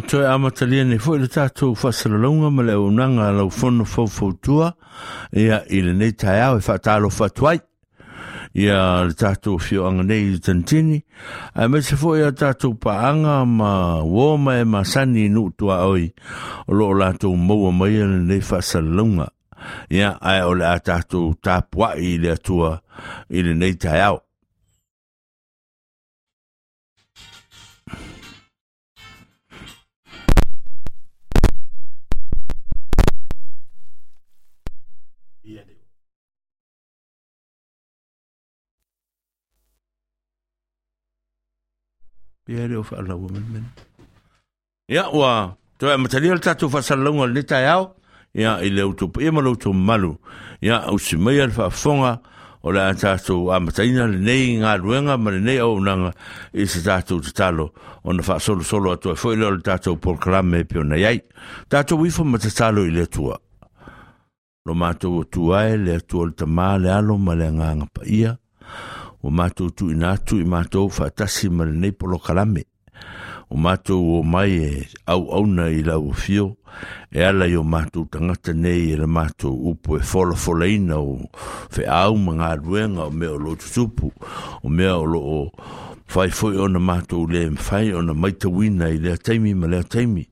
toi amatalia ni fwoi le tātou whasalalonga ma le unanga lau fono fawfautua ia i le nei tai au e whatalo whatuai ia le tātou fio anga nei i tantini a me se fwoi a tātou paanga ma woma e masani nu tua oi o loo lātou maua mai le nei whasalalonga ia ai o le a tātou tāpua i le atua i le nei tai au mere o fa la wo men ya wa to e mata lia fa sa lo ni ta ya ya i le utu e lo tu malu ya o si me ya fa fonga o la ta so a mata ina le nei nga ruenga ma le nei o na i se ta tu ta lo on fa solo solo so lo to fo lo ta tu por klame pe na ya ta tu wi fo mata sa i le tua lo mātou o tuae, le atua o le tamā, le alo, ma le anganga pa ia o mato tu inātu i mātou whātasi mara nei polo kalame. O mato o mai e au au na i lau fio, e ala yo mato mātou tangata nei e la mātou upo e whola whola o whi au mga ruenga o me o lo tutupu, o mea o lo o whai o na mātou le fai whai o na maita wina i le taimi ma le taimi.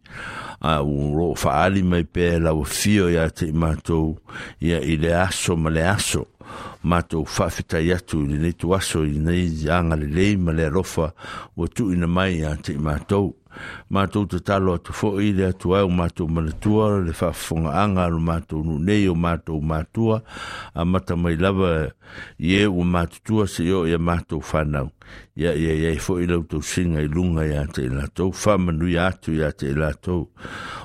A o ro o whaali mai pē la fio i te mato mātou i le aso ma lea aso. matou faafetai atu i lenei tuaso i lenei agalelei ma le alofa ua tuuina mai iā te i matou mātou te talo atu fo'i le atu ai o mātou manatua le whafonga anga alo mātou nei o mātou mātua a mata mai lava ie o mātou tua se o ia mātou whanau ia ia ia i fo'i lau tau singa i lunga ia te ilatou whamanu ia atu ia te ilatou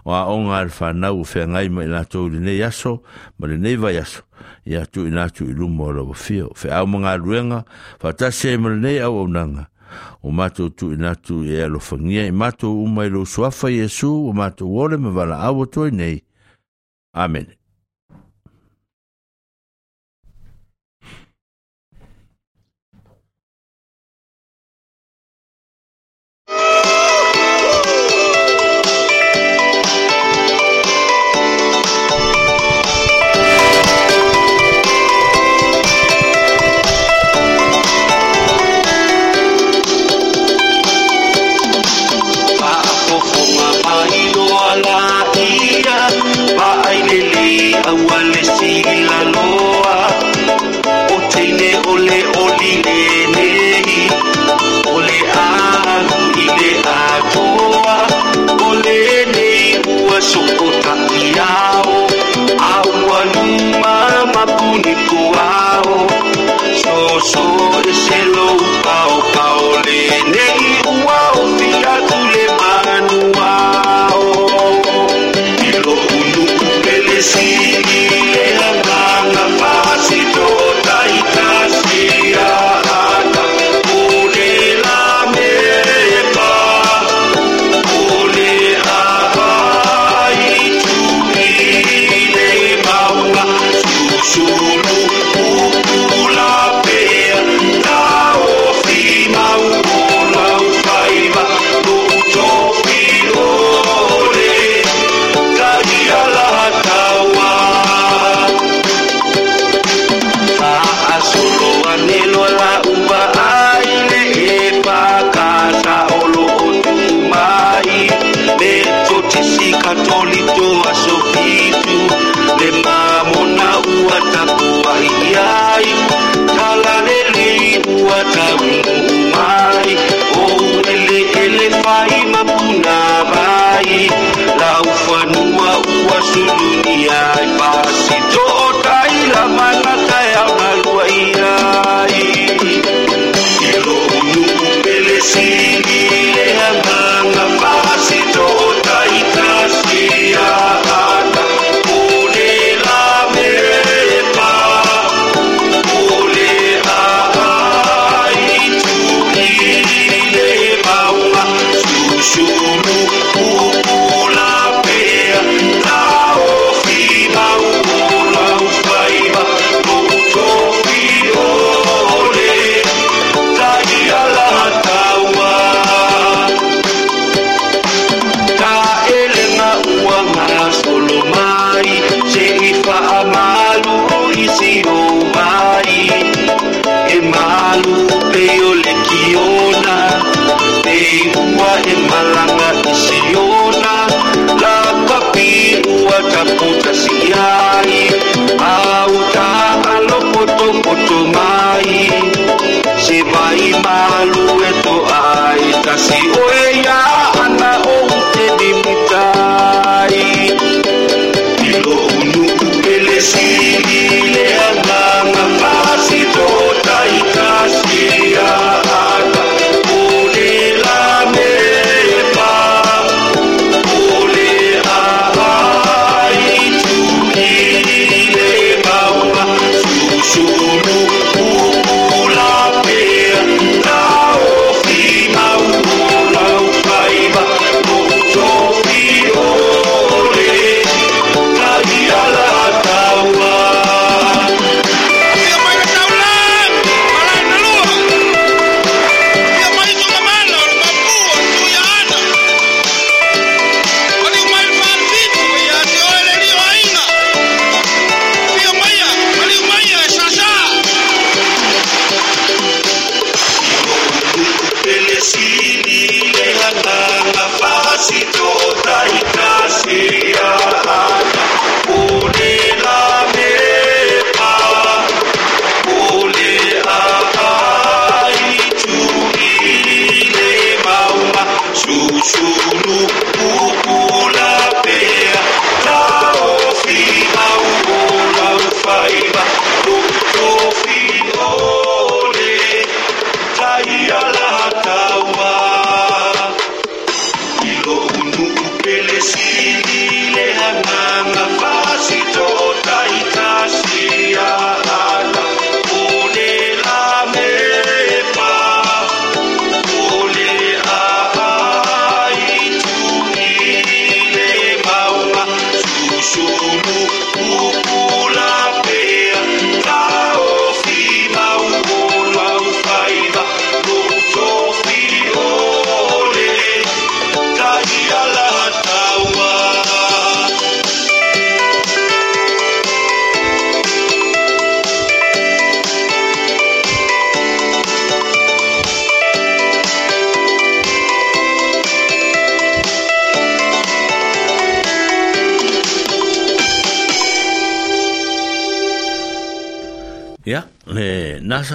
o a onga al whanau o whea ngai mai ilatou le nei aso ma le nei vai aso ia tu inatu i lumo alo wafio whea au mga aluenga fatase e mele nei au au nanga o mātou tu inatu e alofangia, i mātou umai lo suafa Yesu, o mātou ole me wala awa toi nei. Amen.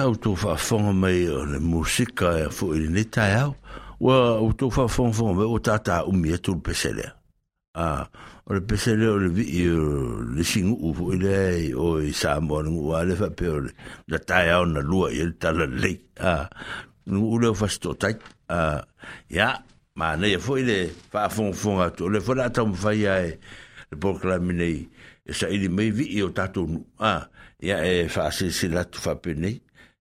au tō whaafonga mai o le musika e fo i ne tai au, ua au tō whaafonga mai o tātā umi atu e le peselea. A, o le peselea o le vi i le singu ufu i le o i Samoa nungu wā le whape o le la tai au na lua i le tala lei. A, nungu ule o whasto tai. A, ia, ma nei e fo i le whaafonga atu, le fo la atau mwhai ai le porklami nei, e sa ili mai vi i o tātou nu. A, ia e whaasisi latu whape nei.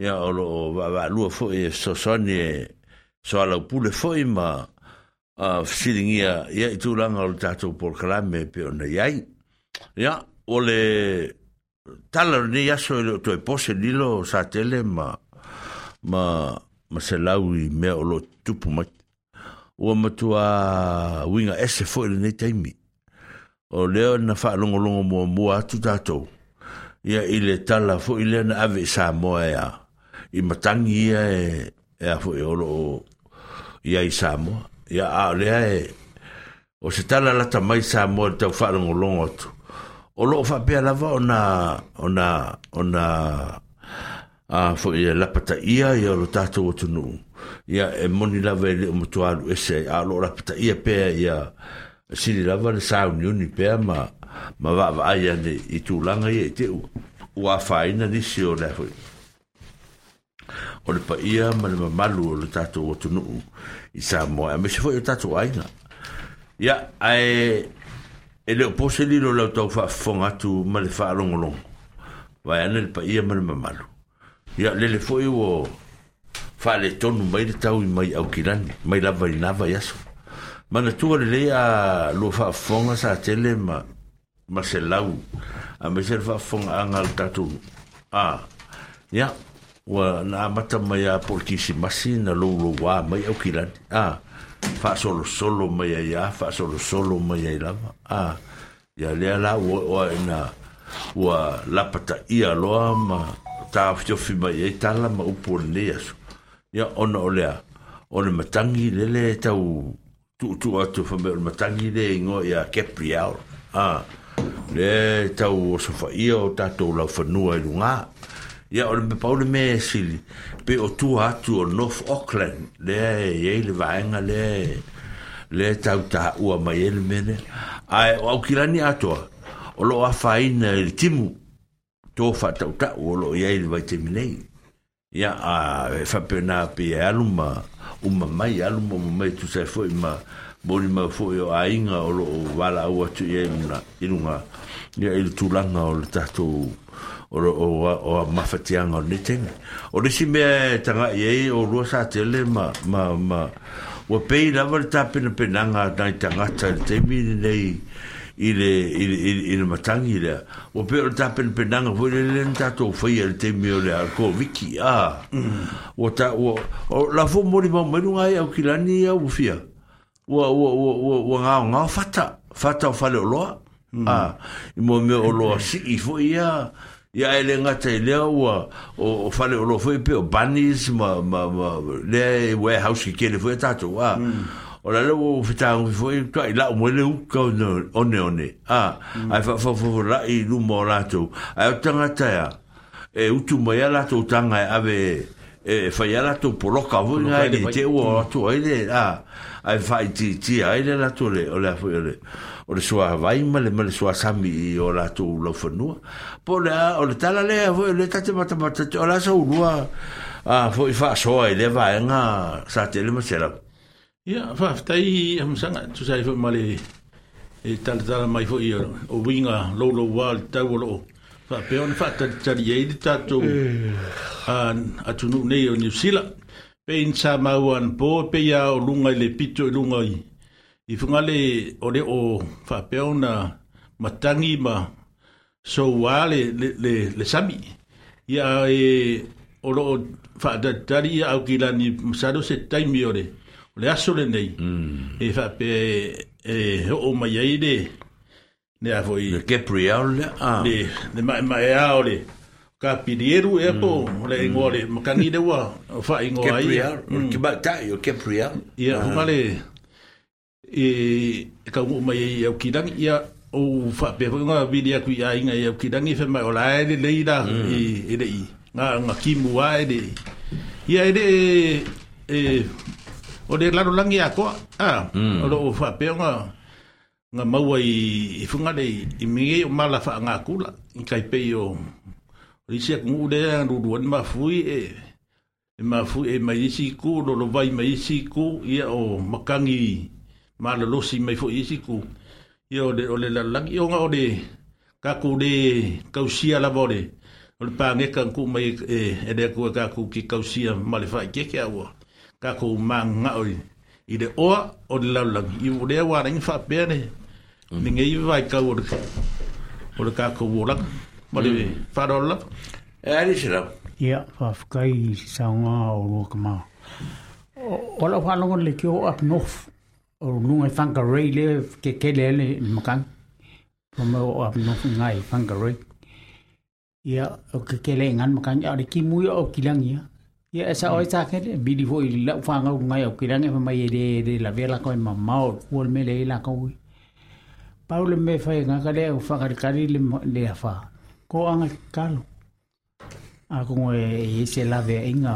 ia o lo vaalua foʻi e fesoasoani e soalau pule foʻi ma a fesiligia ia i tulaga o le tatou polokalame pe ona iai ia o le tala lenei aso i le o toe pose lo sa tele ma ma ma se lau i mea o loo tu mai ua matua uiga ese foʻi lenei mi, o lea na faalogologo muamua atu tatou ia i le tala foʻi lea na ave i sa moa e a i matangi ia e e a fo e olo o ia i Samoa ia a lea e o se tala lata mai Samoa e tau o longo atu o loo whapea lava o na o na o na a fo ia lapata ia ia o lo tātou o tunu ia e moni lava e leo mutualu ese a lo lapata ia pēa ia la lava le sauni uni pēa ma ma va vaa ia ni i tūlanga ia i te ua ua nisi o la fo ia o le paia ma le mamalu o le tatou atunuu i samoa ma se foi o tatou aiga ia ae e le o poseli lau tau faafofoga atu ma le faalogologo vae ana le paia ma le mamalu ia lele foi ua faaletonu mai le tau i mai aukilani mai lava i lava i aso manatua lelei a lua faafofoga sa tele ma ma se a mai se le aga le tatou a ah, ia ah. wa na mata mai a politisi masi na lo lo wa mai au kila a fa solo solo mai ya fa solo solo mai ai lava a ya le ala wa wa na wa la pata ia lo ma ta fjo fi mai e tala ma u le ya ya ona ole a ona matangi le le ta tu tu a fa me matangi le ngo ya capriao a le ta u so fa ia ta tu la fa nu ai lunga ia o le mepau le mea sili pe o tua atu o north auckland lea e ai le vaega lea le tautaʻua mai e le mea lea ae o kilani atoa o loo afaina i le timu tō faataʻutaʻu o loo iai le vaitemi nei ia a e faapena pe e alu ma uma mai alu ma uma mai tusai foʻi ma moni ma foʻi o aiga o loo valaau atu iai mona iluga ia i le tulaga o le tatou o o o, o mafatianga o niteng. O nisi mea e tanga iei o rua tele ma ma ma o pei lava le tapina penanga na tanga tangata le teimini nei ile ile i le i le, i le matangi lea. O pei le tapina penanga vui le le nata o le teimio le viki a. Ah. O ta o, la fo mori ma mwenu ngai au kilani i au fia. O o o o o nga nga fata. Fata o fale o loa. Mm. Ah. I mo me o loa si i fo ia a. Ya ele le ngata i lea o fale o lofoi pe o banis ma ma ma le e warehouse ki kele foi e tato wa mm. o la le fita o foi ka i la o mwele u ka one one a a fa fa fa la i lu mo a o tanga ta ya e utu mo ya la to tanga e ave e fa ya la to poloka vo nga i te ua mm. to a a a fa ti ti a i le la to le o la foi o o le sua vai ma le ma le sua sami o la tu lo fanua po le o le tala le o le tate mata mata o la sa ulua a fo i fa so e le va nga sa te le masela ia fa ftai am sanga tu sai fo male e tala tala mai fo i o winga lo lo wal tau lo fa pe on fa ta ta ye di tatu an atunu nei o New Zealand pe in sa mawan po pe ya o lunga le pito lunga i i funga le o le o whapea na matangi ma soua le, le, le, le sami. Ia e o loo whaadatari ia au ki lani masaro se taimi o le, o le aso le nei. Mm. E whapea e, e o mai ai le ne a foi. Le kepri au le a. Ah. Le, le mai mai au le. Ka pirieru e po, mm. le ingoa le hmm. makangi le wa, o wha ingoa ai. Kepri au, hmm. ke ba tai o kepri au. Ia, ah. hunga le... e, e ka mo mai e ia e o dang ia o fa pe nga vidia ku ia inga ia ki dang fe mai ola ai le ida mm. e e dei nga nga kimu mu ai de ia e e o de laro lang ia ko a mm. o lo fa pe nga nga mau ai i funga dei i mi e o mala fa nga kula i kai pe yo risia ku de ru ru ma fui e e ma fui e ma si ku lo lo vai ma si ku ia o makangi ma lo losi mai fo isi ku yo de ole la lang yo nga ode ka ku de kausia la bode ole pa nge kan ku mai e e de ku ka ku ki kausia ma le fa ke ke awa ka ku ma nga oi i de oa o de la lang i de wa ring fa pe ne ni nge i vai ka o de o de ka ku wo la ma le fa do la e ali sira ia fa kai sa nga o lo kama o la fa lo le ki o up north o nunga i whankarei le ke kele ele i makang. Pa mau o apno ngai i whankarei. Ia o ke kele i ngan makang. Ia ki mui o kilangi ia. Ia esa oi tāke le bili fo i lau whangau ngai o kilangi pa mai e de de la vela koi ma mao kuol me le i la kaui. Pau le me whai ngaka le au whakarikari le le a wha. Ko anga kalo. A kongo e se lave inga.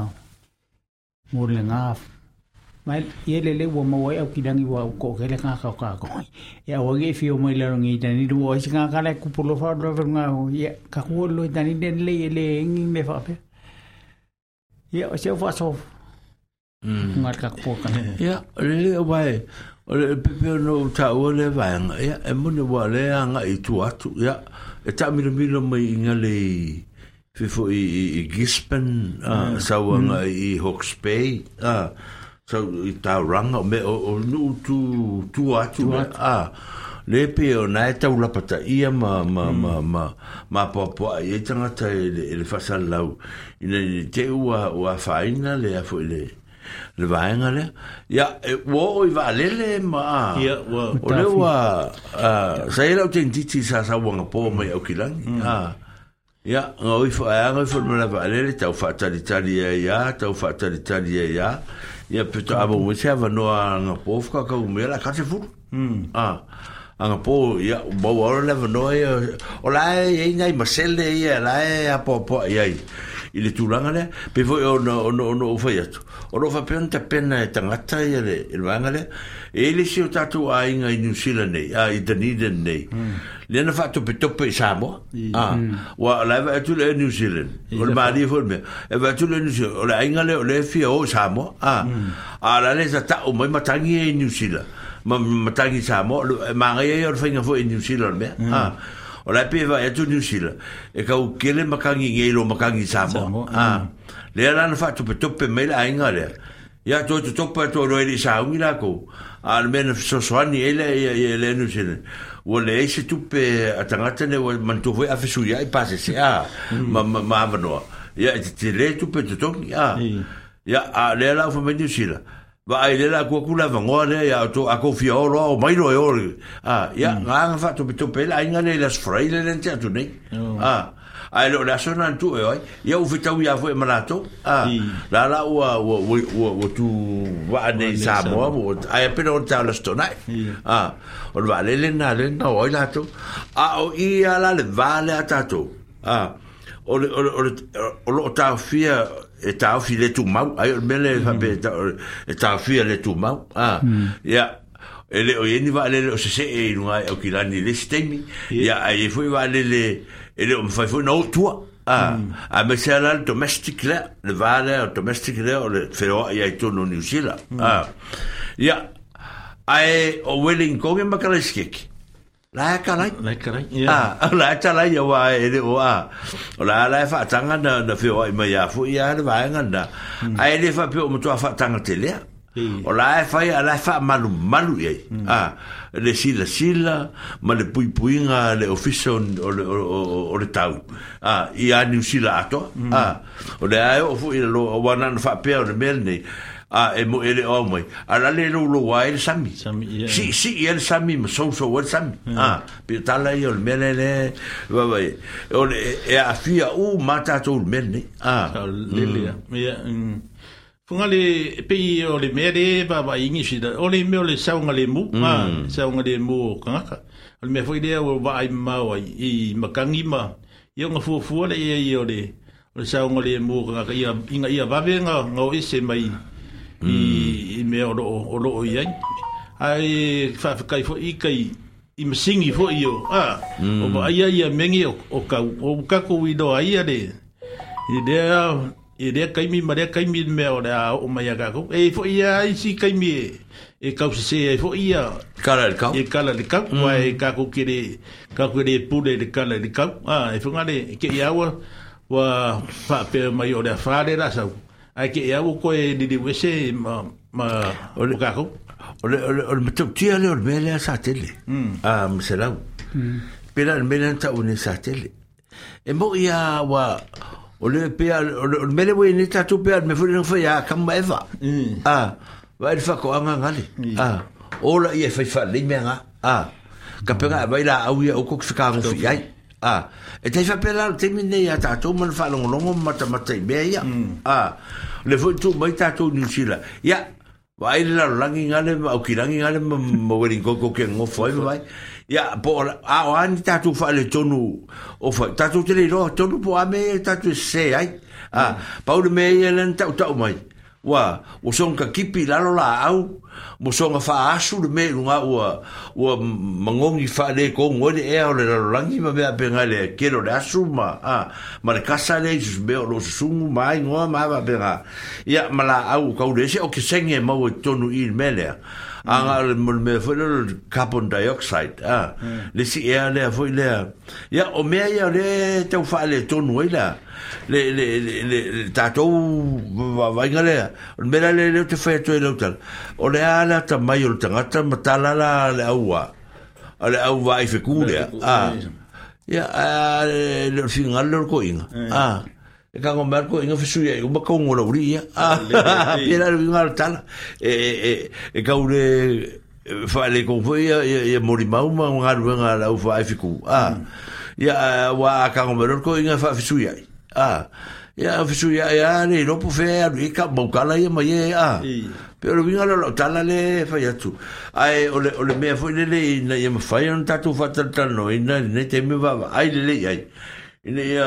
Ngore ngā wha ma ye le le wo mo wai au kidangi wa ko ke le ka ka ka ko ya wa ge fi o mo le ngi tani do o singa ka le ku polo fa do nga o ya ka ku lo tani den le le ngi me fa pe ya o se fa so mm. ngat ka ko ka ya le le wai o le pepe no ta o le vai nga ya e mo ne wa le nga i tu atu ya e ta mi mi lo mai nga le fifo i gispen mm. sa wa nga mm. i hawks bay ah so i ta ranga me o, o nu tu tu atu a le pe o nai ta ula pata ia ma ma mm. ma ma ma po po i e tanga ta e e le le fa lau i ne te u a u a faina le a fo le le vaenga le ya e, wo i va le le ma ia yeah, o le wa sa ia o te ntiti sa sa wanga po mai au kilangi mm. ah. Ya, ngoi fo ayang fo mala ba le ta fa ta ya ta fa ta ya ia peto avo mo se avo no a po fka ka u mera ka se fu mm ah anga po hmm. ia bo ora le no ia ola ia nga i marcel de ia la ia po po ia i le tūranga lea, no fwoi no ono ono o ufai atu. Ono fa pe anta pena e tangata i le ilwanga lea, e le si o tatu a inga i New Zealand nei, a i Dunedin nei. Mm. Le ana fatu pe tope i Samoa, mm. wa la eva atu le New Zealand, o le maari e fwoi mea, eva atu le New Zealand, o le inga lea o le fia o Samoa, a la mm. le za ta o mai matangi e New Zealand, matangi Samoa, ma ngai e orfa inga fwoi i New Zealand a, o la pe va tu ni sila e ka u kele makangi nge lo makangi samo ah mm. le la na fa tu pe tope me la inga le ya to to tope to lo ele sa ungi la ko al men so soani ele ele e, e nu sila o le e se tu pe atangata ne man tu foi afesu ya e pase se ah mm. ma ma ma no ya te le tu pe to to ah. ya ya le la fa me ni sila va ai le la ku ku la vango le ya to a ko fi o ro mai ro yo e a ya nga nga fa to to pel ai nga le las fraile le ntia tu nei oh. a ai lo la sona tu e oi ya u fitau ya fo emrato a la la u a u u tu va ne sa mo a ai pe ro ta la stona a o va le le na le na oi la to a o i ala le vale a ta to a o o o o ta fia e tāwhi le tūmau, ai o mele mm. e whape le tūmau, ah, mm. ia, e le o ieni wa le o se se e inunga e o kilani le sitemi, ia, e fui wa le le, e le o mwhai fui na o tua, ah, mm. a me se ala le domestic le, le vale o domestic le, o le wheroa i ai tōno New Zealand, ah, ia, ai o wele inkonge makala la ka la la ya ah la cha la ya wa e de wa la la fa tanga na na fi wa ma ya fu kan hmm. ya de wa nga na a e de fa malu malu ye hmm. ah le sila sila ma pui pui nga le ofiso o le o tau ah ya ni sila ato hmm. ah o le ai o fu i lo wa a e mo ele o mai a la le lo wa el sami sami si si el sami mo so so el sami a pe ta la yo melele va va e, o le e a fia u mata to le melne a lele ya mm. mm. funga le pe o le mere va va ingi si da o le me o le sa un le mu mm. a sa un le mu ka ka o le me foi dia o va i ma o i makangi ma yo nga fu fu le ye yo le o le sa un le mu ka ka ia inga ia va venga ngo ise mai i, mm. i me o loo o loo i ai ai whawhakai fo i kai i masingi fo i o a mm. o ba ai ai a mengi o, o ka o kako i do ai a re i rea i rea kaimi ma rea kaimi me o rea o mai a kako e fo i a ai si kaimi e e kau se se e fo i a kala le kau e kala le kau mm. e kako kere kako kere de le kala le ka a e fo ngale ke i awa wa pape mai o rea whare sa ai ke ia ko e ni di wese ma ma o ka ko o le o le tu ti o le sa tele mm a se la mm pela le mele ta o ni sa tele e mo ia wa o le pe hmm. le mele we ni ta tu pe me fu ni fa ya ka ma eva mm a va il fa ko anga ngali a o ia fa fa le me nga a ka pe ga va au ia o ko ka fa ya a à, e te fa pela te mine ia tatou mana faalonologo matamata i mea ia a mm. à, le foi tumai tatou niusila ia vai le lalolagi gale aukilagi gale ma welingkoko ke gofo ai mavai ia po a o ani tatou faale tonu o fai tatou te leiloa tonu po a me tatou e sesē ai a à, mm. paule mea ia lana taʻutaʻu mai wa o son ka kipi lalo la au mo son ka fa asu de me nga wa wa mangong i fa le ko ngode e o le langi ma bea benga le kero le asu ma a ma le kasa le jus be o lo sumu ma i ngoa ma ba benga ia ma la au ka u le se o ke senge ma o e tonu i mele a Anga ale me fo carbon dioxide. Ah. Hmm. Le si ia le fo le. Ya o me ia le te fa le ton wo le. Le le ta to va va ngale. Me la le te fa to le tal. O le ala ta mai o ta ta ma ta la la le aua. Ale au vai fe cule. Ah. Ya le fin ngal le ko hmm. Ah e ka ngon merko inga fesu ye u bako ngola uri ya pera ri ngar tala e e e ka ure fa e, le ko fo ya ya mori mau ma ngar wenga la u fa fiku a ah, ya uh, wa ka ngon merko inga fa fesu a ya ah, fesu ya ya ne no pu fe a ri e ka boka la ye ma ye a pero vinga la tala le fa ya tu ai ole ole me fo le le na ye ma fa ya ntatu fa tala no ina ne te me va ai le le ai ina ya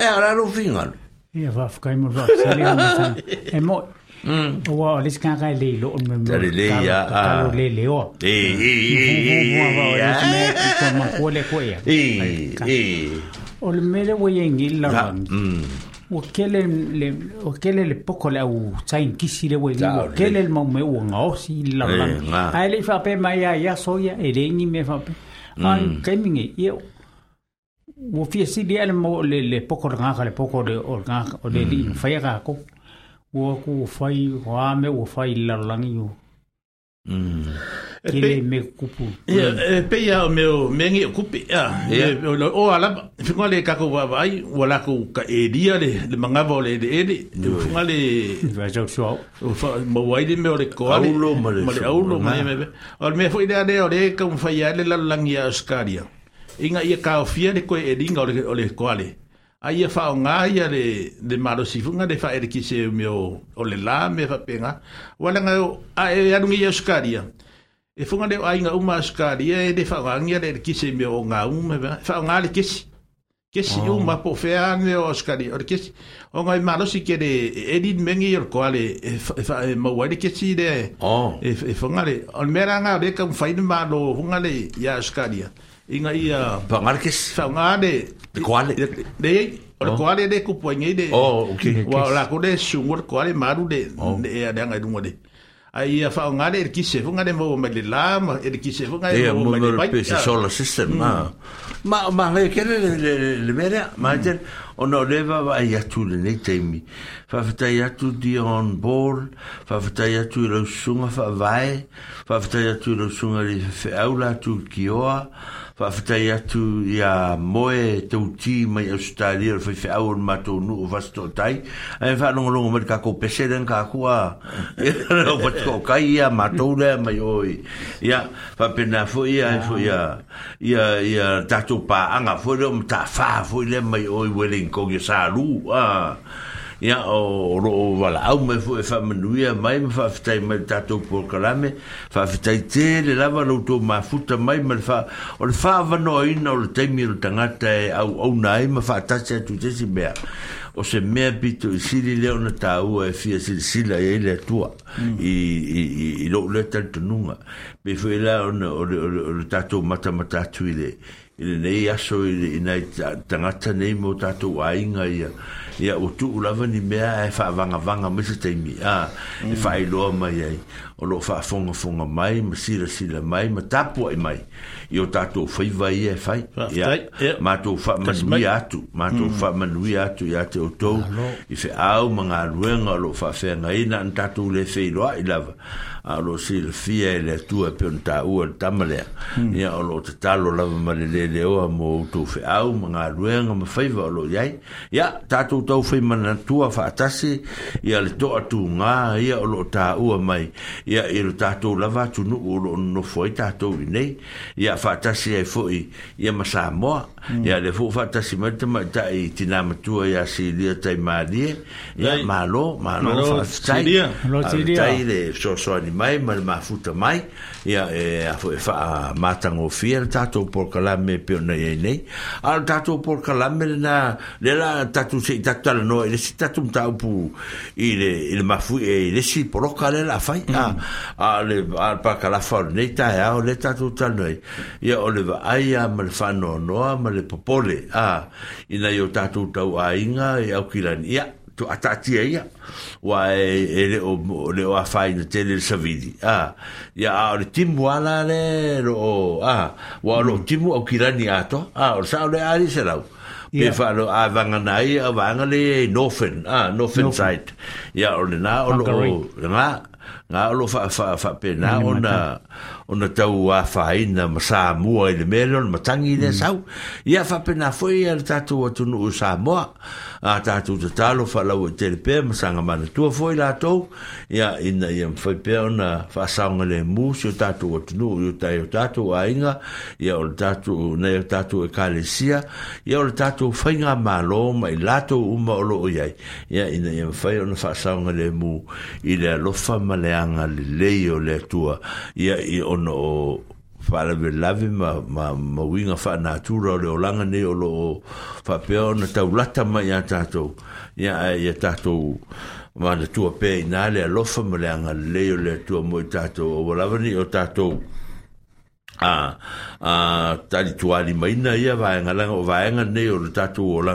e ara lo fingal ia va fkai mo va sali mo e mo Wa les kan kai le lo me mo. le ya. Ka le le o. E Wa wa les me ko ma le ko le mele wo ye la Mm. O kele le o kele le poko le u tsain kisi le wo ni. O kele le mo me wo nga o si la eh, Ai le fa pe ma ya ya so ya e le ni me fa pe. Ai mm. kai mingi ye Wo fia sili ale mo le le poko rangaka le poko de organga o le li mm. fai ka ko. Wo ku fai o ame o fai la langi yo. Mm. Eh, Kele me kupu. E pe ya o meu mengi eh, o kupi. O ala finga le kako wawai o la ko ka edia le le mangava o le ede. Finga le. E Vajau sua. Mo wai le me o le koale. Aulo ma le. Ma le ma le O me fo idea le o le ka un fai ale la langi a Oscaria. inga ia kau fia le koe e linga o le, koale a ia fa nga ia le le maro sifunga le fa eriki se me o, o le la me fa penga wala nga a e anu ia skaria e funga le ai nga uma skaria e le fa nga ia le eriki se me o nga uma fa nga le kesi kesi oh. uma po fe ane o skaria o kesi o nga maro si ke le edit mengi o koale e fa e ma wale kesi le oh. e funga le o mera nga le ka fa ina maro funga le ia skaria inga ia Marques fa nga de de quale de Ora ko ale de kupo ngai de. Oh, okay. Wa la ko de sungur ko ale maru de de ya de ngai dungo de. Ai ia fa nga de ki se funga de mo me le la ma e ki se funga de mo me le pai. Ia mo solo system ma. Ma ma le kere le le vera ma de ono leva va ia tu le nei temi. Fa fata ia tu di on ball, fa fata ia tu lo sunga fa vai, fa fata ia tu lo sunga le fe aula tu kioa. whaafetai atu i a moe tau ti mai Australia rafai whi au an mato nu o vasto tai a e whaanongorongo mai kako pese den kako a o vatiko o kai i a mato lea mai oi i a whaapena fo i a fo i a i a i a tatou pā anga fo i leo mta wha fo i lea mai oi wele in kongi sa a ya o ro o wala au mai fu e fa manuia mai me fa tato por kalame fa fitai te le lava lo to ma futa mai me fa o le fa va no ina o le temi o tangata e au au nai me fa tatse tu te si bea o se mea pito i siri leo na tau e fia sila sila e ele tua mm. i, i, i, i lo le tal tununga me fu e la o le tato mata mata tu i le i le nei aso i nei tangata nei mo tato ainga ia ia ua tu'u lava ni mea e eh, fa'avagavaga ah, eh, mai se eh. taimi a e fa'ailoa mai ai o lo fa fonga fonga mai ma sira sira mai ma tapu ai mai i o tatou fai vai e fai ma tou fa manui atu ma tou fa mm. manui atu ia te o tou i fe au ma ngā ruenga lo fa whenga ina an tatou le fei loa i lava a lo sila fia e le atua pe on tā ua le tamalea mm. ia o lo te talo lava ma le le le oa mo tou fe au ma ngā ruenga ma faiva o lo iai ia tatou tau fai manatua fa atasi ia le toa tu ngā ia o lo tā ua mai ia e lo tātou lava tunu o lo no foi tātou i nei ia whātasi ai foi ia ma Samoa mm. ia le fo whātasi mai te mai ta i tina matua ia si lia tai mārie ia malo malo whātai tai le so so ni mai ma le mafuta mai ia e, e a e fa matango fiel tato por kalame pe na al tato por kalame na le la tato si tato la no le si tato mta pu il il ma fu e le si por kalale la fa a al mm-hmm. al pa cala fa ne ta ya o le tato e tal no ia o le ai a mal fa no no a popole a ina yo tato tau ainga e au kilan to atati ai wa e le o le o afai na tele savidi ah ya o le timu ala le ro ah wa lo mm. timu o kirani ato ah o sa le ari se lau pe fa lo a vanga nai a vanga le northern ah northern side ya o le na o lo na nga lo fa fa fa pe na ona ona tau a fa ina ma sa mo e le melon ma tangi le mm. sau ia fa pe na foi e tatu o tu no sa mo a tatu te talo fa la o te pe ma sa nga mana tu foi la to ia ina ia foi pe ona fa sa nga le mu si o tatu o tu no o tai o tatu a inga ia o tatu ne o tatu e kalesia ia o tatu fa nga ma lo ma i lato uma o lo o ia ia ina ia fa ona fa sa nga le mu i le lo fa leanga le lei o le tua ia i ono o fala ve lave ma ma winga fa natura o le olanga ne o lo fa peona taulata mai atato ia ia tatou ma le tua pe nale lo fa mo leanga le lei o le tua mo tatou o lava ni o tato a ah, a ah, tali tuari maina ia va langa la va nga ne o o la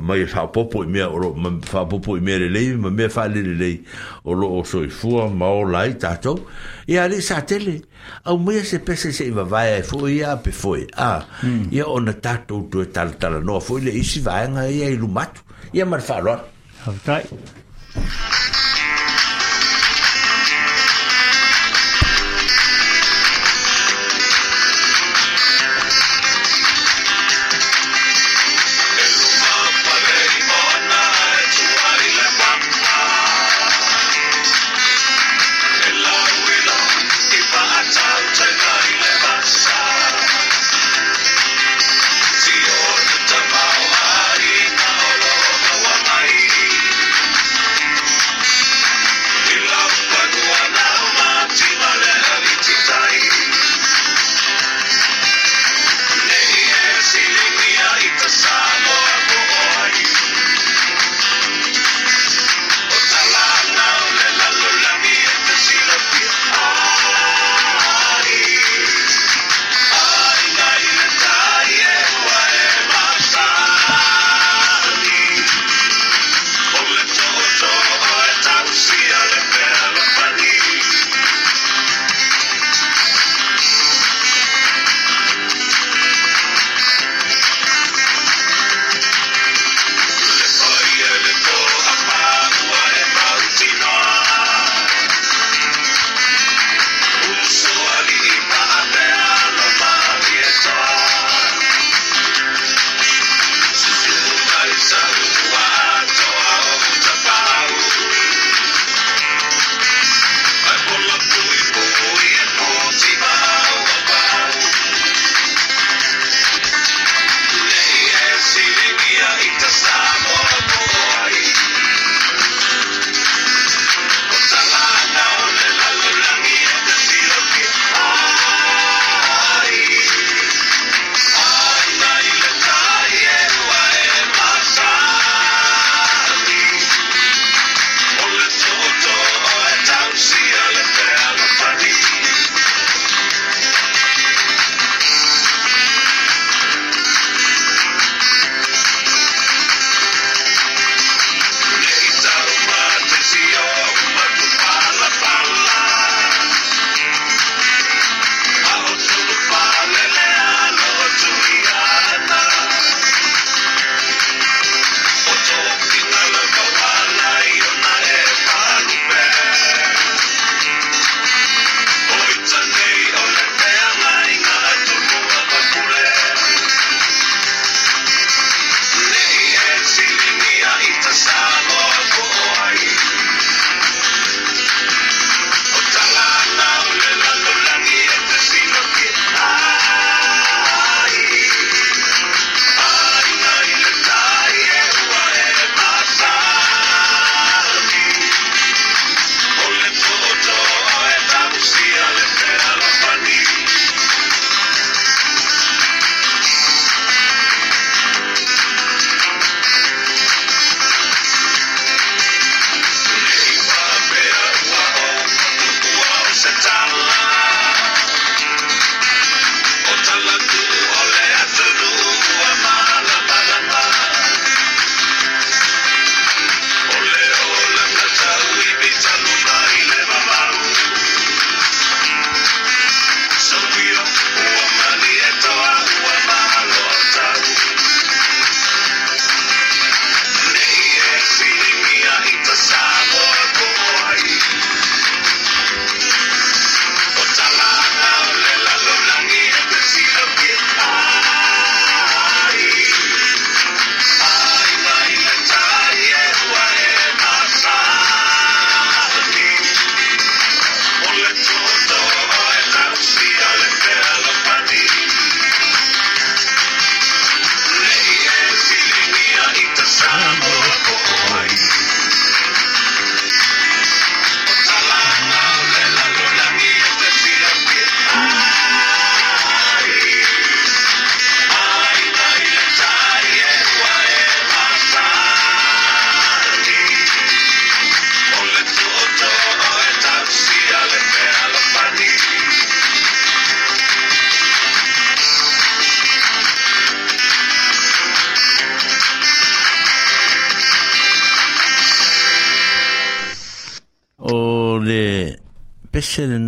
mai fa popo me o ro fa popo me le le me fa le le le o lo o so i fu lai ta to e ali sa tele a mo se pese se va va e fu ia pe fu a ia o na tu e tal tala no fu le i si va ia i lu ia mar fa ro ha tai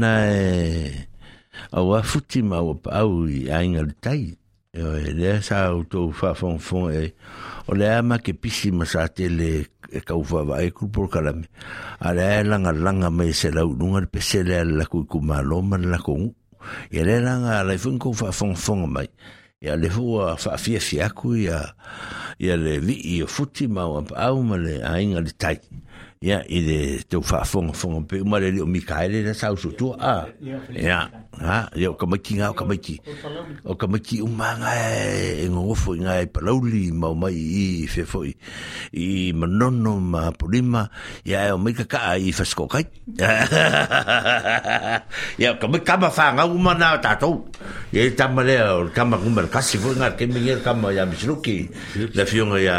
ana e au a futi ma o pau i ainga tai. E lea sa au tō whafonfon e o lea ma ke pisi ma sa te le e kau whawa e kupur karame. A lea langa langa me se lau nunga le pese lea lako i kuma loma le lako E lea langa lai fun kou whafonfon mai. E a le hua whafia fiaku i a le vi i o futi ma o pau ma le ainga tai. ia i le tau whaafonga whonga pe umare leo Mikaele na sau sutua a ia ha ia o kamaiti ngā o kamaiti o kamaiti umanga e ngofo i ngā e palauli mau mai i whewhoi i manono ma polima ia e o mai kakaa i whaskokai ia o kamaiti kama whanga umana o tātou ia i tamalea o kama kumara kasi fo ngā kemi ngā kama ia misiruki la fionga ia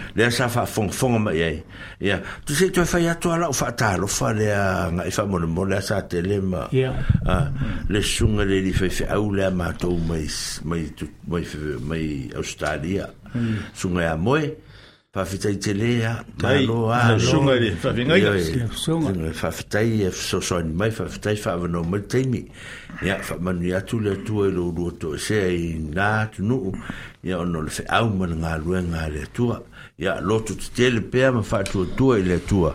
le sa fa fong fong ma ye ya tu sei tu fai atu ala fa ta lo fa le nga fa mo mo le sa tele ma ya le sunga le li fe fe au le ma to mai mai tu mai mai australia mm. sunga ya moe fa fitai tele ya ma lo a sunga le fa vinga ya sunga fa fitai e so so ni mai fa fitai fa no mo temi ya fa manu ya tu le tu e lo lo to se na tu no ya no le fe au ma nga luenga le tua ya lotu tel pe ma fa tu tu e le tua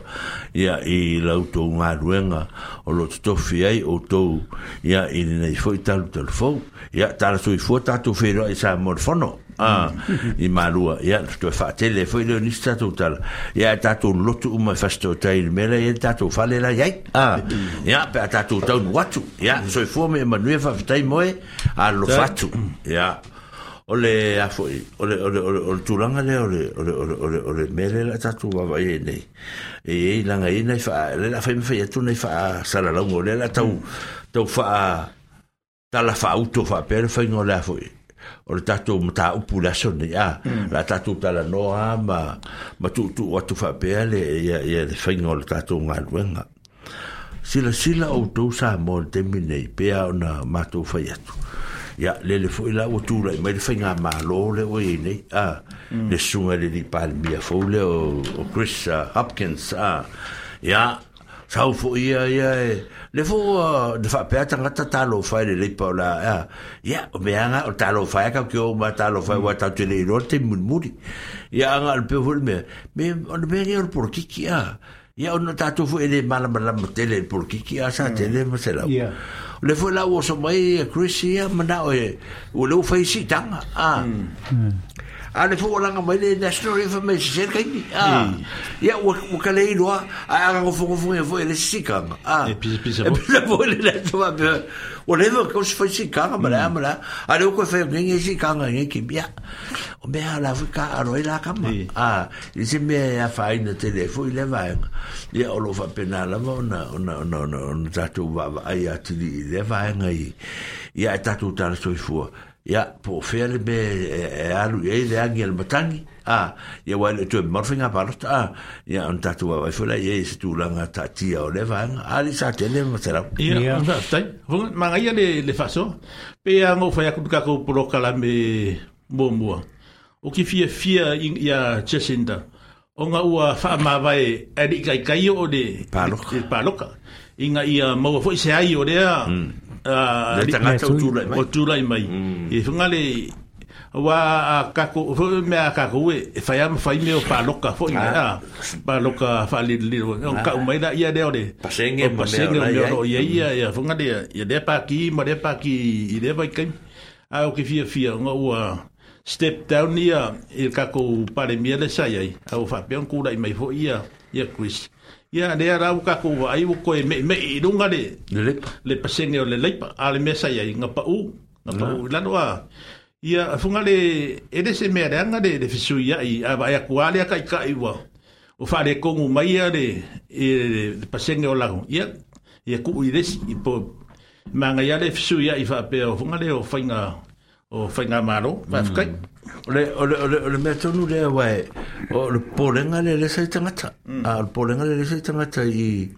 ya i la auto ma ruenga o lotu to fi ai o to ya ah, e nei fo i tal tel fo ya tal sui fo ta tu fero e sa morfono a i ma rua ya tu fa tel fo i le ni sta tu tal ya ta tu lotu ma fa sto tai me la ya ta tu fa le la ya a ya pe ta tu tau watu ya sui fo me ma nu fa tai moe a lo fatu ya ole a fo ole ole ole ole tulanga le ole ole ole ole ole mele la tatu va va ene e, e langa e ina fa le la fa me fa tu nei fa sala la ngole la tau tau fa tala fa auto fa per fa ngole a fo ole tatu mata upu la sone ya la tatu tala no ama ma tu tu watu fa per le ya ya fa ngole tatu ngalwenga sila sila o sa mo te mine pe ona matu fa yatu ya le le fo la o tu le me fenga ma lo le o ine e a mm. le sunga le di pal bia fo le o, o chris uh, hopkins a ya sau fo ia ia e le fo uh, de fa pe ta ta ta lo fa le le pa la ya ya o me anga o ta lo fa ka ke o ma ta lo fa wa ta te le ro te mun muri ya anga al pe me me on be ni or por ki ki a ya on ta tu fo ele mala mala mo te le por ki ki a sa te mm. le mo se la yeah. le foi lá o so mai e a crisia mana e- o le o fai si tanga ah mm. Mm. a le fo langa mai le national information center kai mi ah ya o o ka le lo a a go fo fo fo le sika ah e pi pi sa bo le bo le le to ba be o le do ko se fo sika ma la ma la a le ko fe ngi sika ngi ki bia o be ala fo ka a roi la ka ma ah i se me a fa ina tele fo le va ya o lo fa pena la va na na na na ta tu va ai a ti le va ngai ya ta tu ta so fo ia po fea le me e alu e le angi al matangi a ia wai le tue morfinga parota a ia on tatu wai fula ia se tu langa tatia o le vanga a li sa tele ma tera ia on tai vung manga ia le le faso pe a ngo fai aku kako polo kala me mo mo o ki fia fia ia chesinda o nga ua fa ma vai e ri kai kai o de paloka inga ia mo fo se ai o de a a tanga tau tūlai mai. O tūlai mai. E whungale wa kako fo me ka ko we fa ya fa me o pa loka fo ni a pa loka fa li li o ka o mai da ia de ore pa senge pa senge o ia ia ia fo ngade ia de pa ki ma de pa ki i de vai kai a o ke fia fia nga o à, à, step down ia e ka ko pare mi le sai ai au fa pe un kula i mai fo ia ia chris ya de ara buka ko ai bu ko me me dunga de le le pasenge le le pa al sa ya nga pa u nga pa u la noa ya funga le ede se me ara nga de de fisu ya i a ba ya ku ale ka ka i wa o fa le ko ngu mai ale e pasenge o la ngu ya ya ku i des i po manga ya le fisu ya i fa pe funga le o fainga o whainga maro, mai whakai. Ole, ole, ole, ole, mea tonu lea wai, o le pōrenga le le sai tangata, a le pōrenga le le sai tangata i,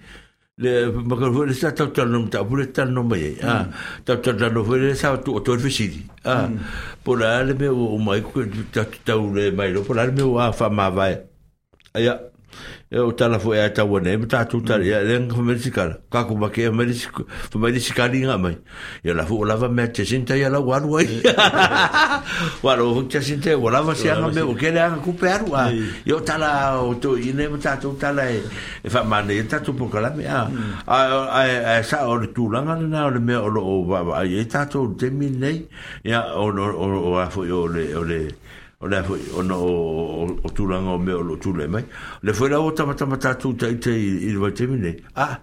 le makaru fwere sa tau tau nama tau le tau nama ye, a, tau tau tau nama fwere le sa tu otoi fesiri, a, pōra ale mea o mai, tau tau le mai lo, pōra ale mea o a wha mā vai, ya, e o tala fo e ata wana e mta tuta e leng fo medisikala kako ma ke e medisikala fo medisikala inga mai e la fo lava me te sinta e la wanu ai eh. wano o te sinta e o lava se anga me o ke le anga kupe aru a e o tala o to ine e mta tuta e e fa mane e tatu po kalame a e sa o le tulanga le na o le me o lo o e tatu o temi nei e a o le o le o le Ora foi o no o tu lang o me o tu le mai le foi la outra mata mata tu tai tai il va termine a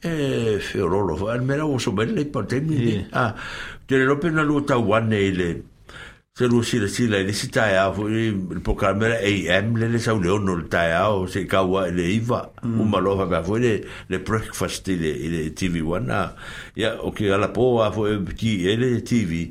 e ferolo va al mera o so belle per termine a te lo pe na luta one ile se lu si le si le si tai a fu camera am le le sa un leon ol tai a o se mm. ka le iva un malo va va fuere le breakfast ile ile tv one ya o che alla po a fu ele tv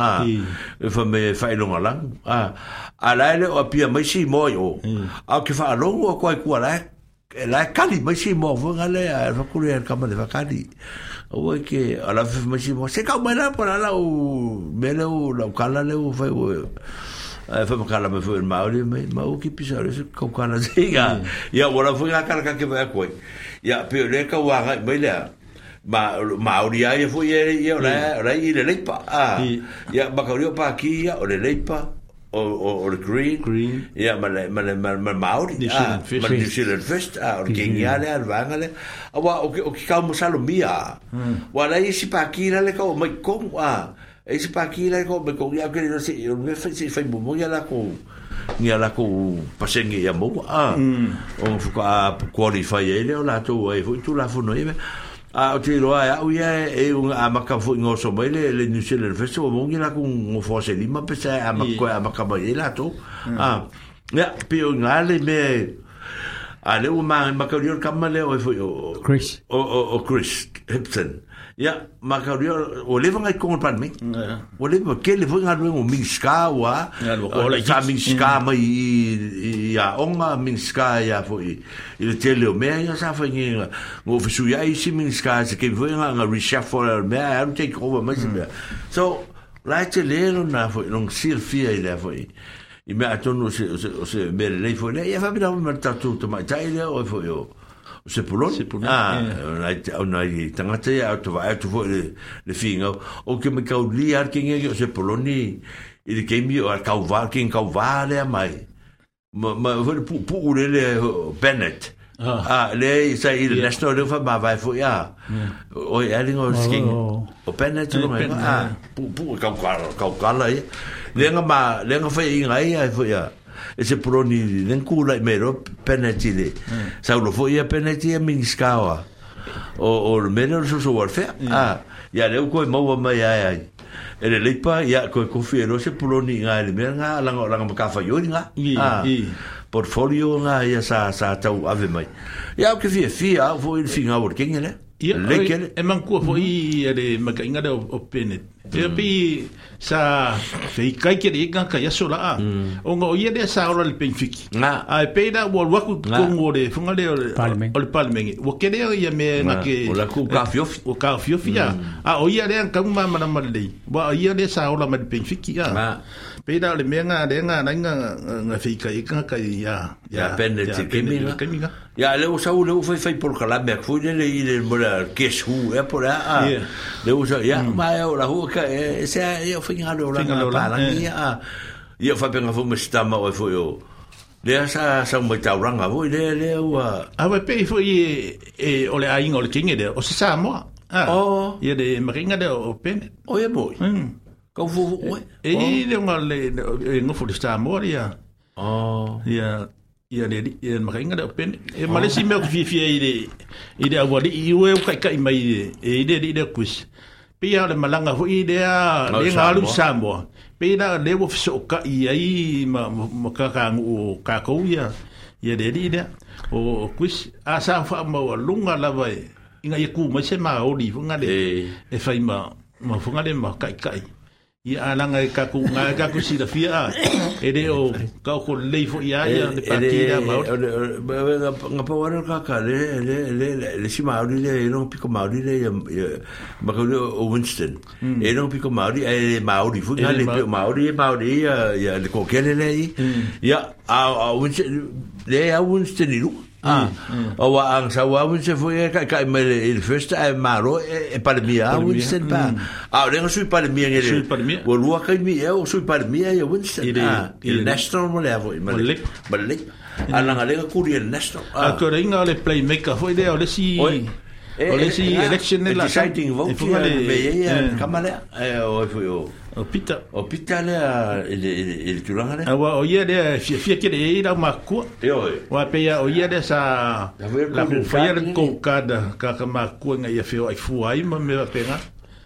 ah, fa me fa longa lang ah ala ele o pia mai si mo yo a ke fa longo ko ko la la eh, kali mai si mo vo ngale a fa ku le kama le fa kali o ke ala fa mai si mo se ka mai la para la o mele o la kala le o fa o Ai foi makala me foi mau le me o ki pisa le se kokana zinga. Ya wala foi akala ka ke vai koi. Ya pe le ka wa mai le ma maori ai foi ia ora ora i le leipa ah ia bakario pa ki ia o le leipa o o o green green ia ma le ma le ma maori ma le Zealand fish ah o kenia le al vangale awa o o ka mo salo mia wa la isi pa ki la le ka o mai kong ah isi pa ki la ko me kong ia ke no se o me fe se fe mo mo la ko ni ala ko pasenge ya mo ah o fuka qualify ele o la to e foi tu la fo no e Ah, ah, a o te iroa e au ia e unga a maka fu ingo so mai le le New Zealand Festival mongi la kung ngo fose lima pe sa a maka ah. a maka mai e la to a ya pe o nga le me a le o ma maka lior kama le o e fu o Chris o oh, o oh, o oh, Chris Hipson Ya, maka dia o leva ngai kongo pan me. O leva ke leva ngai o ska wa. O ta minska ma i ya onga ska ya fo i. I tele o me ya sa fa ngi ngo su ya i si ska se ke vo nga nga reshuffle me ya am take over ma se. So la te le no na fo long sir fi i le fo i. I me atono se se se me le fo le ya fa bi bina ma tatu to ma taile o fo yo. o se pulon se pulon ah yeah. nai au nai tanga te au to vai to vo le, le finga o ke me kau li ar ke ngi o se pulon ni i de kemi o ar kau val ke kau vale a mai ma ma vo le pu pu le le bennet Oh. Ah, le sa i yeah. national le fa ma vai fo ya. O i e adding on skin. O pena oh. tu eh, mai. Ah, pu pu ka ka ka ka la. Le nga ma le nga fa i ngai ai fo ya. Yeah e se proni den kula e mero penalti de hmm. sa lo foi a penalti a min skawa o o mero so so warfe hmm. ah, a ya le ko mo wa mai ai ai e e ele le pa ya ko ko fi ero se proni nga le mer nga la nga la nga ka fa yo nga a ah, portfolio nga ya sa sa tau ave mai ya ko fi fi a vo il fi nga wor kingele Ia, Lekele. E mankua fo mhm. i ele makainga o pene. E mhm. pi sa fei kere i ngaka ia sola a. Mhm. O nga o ia lea sa ora le penfiki. A e peira ua waku kongo o le funga le o le palmengi. Ua kere o ia me na ke... O la ku kawhiofi. Eh, o kawhiofi a. A o ia lea nkamu mamana malelei. Wa o ia lea sa ora ma le penfiki a. Pe da le menga de nga na nga nga fi kai ka kai ya ya pende ti kemi nga. Ya le o sa o le o fai fai por kala me fu le le ile mo la ke su e por a. Le o sa ya ma o la hu ka e se e fai nga lo la pa la ya. Ya fa penga fu me sta ma o fu yo. Le sa sa mo ta ranga vo le le o. A we pe fu e e o le ainga o le kinge de o se sa mo. Ah. Oh. Ye de maringa de o pende. O e boy. Mm. Kau fufu ue. E le nga le e ngofu le star mo ya, Oh. Ia ia le ia makainga le open. E male si me fi fi i le i le awali i ue kai kai mai i e i le i le kus. Pia le malanga hu i le a le ngalu Samoa. Pia le wo fiso ka i ai ma ma ka ka ngu ka ko ia. Ia le i le o kus asa fa ma lunga lava e. Inga ye ku ma se ma o li fu nga le e fai ma ma fu le ma kai kai i alanga e kaku nga kaku si da fia e de o ka ko lei fo ia ia le partida ma nga pa wara ka ka le le le le si mauri le no pico mauri le ma ko o Winston e no pico mauri e mauri fu nga le pico mauri e mauri ia le ko kele le ia a Winston le a Winston i lu Ah, mm. o ang sa wa mo se foi ka ka me il festa e maro e, e par mia o se pa. Ah, le sui par mia ngere. Sui par mia. Wo lua ka mi e o sui par e wo se. Il il nesto mo le avo. Malik. Malik. Ana ngale ka kuri nesto. Ah, ko ringa le play maker foi de o le si. Oi. Eh, eh, o si election ni la deciding vote ya me ye oh, ya kama le e o fu yo o pita oh pita le il tu la le awa o ye le fi fi ke le ira ma yo o pe ya o ye le sa la fu fa ya ka ka ma ku nga fi o fu ai ma pena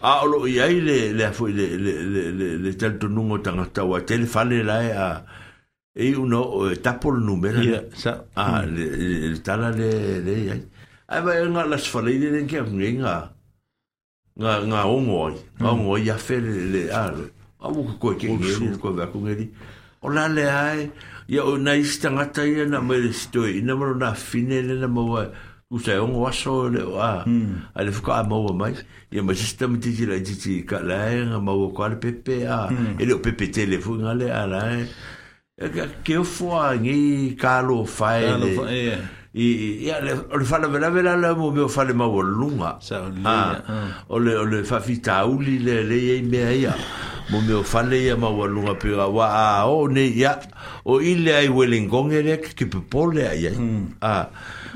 a o lo ia i le le foi le le le le le tanto nungo tanga tawa te le fale la a e uno e tapo le numero ia sa a mm. le le tala le le ia ai va nga las fale le le ke nga nga nga ongo ai mm. ongo ia fe le a a bu ko ke ni ko va ko ngeli o la le ai ia o na istanga tai na me stoi na mo na fine le na mo ku sa e ongo aso le o a mm. ale fuka mo wa mai ye ma sistem ti ti la ti ti ka la nga ma wa kwal pepe a mm. ele o pepe telefon ale ala e ke, ke fo a ngi ka lo fa e e ya le o le fa la vela vela la mo me o fa le ma wa lunga sa o le o le o le fa le ye me a ya mo me o fa le ya lunga pe a wa a o ne ya o ile ai welingongere ke pe pole ai hmm. a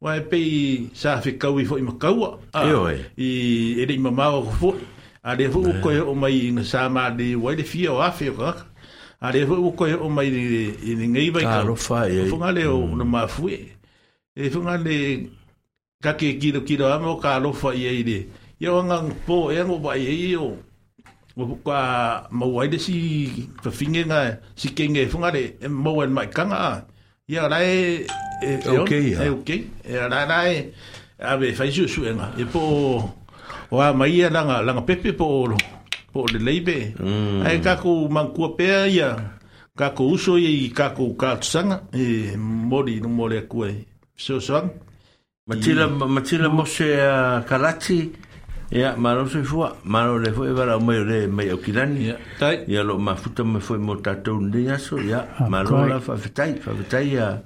wa e pei sa fi kaui fo ah, i makaua. E I ere i mamawa ko fo. A le fo uko eh. e o mai na sa ma le wai le fia o afe o kaka. A le fo uko e o mai i ni ngai vai kaka. Karofa e. Fo e ngale o mm. na mafu e. E fo ngale kake kiro kiro amo karofa i e i le. Ia o ngang po e ngo ba i e o. Ngo po ka mawai le si fafinge ngai si kenge fo ngale e, e mawai mai kanga a. ia lai e ok e ok e lai lai ave fai su su nga e po o a mai ia langa langa pepe po po le leibe ai ka ku man ku pe ia ka ku uso i ka ku ka tsanga e mori no mole ku e so so matila matila mo se kalati Ya maro se fua, maro le fua, e wala o mai le mai o kilani. Ia, tai. Ia lo ma futa me fua mo tatou ni aso, ia, ah, maro la fa fitai, fa fitai a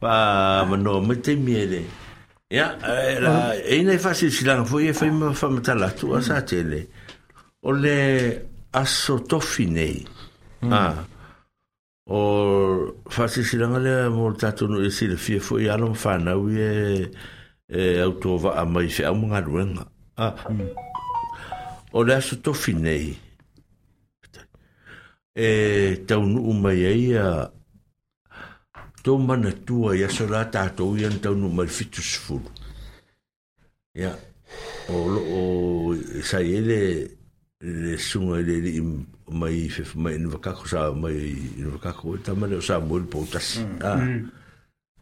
pa mano me te miere. Ia, eh, la, ah. e ne i fasi silanga fua, ia fai mo fa matala tu a mm. tele. O le aso tofi nei, mm. a, ah. o fasi silanga le mo tatou no e sile fia fua, ia lo na ui e... Eh, autova a mai fe a mga ngadwen Ah. Mm. O le aso tofi nei. E taunu mai ai a tō mana tua ia so la tātou ia taunu mai fitu sifuru. Ia, o, o sa i ele le sunga le li mai fefu mai inwakako sa mai inwakako e tamane o sa mwil poutasi. Ah. Mm.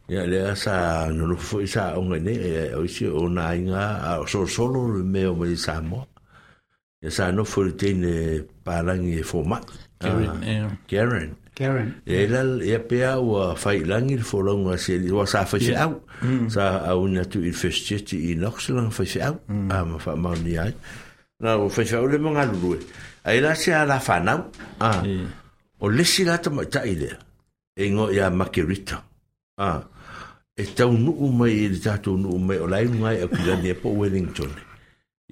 ia lea sa nolo foi sa onga ne e o isi o na inga a so solo le me o me sa mo e sa no foi tene parangi e foma Karen Karen e la e pea o fai langi le folonga se li o sa fa au sa au na tu il festiti i noxlan fa au a ma fa ma ni ai na o fa au le manga lue ai la se ala fa na a o lesi la ta ta ile e ngo ya makerita ah e tau nuu mai i le tatou nuu mai o lainu ai au kilani e po Wellington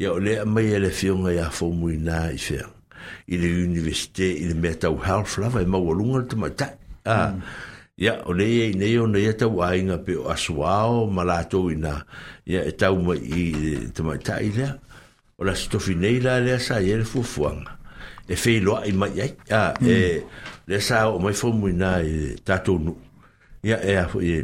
ia o lea mai e le fionga ia faumuinā i fea i le universite i le mea tau half lava e maualunga le tamaitaʻi a hmm. ia o leia i nei ona ia tau aiga pe o asuao ma latou inā ia e tau mai i le tamaitaʻi lea o lasitofi nei la lea sa ia e le fuafuaga e feiloaʻi mai ai a e hmm. lea sa o mai faumuinā i le tatou nuu ia e a foʻi e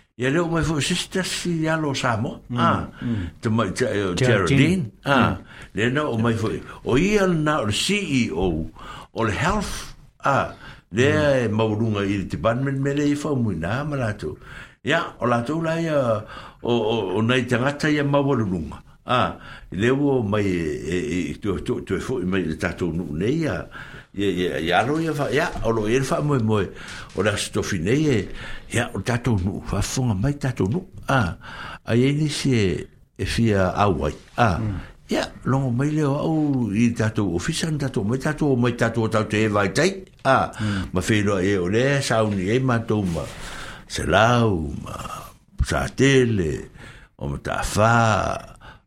Ya leo mai fu sister si ya lo sa mm, Ah. Mm. Te eh, Geraldine. Ah. Mm. Le no o mai fu. O ia na o CEO o le health. Ah. Le e ma wunga i te ban men mele i fa mu na ma to. Ya o la la ya eh, o o na te ngata ya ma wunga. Ah. Le wo mai e e tu tu tu e fu mai ta to nu nei ya ye ye ya lo ye fa ya o lo ye fa mo mo o la sto fine ye ya o to nu fa fo nga mai tato nu a a ye ni se e fia a wai mm. e a ya lo mo mai le o i tato o fi san tato mo tato mo tato tato te vai te a ma fe lo ye o le sa un ye ma to ma se la u ma sa tele o ma ta fa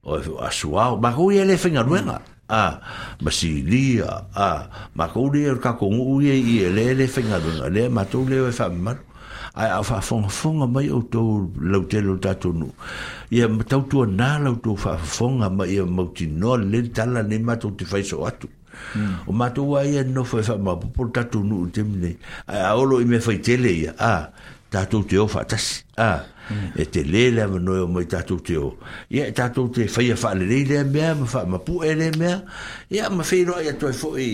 o aswa ba ko ye le fenga nu mm a masi lia a ma ko le ka ko ngu ye ye le le fenga do le ma to le fa ma a fa fonga fonga mai o to lo te lo ta to nu ye ma to to na lo to fa fonga mai mo ti no le ta la ne ma to te fa so atu o ma to wa ye no fa fa ma po po ta to nu te mne a o lo i me fa tele ya a ta to te o fa ta a e te lele ama noi o mai tatou te o ia e tatou te faia le lea mea ma pu e lea mea ia ma feiloai atu ai foʻi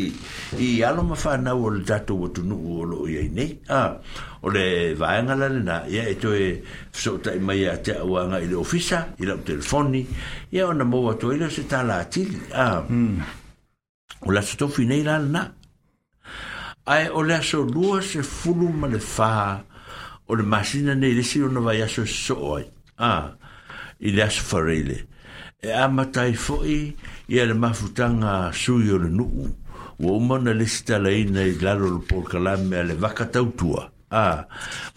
i alo ma fanau o le tatou atunuu o loo iai nei a o le vaega lalenā ia e toe fesootaʻi mai iā te auaga i le ofisa i lau telefoni ia ona mou atu ai leo se talatili a o la laso tofi nei na. Ai o le aso lua se fulu ma le faa o le masina nei le siro na vai aso so ai. Ah, i le aso whareile. E amatai fo'i i ele mafutanga sui o le nuu. Wa umana le sitala ina i lalo le polkalame a le vakatautua. Ah, Ah, a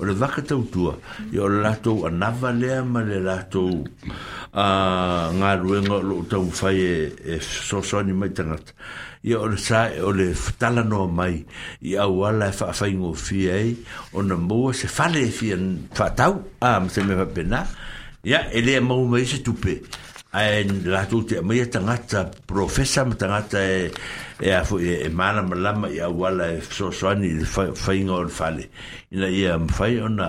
o le vaka tau tua i o lato a nava lea ma le lato a ah, ngā ruenga o lo tau fai e, e sosoni mai tangata i o le sa o le tala no mai i a wala e whaafai ngō fia ei o na mua se fale e fia whaatau a ah, ma se mewa pena ia e lea mau mai se tupe ai latou te mai tangata profesa ma tangata e e a fo e mana malama i a wala e sosoani i whainga on fale ina ia mwhai ona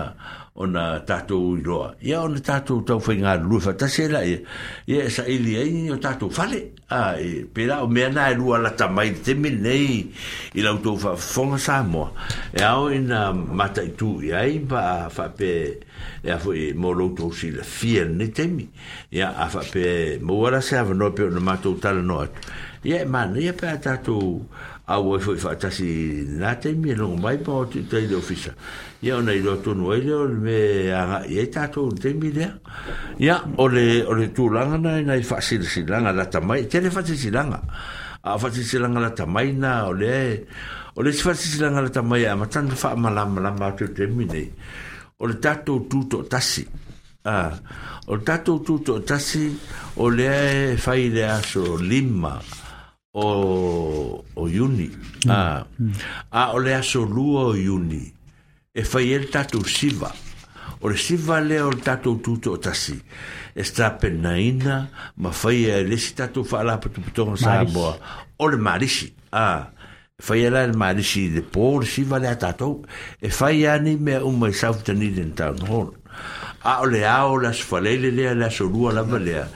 ona tatou iloa ia ona tatou taufaiga lulue lua la ia ia e saʻili ai o tatou fale a e pela o mea na e lua lata mai le teme lenei i lautou faafofoga sa moa e ao ina mataʻitū i ai pa faape ia foi mo loutou silafia lenei temi ia a faape maua la se avanoa pe ona matou talanoa atu ia e mana ia pe a tatou aua e foi faatasi na temi e logo mai pa o de ofisa Ya, ona i loa tonu ai lea o le me agaʻi ai tatou le taimi lea ia o le o le tulaga na inai faasilasilaga latamai e tele faasilasilaga a o faasilasilaga latamai na o tamai. e o le si faasilasilaga latamai a matana faamalamalama atu taimi nei o le tatou tutoʻatasi a o le tatou tutoʻatasi o lea e fai le aso lima o o iuni ah, ah oleh le aso lua o e fai el tatu siva o le siva lea o le tatou tuto o tasi e tapenaina ma fai e lesi tatou faalapotopotoga sa moa o le malisi a fai e la le malisi i le pō le siva lea tatou e fai ia ni mea uma i sautanili na taunhol a o le a o le asofaleile lea la asolua lava lea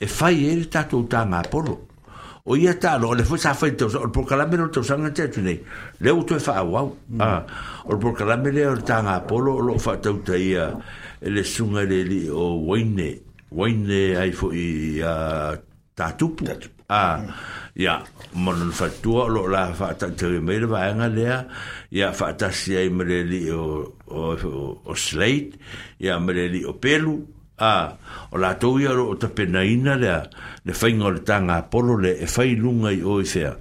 e fai e le tatou tagapolo o ia talo o le foi sa fai te o proclame no teu sanga te tune le o tu fa wa mm. a o proclame le o tanga polo lo fa tau te ia le sunga le li o waine waine ai fo i a tatupu a mm. ia mon fa tu lo la fa ta te me le va nga le ia fa ta si ai me le li o o slate ia me le li o pelu a o la tou ia lo o tapenaina lea le faiga o le tagapolo le e fai luga i oe fea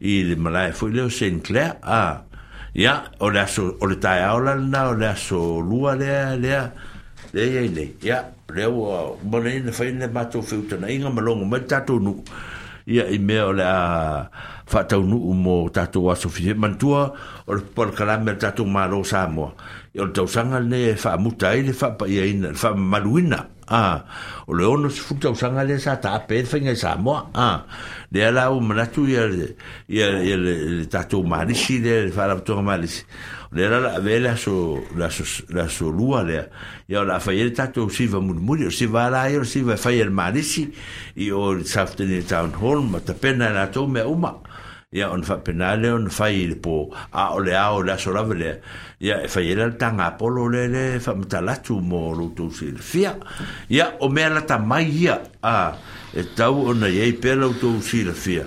i le malae foi leo st clair a ia o le aso o le taeao lalana o le aso lua lea lea leiai lei ia lea ua uma lei na fai le matou feutanaiga ma logo mai le tatou nuu ia i mea o lea whātaunu u mō tātou aso fie mantua o le pōra kalame le tātou mālo Samoa i o le tausanga e le e wha muta i le wha ia ina le wha maruina o le ono si futa usanga le ta pe fa e nga Samoa a le ala u manatu ia le tātou mālisi le wha rapatua mālisi le la ve la so la so la so lua le ia la fai le tatou siva mulimuli o siva ala ia si siva fa le malisi i o Southampton Town Hall ma ta pena e la tau mea uma ia on fa pena le on fa le po a o le a o la so la le ia e fai le tanga polo le le fa mtalatu mo lo tu si le fia ia o mea la ta mai ia a e tau ona ye pela o tu si le fia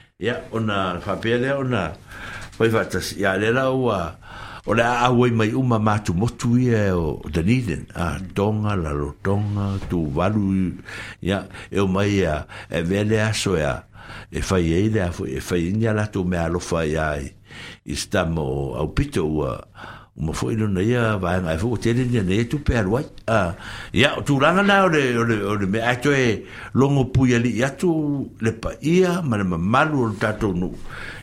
ya ona fa pele ona poi fa ta ya le la wa ona a we mai uma ma tu mo ye o de niden a donga la lo tu valu ya eu mai ya e vele a so e fa ye le a e fa ni la tu me a lo fa ya i au pito uma foi no dia vai vai vou ter ele nem tu perro ah ya e tu lá na hora de de me acho é longo puia e ya tu le pa ia mas mas malu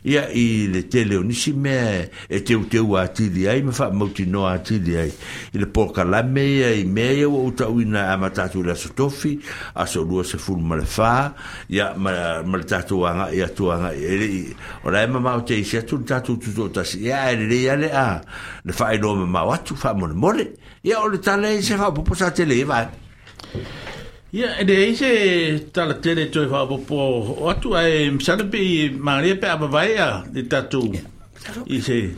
ia i le tele o nisi mea e teu teu a tili ai me wha mauti no a tili ai i le por kalame ia i mea ia wa uta uina a matatu i la sotofi a so lua se fulu ma le wha ia ma le tatu anga ia tu anga i ele i o la ema mao te isi atu tatu tuto tasi ia e le rei ale a le wha i loa me mao atu wha mone mole ia o le tala i e se wha poposa tele i e vai Ia, e de eise tala tere toi whapopo o atu ai maria pe a de tatu i se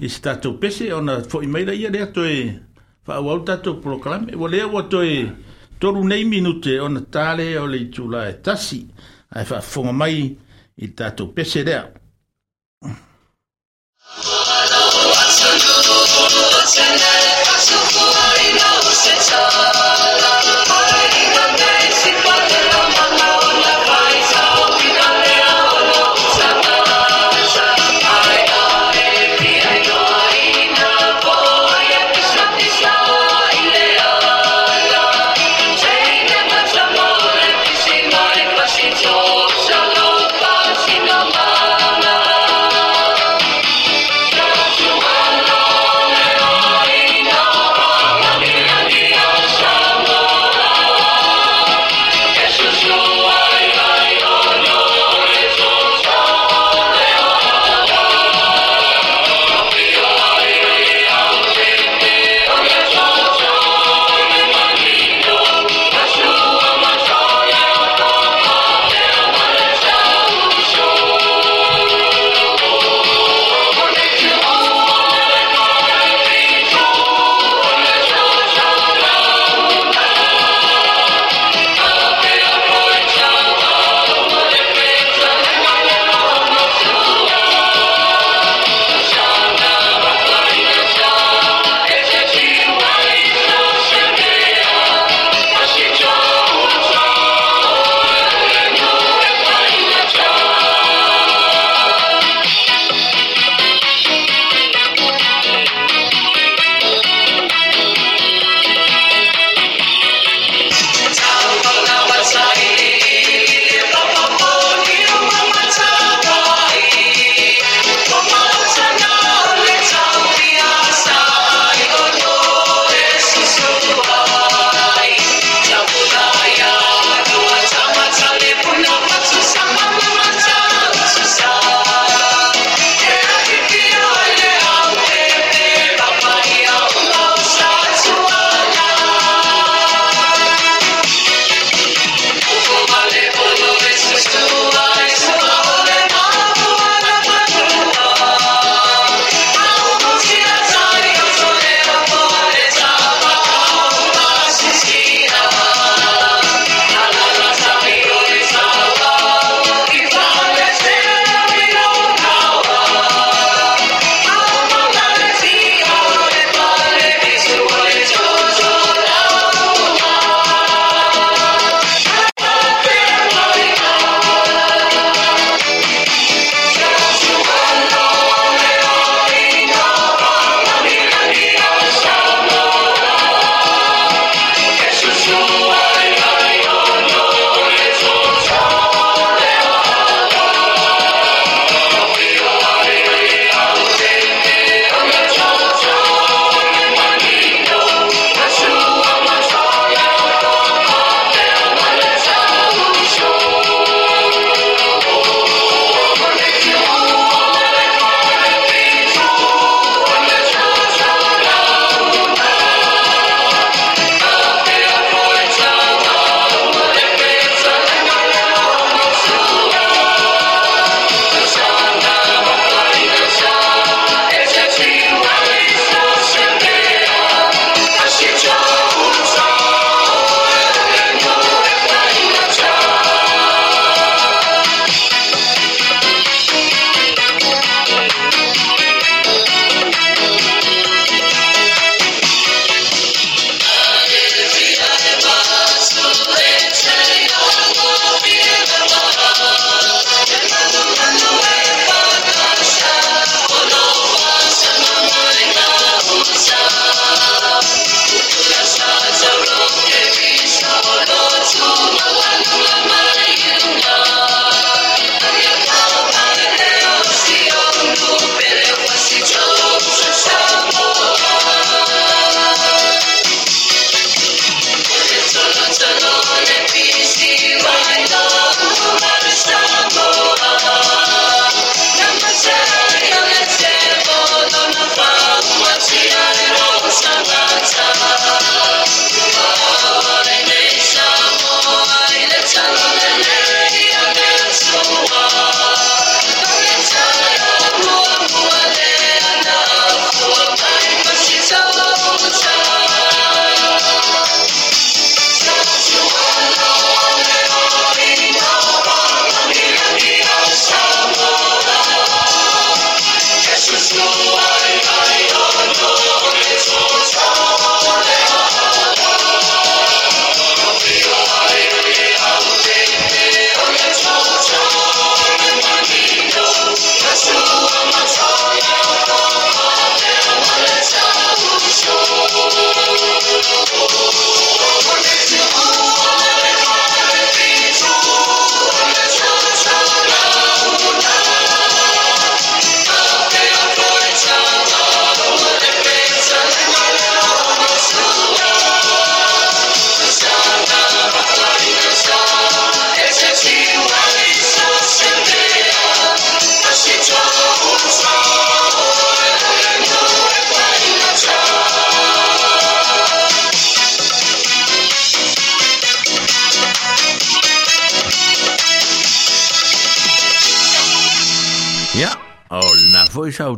i se tatu pese ona fo i meira ia lea toi whaawau tatu program e walea wa toi toru nei minute ona tale o le itula e tasi ai whaafonga mai i tatu pese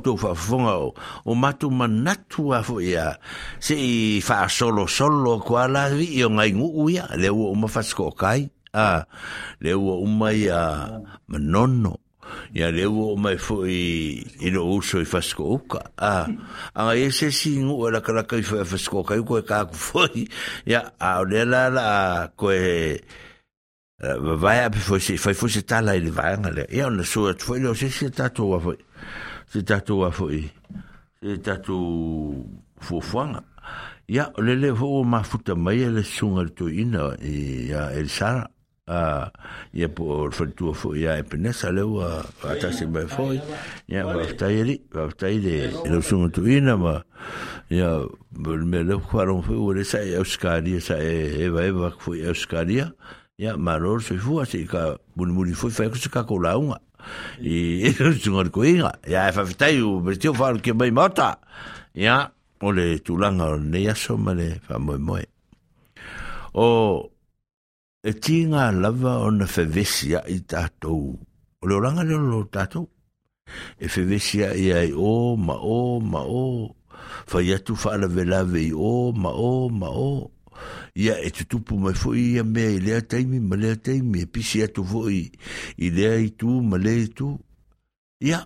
tō whaafonga o, o matu manatu a fo ia, se i wha solo solo kua la vi i o ngai ngu ia, le ua uma whasko kai, a, le ua uma ia manono, ia le ua uma i fo i ino uso i whasko uka, a, a ngai e se si ngu e laka laka i whasko kai koe kāku foi, ia, a o le la la koe, vai a pe foi se foi foi se tala ele vai ngale e ona so foi lo se se tato foi se tatou afoʻi se tatou fuafuaga ia o lele foʻu o mafuta mai le susuga le toeina ia e le e sara a ia po o le faletua foʻi e penesa le ua atasi mai foʻi ia vaavatai alii vaavatai le le usuga tuuina ma ia le mea leu faalogo foʻi ua le saʻe ausikalia saʻe evaeva foʻi ausikalia ia malo le soifua seʻi ka mulimuli foʻi faiko se kakoulauga i eu tungar kuinga ya fa fitai u berti u faru ke mai mata ya ole tulanga ne ya soma le fa moi moi o e tinga lava o na fevesi ya i tatou o le oranga leo lo tatou e fevesi ya i ai o ma o ma o fa yatu fa ala velave i o ma o ma o ia e tutupu mai foi ia mea i lea taimi ma lea taimi e pisi atu foi i lea i tu ma lea i tu ia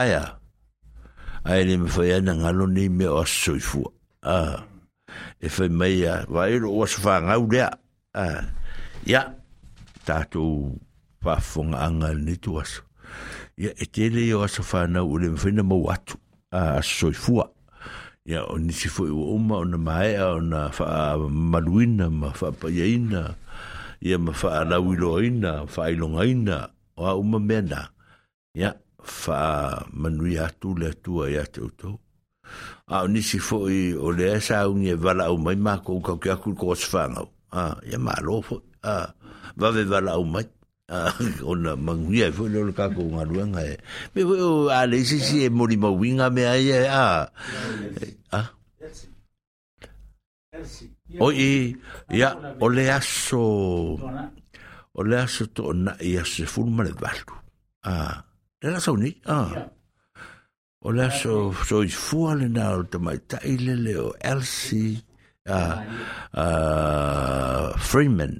aia aia ne me fai ana ngalo nei me o aso i fua e fai mai a vairo o aso fa ngau lea ia tātou pafonga anga ni tu aso ia e tele i o aso fa ngau ule me fai na mau atu aso i ya oni si foi o uma o na mai a na fa maluina ma fa paiaina ya ma fa äh, na wiloina fa ilongaina o a uma mena ya fa manui atu le atua ya te uto a oni si foi o le esa unge vala o mai ma kou kau ke akul kou ah ya ma alo foi ah va ve vala o mai ona manguia foi lo ka ko ngaruanga e me foi o ale si si e mori mo winga me ai e a a ah? o i ya o le aso o le aso to na ia se fulma le valu a le aso ni a o le aso so i fua le na o te mai taile le o Elsie a Freeman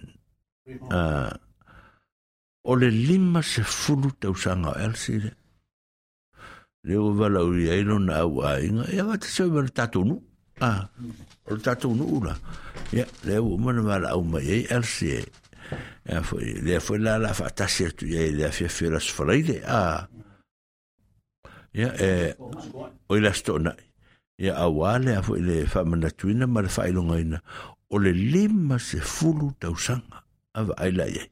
a uh, o le lima se fulu tausaga o elsi le le ua valau i ai lona auaiga ia vatasoi ma le tatou nuu a o le tatou nuu la ia lea ua mana valaau mai ai elsi e ia foi lea foi la la faatasi atu ia i le afiafia lasofalai le a ia e o i lasitoʻanaʻi ia auā lea foi le faamanatuina ma le faailogaina o le lima se fulu tausaga avaaila i ai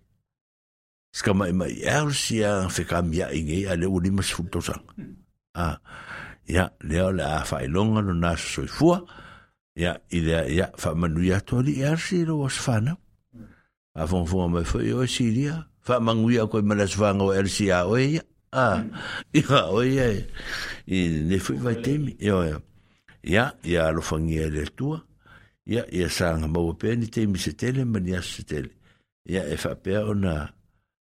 Ska ma, mai er sia whika mia inge a le uri mas futosang. Ah, ia, leo le a whailonga no nasa soifua, ia, i lea, ia, ya ia tori er si ro as whanau. A whongfonga mai whai o siria, whamangui a koe malas wanga o er si a oe ia. Ah, ia, oe ia, i ne fui vai temi, ia, ya Ia, ia alofangia le tua, ia, ia sanga maua pēni temi se tele, mani as se tele. ya e whapea o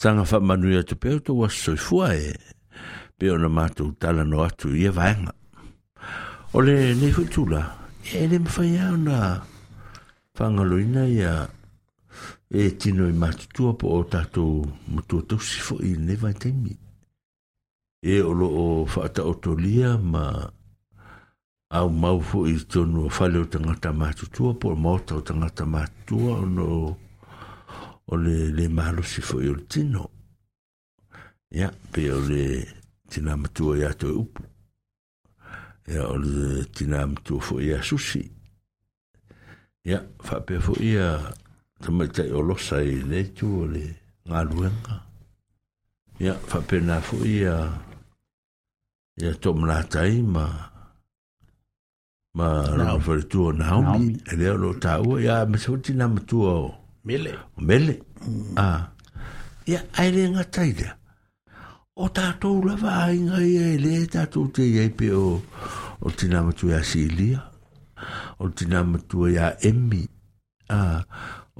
sanga fa manu ya te peo to was so fu e peo na mato tala no atu e e ia vanga ole ne fu tula e le mfa ya na fanga lo ina ya e tino i mato tua po o tato mutu e o tau sifo i ne vai temi e o lo o fa ta o to lia ma au mau fo i tonu o fale o tangata mato tua po o mauta tangata mato tua o no o le le malo si foi o tino ia pe o le tina matua ia to upu ia o le tina matua foi ia susi ia faapea foi ia tamaitai o losa i le tu o le galuega ia faapena foi ia ia tomanatai ma ma raofaletua naomi e lea o ta tāua ia ma se foi tina matua o Mele. Mele. Mm. Ah. Ia aere ngata i rea. O tātou lava ainga i e le tātou te iei pe o, o tina matu e a Silia. O tina matu e a emi Ah.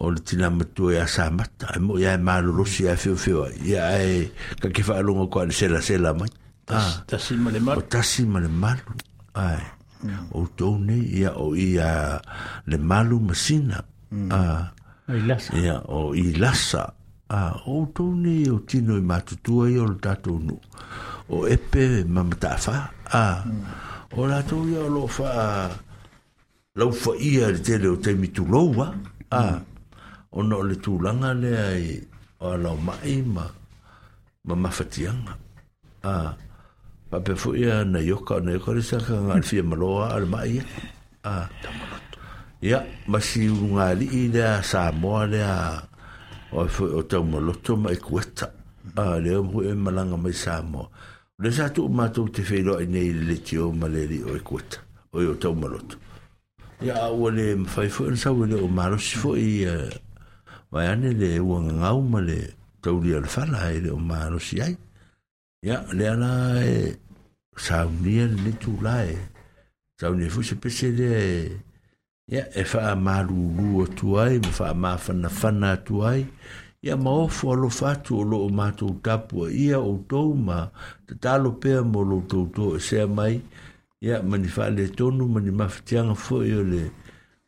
O le tina matu e a Samata. E mo ia e malolosi a feo feo. Ia e ka ke whaalonga kwa le sela sela mai. Ah. Tasi ma malu. O tasi male malu. Ai. Mm. O tōne ia o ia le malu masina. Mm. Ah. lasa. Ia, o i A o tou nei o tino i matutua i o le tatou nu. O epe mamata A o la tou i o lo fa lau fa ia le tele o te mitu loua. A o no le tūlanga le ai o alau mai ma ma mafatianga. A pape fu ia na yoka na yoka le saka ngā fia maloa al mai. A tamalata. ia masiuga alii lea samoa lea oe foi o taumaloto ma e kueta a lea ma hue malaga mai samoa le sa tuu matou te feiloaʻi nei le letio ma le alii oe kueta oe o e taumaloto ia aua le mafai foi ona saua le o malosi foi e, mai ane le uagagau ma le taulia le fala e le o malosi ai ia lea la e saunia le netulā e saunia foi se pese lea e ya e fa ma lu lu tu ai me fa ma fa na fa na tu ai ya ma o fo lo fa tu lo ma tu ta po ia o to ma te ta lo pe mo lo to to e se mai ya ma ni fa le to nu ma ni ma fa tiang fo yo le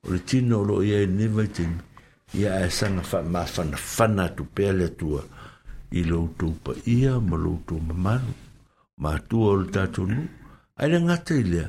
o le tino lo ia ni va tin ia e sa na fa ma fa na fa na tu pe le tu i lo to pa ia ma lo to ma ma tu o ta tu nu ai le ngata ilia.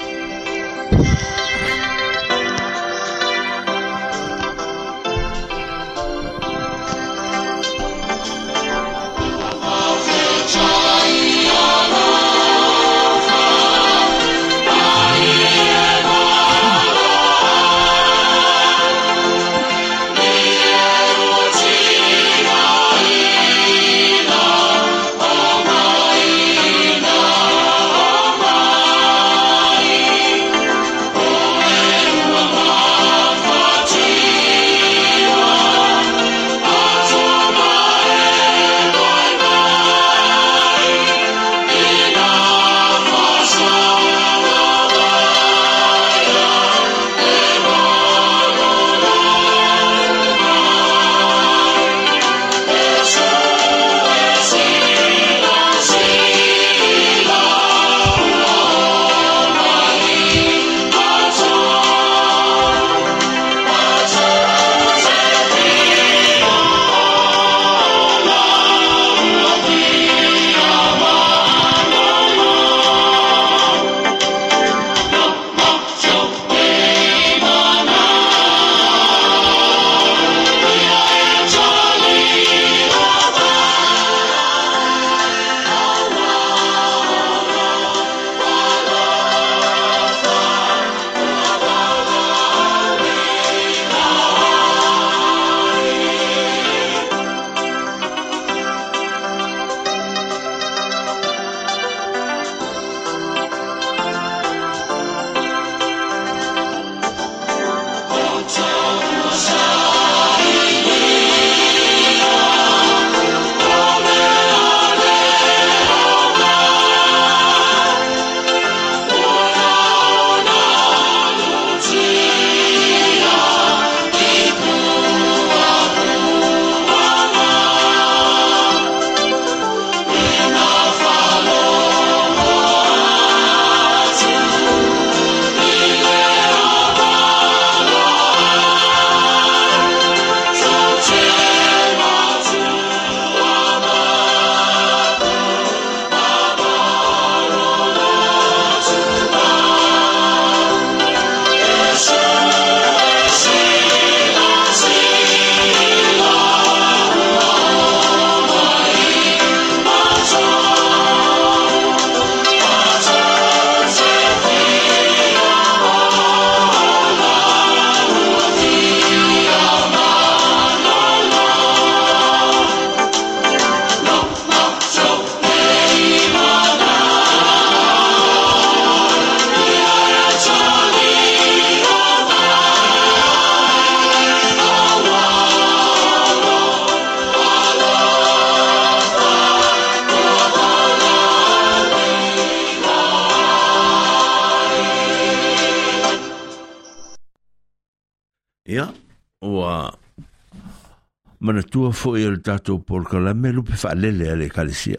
foi o tatou polokalame lupe faalele a le ekalesia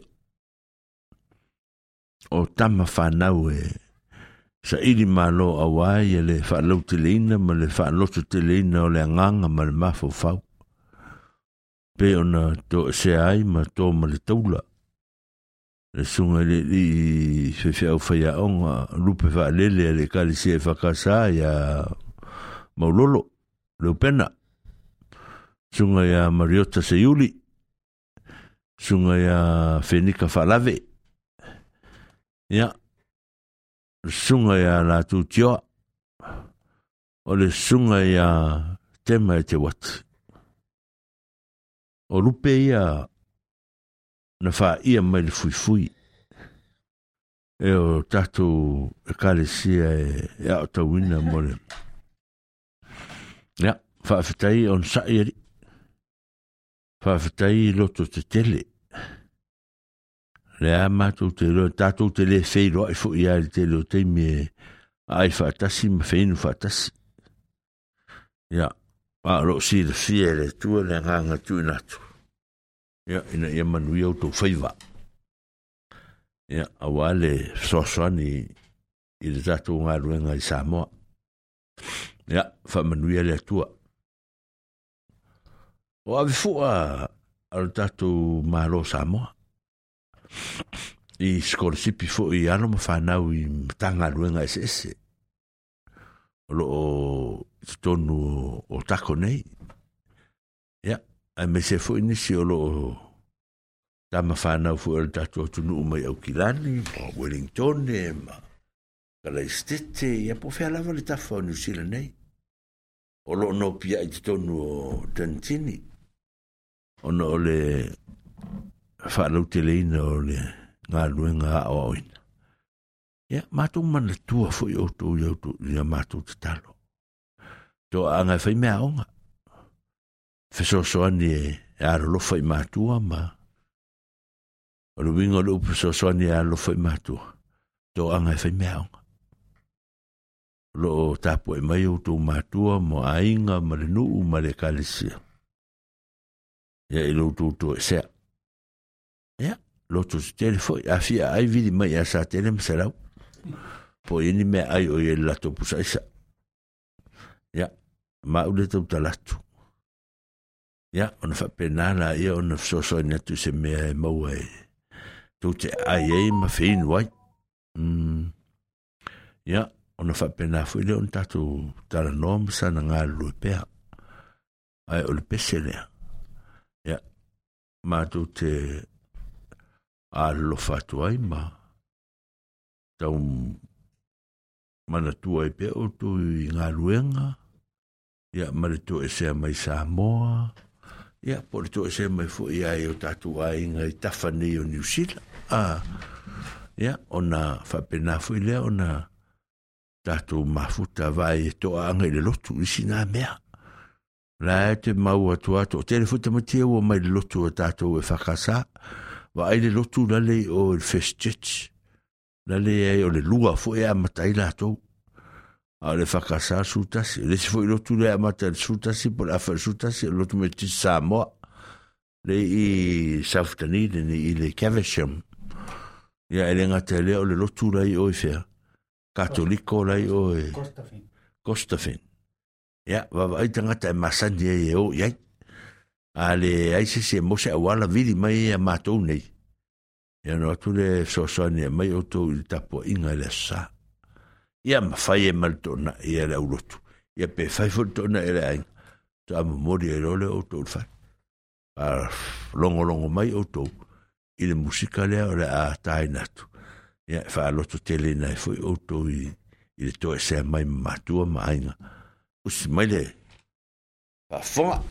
o tama fanau e saʻili malo auā ia le faalauteleina ma le faaloto teleina o le agaga ma le mafaufau pe ona toesea ai ma tō ma le taula le suga i leʻilii fefeau faiaʻoga lupe faalele a le ekalesia e fakasā ia e maulolo le upena sunga ya Mariota Seiuli, sunga ia Fenika Falave, ia sunga ia Latu Tioa, o le sunga ia Tema e Te O lupe ia na faa ia mai le fui fui. E o tatu e kare sia e, e au tawina mole. Ya, Ia, fitai on saa ieri. whawhetai loto te tele. Le a mātou te loa, tātou te le wheiroa i fo i ari te loa te me ai whātasi, ma whainu whātasi. Ia, a ro si le fie le tua le nganga tu natu. Ia, ina ia manu iau tō whaiva. Ia, a wale sosoani i le tātou ngā ruenga i Samoa. Ia, whamanui le tua. Ia, O avifuwa alatato ma lo samwa I skol sipifuwa i alo mwafanaw I mtanga lwen a esese O lo ititonu otako ne Ya, a mesefuinisi o lo Tamafanaw fwa alatato atonu O maya wakilani, o Wellingtoni Kala istete, ya pou fe alavali tafwa O nusile ne O lo nopi a ititonu o tentini ona o le whanau te leina o le ngā luenga o oina. Ia, mātou mana tua fwoi o tō ya matu ia mātou te talo. Tō anga whai mea so Whesosoa ni e arolo whai mātua ma. Oru wingo so whesosoa ni e arolo whai mātua. Tō anga whai mea onga. Lo tāpua e mai o tō mo ainga ma le nuu ma le kalesia. ia mm. i loutou tu e sea. Ia, loutou se tere foi, a fia ai vidi mai a sa tere masalau. Po ini mea ai o ia lato pusa sa, Ia, ma ule tau talatu. Ia, ona whapenana ia ona fisoso i natu se mea e maua tu Tau te ai ei ma fein wai. Mm. Ia, ona whapena fwile on tu tatu tala nom sana ngā lupea. Ai, ole pese lea. mātou te alo fatu ai ma tau manatua i pe o tu i ngā ruenga ia marito e sea mai Samoa ia porito e sea mai fu ia e i o tatu ai ngā i tafani o New Zealand a ia o na whapena fu i lea o na tatu mafuta vai e toa angai le lotu i sina mea la te mau atu atu o telefuta matia ua mai lotu a tatou e whakasā wa ai le lotu lale o le first church lale ai o le lua fo e amatai latou a le whakasā sutasi le si fo i lotu le amata le sutasi po le awha sutasi o lotu me tisi Samoa le i Saftani le ni i le Cavisham ia ele ngata lea o le lotu lai o i whea katoliko lai o e Costafin Costafin ia vava'aitaga taemasani ai e oo iai a le ai sese mose auā lavili mai e a matou nei ia no atu le soasoani e mai outou i le tapuaʻiga e le sa, ia mafai e ma le toʻanaʻi e le aulotu ia pe fai foi na toʻanaʻi e le aiga taamomoli e lo le outou le fai a longolongo mai outou i le musika lea o le a taina atu ia e faaloto tele nai foi outou i i le toe sea mai mamatua ma aiga Usmali. Para fora.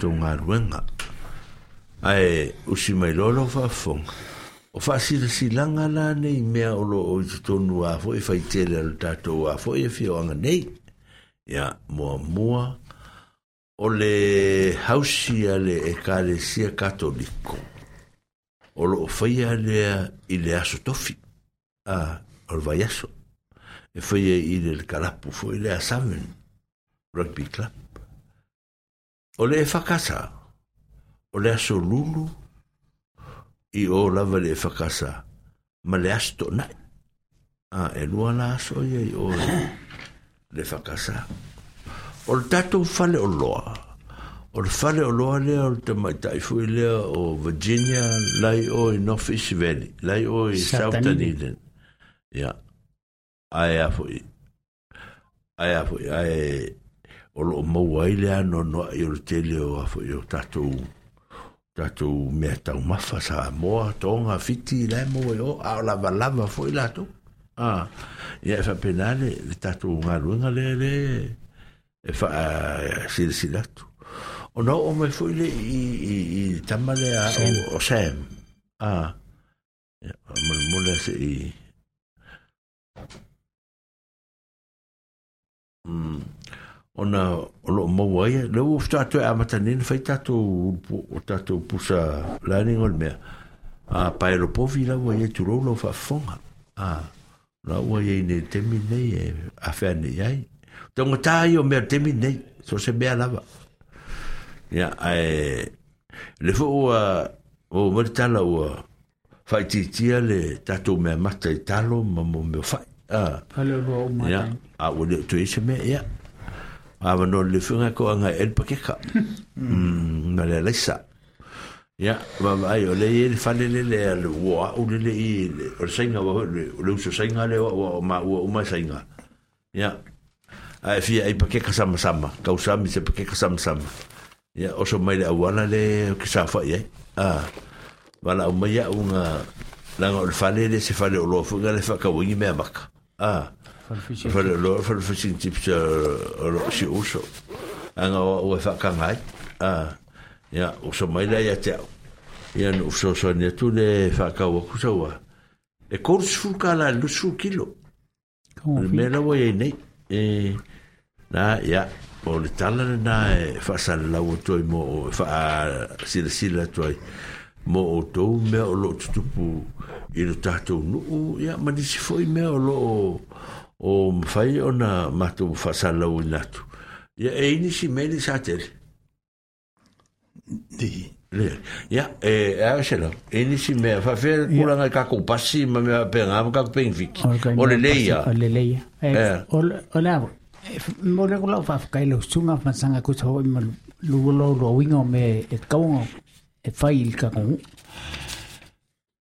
tātou ngā ruenga. Ai, usi mai lolo whaafonga. O whaasira silanga la nei mea olo o i tonu a fo i whaitere al tātou a fo i whio anga nei. Ia, mua mua, o le hausia le e kare sia katoliko. O lo whaia lea i le aso tofi. A, o le vai aso. E whaia i le kalapu fo i le asamen. Rugby club. o le fakasa e o le aso lulu i o lava le fakasa e ma le e lua la le fakasa o le fale o loa o le fale o loa lea o le lea o virginia lai o north east valley lai o i southern à ia o loo maua ai le ano no i o tele o afo i o tatou tatou mea tau mafa sa moa tonga fiti lai mo yo a la lava lava fo i lato a ia e faapena le le tatou galuega lea le e faa silisi latou ona o mai foi le i i tama le a o, sem a mo mo le se i mm ona o lo mo wai le o sta to amata nin fai ta to o ta to pusa learning on me a pa ero po vi la wai tu lo lo fa fonga a la wai ne termine e a fer ne yai to mo ta io me termine so se be la ya e le fo o o merta la o fai ti ti le ta me mata talo mo mo fa a pa lo mo ya a wo de tu ise me ya ava no le finga ko anga el pa keka mm na le lesa ya va va yo le ele fale le le le wa o le le ile o senga va o le uso senga le o ma o ma senga ya a fi ai pa keka sama sama ka usa mi se pa keka sama sama ya o so mai le awana le ki sa fa ye ah wala o mai ya unga langa o fale le se fale o lo funga le fa ka wingi me maka ah För lo för för för sin tips roxi uso. Anga o fa kangai. Ah. Ya uso mai la ya tau. Ya no uso so ne tu le fa ka o kusawa. E kurs fu kala lu su kilo. Me la voy nei. Eh na ya o le tala na e fa sal la o toi mo fa sil sil toi mo o tou me o lo tutupu i lo tatou nuu ia manisi foʻi mea o loo o fai o na matu fasala natu. Ia e ini si meni sa tere. Di. Le. Ia, e, e a se la. E ini si mea whawhera kuranga i kako pasi ma mea penga ama kako pengwiki. O le leia. O le leia. E, o le avu. E, Mo le kulau whawhakai lau sunga sanga kutau hoi ma luolo roingo me e kaungo e fai il kakungu.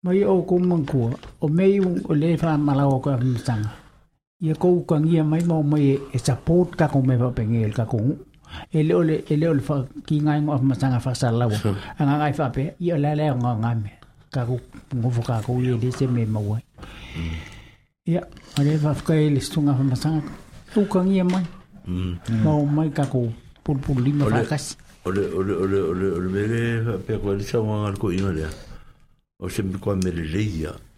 Mai o kumangkua. O mei o le wha malau o kwa ia kou kangia mai mau mai e support ka ko me pa pengel ka ko e le ole e le ole fa ki ngai ngo ma sanga fa sala wa anga ngai fa pe ia la la ngo nga me ka ko ngo fo ka ko ye de se me ma wa ia ale va ka e le stunga fa ma sanga tu kangia mai mau hmm. mai ka ko pul pul lima fa kas ole ole ole ole ole me le pe ko le sa wa ko inga le o se me ko me le le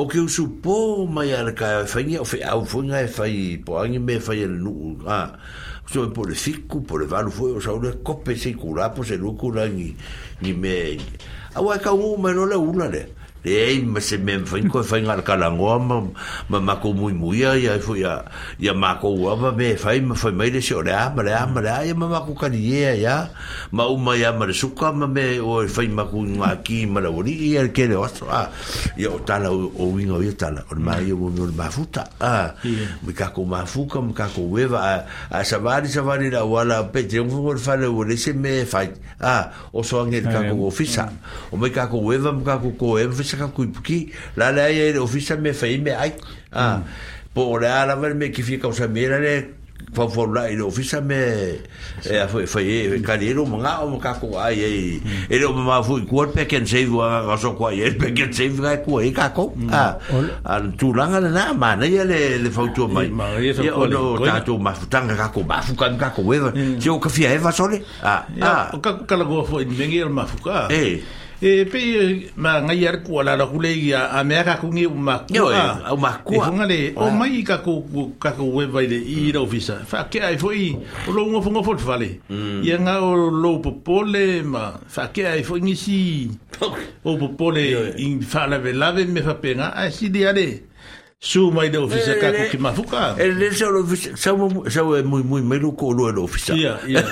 o que eu supo mai ala ka e o whi au fuinga po angi me fai el nu ah, a so e po le fiku po le valu fue o saure kope se kurapo se luku rangi ni me a wai ka ungu mai no le una le e ma se mem fa foi fa ngar mas ngo ma ma ma ko mui mui ya ya fu ya ya ma ko wa me foi ma fa mai le so la ma la ma la ya ma ma ko kali ma u ma ma suka ma me o fa ma ko nga ki ma la wori ya ke le ostro a ah. ya o tala o wing o ya o ma yo mo ma futa ah. a mi ka ko ma fu ka mi ka ko a savari savari la wala pe te mo fa le wori se me faz ah o so ngel ka ko o me ka ko we va ka ko ko saka kui puki la la ia e ofisa me fai me ai a ah, hmm. po le ala ver me ki fika usa mira le fa fa e ofisa me e a foi foi e kaliero e manga o ka ko ai ai e, hmm. e lo ma foi kuorpe ken sei vo a gaso ko ai pe ken sei vo ko e, e ka ko hmm. ah, a al tu langa na ma na ia le le fa tu mai ia o no ta tu ma futan ka ko ma fu ka ka ko e jo ka fi e va sole a a ka ka la go foi mengir ma fu ka e e pe ma ngai ar ku ala rule ya a me ka kungi u ma ku eh, a u ma ku a e ngale o ah. mai ka ku ka ku we vai de ir mm. ofisa fa ke ai foi o lo ngo fongo fot vale ya mm. nga o lo popole ma fa ke ai foi ni si o popole in fa la velave me fa pena a si di ale su mai de ofisa ka ku ki mafuka e le sa lo sa mo sa mo muy muy me lo ko lo lo ofisa ya ya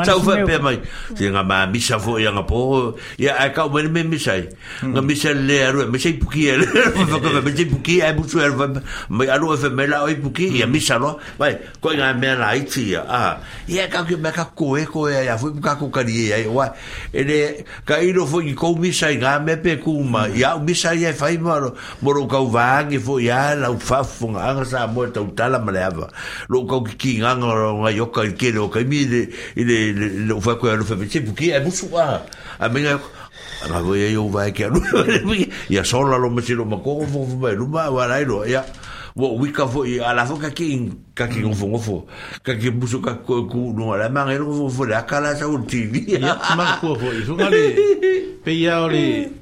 sa fa pe mai si nga ma mi sa fo ya nga po ya a ka mo me mi sai nga mi sa le aro me sai puki e fa ka me sai puki e bu su e fa me aro fa me la o puki ya mi sa lo vai ko nga me la i ti ya a ah, ya ka ki me ka ko e ko ya ya fu ka ko ka ri ya wa ele ka iro fo i ko mi sai nga me pe ku ma ya mi fa i lo kau vāngi fo ia lau whafunga anga sa moe tau tala ma leawa lo kau ki ki nganga o ngā yoka i kere o kai mi i le le uwhaku e alu whawete puki e musu a a minga a ngā koe e iau vai ki alu ia sola lo masiro ma kongo fo fo mai luma wa rairo ia wo wika fo i ala fo ka ki ka ki ngofo ngofo ka ki musu ka ko ku no ala manga e ngofo fo le akala sa o tivi ia ma ko i so ngale pe ia o le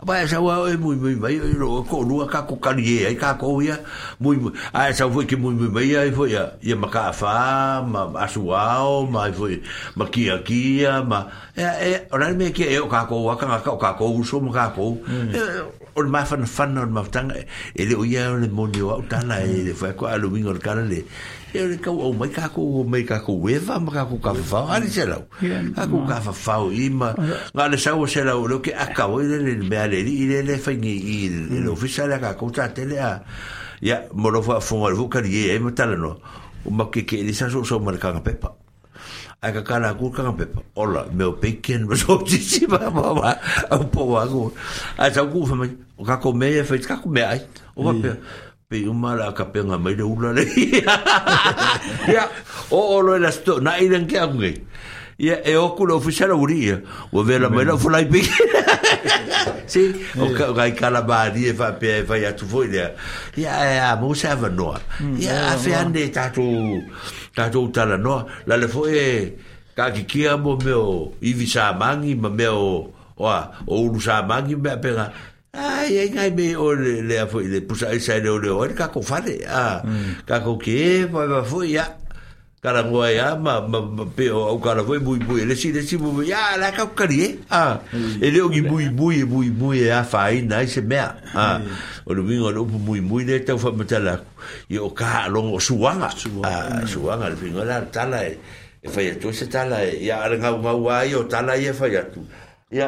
Apa esa wa e muy muy mai ro ko rua ka ko ka ye ai ka ko ia muy a esa foi que muy muy mai ai foi ia ia ma ka fa ma asuao ma foi ma kia kia ma e e ora me ke e ka ko wa ka ka ka ko uso ma ka ko o ma fan fan o ma tanga ele o ia le monio au tana e le foi ko aluminio le kana le e le kau au mai kako mai kako weva ma kako ka fa ali se lau kako ka fa fa i ma nga le sa o se lau lo ke akau ile le me ale i le le fa i le official ka ko ta tele a ya mo lo fa fo e mo tala no o ma ke ke le sa so so ma ka ka pepa a ka kala ku ka ka pepa ola me o pequen mo so ti ma ma ma o po a sa ku fa o ka ko me e fa ka ai o va pe umara ka penga mai de ula le ya o o lo la sto na iren ke ange ya e o kulo ofisala uri o vela mai la fulai pe si o ka ga kala ba di fa e pe fa ya tu foi ya ya e mo sa va no ya fe hmm. ande tatu tatu tala no la le foi eh, ka ki kia mo meo ivi sa mangi ma meo o o ulu sa mangi me penga ai ngai me o le le foi le pusa isa le le o ka ko fare a ka ko ke foi va foi ya kala ngoa ya ma pe o kala foi bui bui le si le si bui ya la ka kari a e le o gi bui bui bui bui a fai na se mea a o le vingo lo bui bui le tau fa matala i o ka longo suanga a suanga le vingo la tala e fai tu se tala ya ala ngau ngau ai o tala e fai tu ya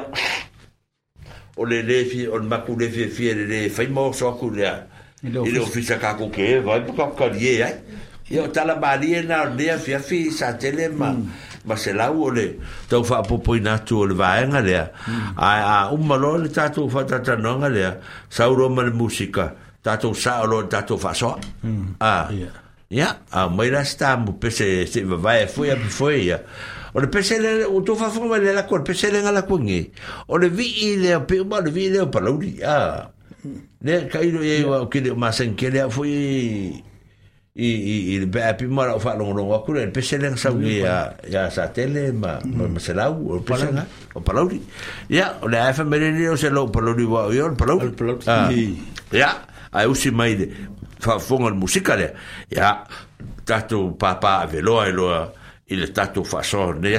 o le le fi o maku le fi fi le fai mo so aku le i le ofisa ka ko ke e vai ka ka ye ai i o tala mari e na le fi fi sa tele ma mm. ma se la o le to fa po po na tu le va nga le a mm. a um malo le ta tu fa ta ta nga le sa ro ma le musika ta tu sa lo ta tu fa so a ya a mai la sta mu pese se vai foi foi ya o le pesele o to fa fo le la cor pesele ngala kungi o le vi i le pe ma le vi le pa lauri a le kairo ye o ke le masen ke le fo i i i le pe pe ma o fa lo lo ko le pesele sa u mm. ya ya sa tele ma mm. ma se la o pa o pa lauri ya o le fa me le o se lo pa lauri wa yo pa lauri ah. ya a e usi mai fa fonga musica le ya tato papa veloa eloa il est tout façon n'est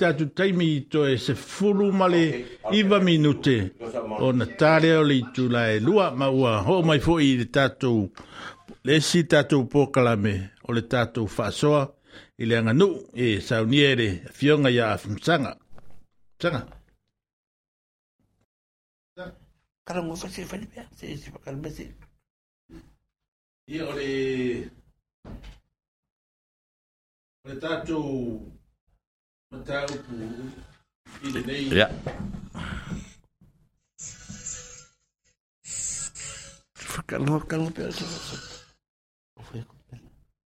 te atu taimi i to e se furu male iwa minute o na tare o li tu la e lua ma ua ho mai fo i le tatou le si tatou pokala me o le tatou whasoa i le anganu e sauniere fionga ia a fumsanga. Tanga. Kala ngofa se whanipea, se se whakala me se. Ia o le... O le tatou Yeah.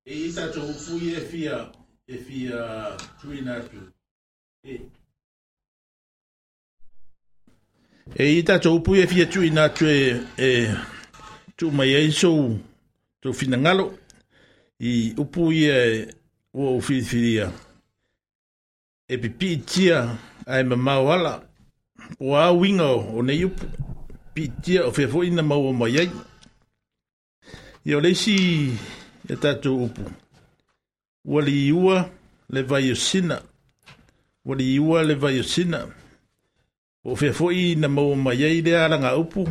e isa tou fui e fia e fia tuinatu e ita e fia tuinatu e e tu mai e finangalo i upu e o oh, fifiria e pipitia ai ma mawala o a winga o nei upu pitia o fefo ina maua mai ai i o leisi e tatou upu wali iua le vai o sina wali iua le vai o sina o fefo ina maua mai ai le alanga upu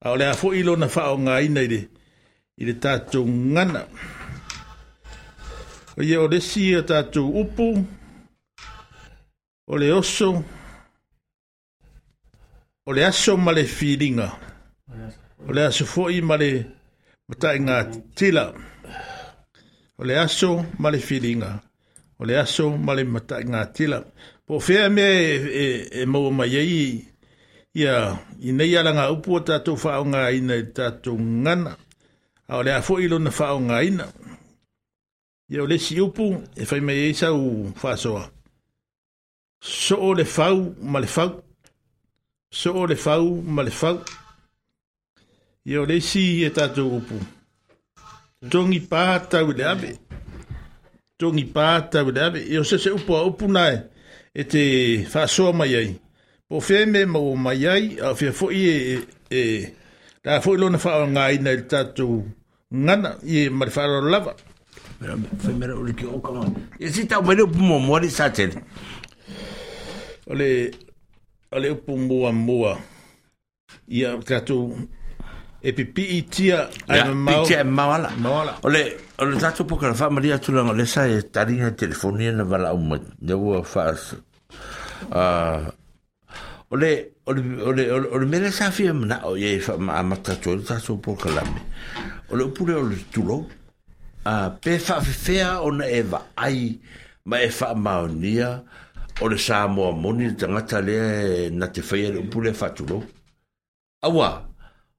a o le a ilo na fao ngā ina i le i le tatou ngana o i o leisi e tatou upu o le oso o le aso ma le filiga o le aso foʻi ma le mataʻiga tila o le aso ma le filiga o le aso ma le mataʻiga tila po o fea mea e, e, e maua mai ai ia i nei alaga upu o tatou faaaogāina i e tatou gana a o le a foʻi lona faaaogāina ia o lesi upu e fai mai ai e sau faasoa so o le fau ma le fau so o le fau ma le fau ia o leisi e tatou upu togi pā tau i le ave togi pā tau i le ave i o sese upu a upu nae e te faasoa mai ai po feme ma ua mai ai a fia foʻi e, e la e, foʻi lona faaogāina i le tatou gana i e ma le faalalo e si tau mai le upu moamoa le sa tele oleh oleh upu mua mua ia katu e eh, pipi i tia ai yeah, ya, mau tia mawala mawala ole ole tatu poka la fama ria tu lango le sa e taringa telefonia na wala uma ne ua faas uh, ole ole ole ole ole mele sa fia mna o oh, ye ya, fa ma ma tatu ole tatu poka la me ole upu le ole tu lo uh, ah, pe fa fea ona e ai ma e fa maonia o le sa moa moni le tangata lea na te whaia le upule whatulo. Awa,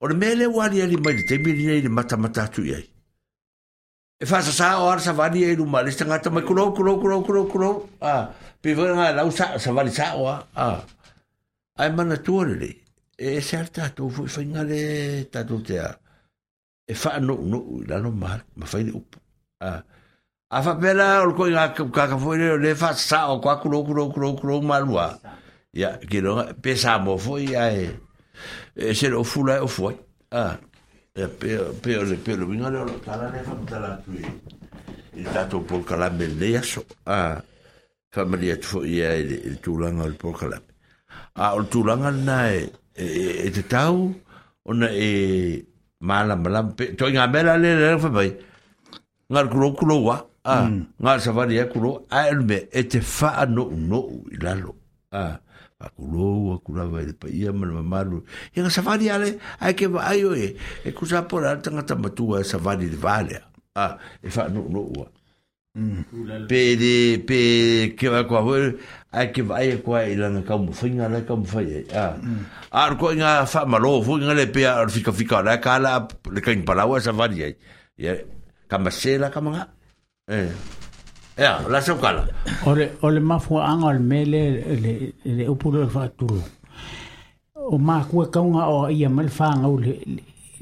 o le mele wali ali mai le temi lina le mata atu iai. E whasa sa o ara sa wani ai luma le tangata mai kurou, kurou, kurou, kurou, kurou. Ah, pe vana ngai lau sa, sa wani sa o Ah. Ai mana tua le e, e se ar tatou fu i e whainga le tatou te e a. E fa anu, anu, anu, anu, anu, anu, anu, anu, A fa pela o ko nga ka ka fo le fa sa o kwa kulo kulo kulo kulo malua. Ya ki no pesa mo fo ya e. E se lo fula e o fo. Ah. E pe pe le pe lo vinga le kala le fa tala tu. Il e. dato e por kala bellezzo. Ah. Fa malia tu fo ya il tulanga il por kala. Ah o tulanga na e e te tau ona e mala mala to nga mela le le fa bai. Ngar kulo kulo wa. a ah, mm. nga sa vale ya kulo a me e te fa no no ilalo a ah, a kulo a kula vai de paia mal mamalu e nga sa vale ale ai ke va ai oe e kusa por nga tanga tamatua sa vale de vale a e fa no no ua pe de pe ke va kwa vol a ke va ai kwa ilanga ka mo finga la ka mo fai a a ko nga fa malo vo nga le pe a fika fika la kala le ka in palawa sa vale ya kamasela kamanga Eh. Ya, la sokala. Ore ole mafu anga le mele le le upulo fa O ma ku e ka unga o ia mal fa nga le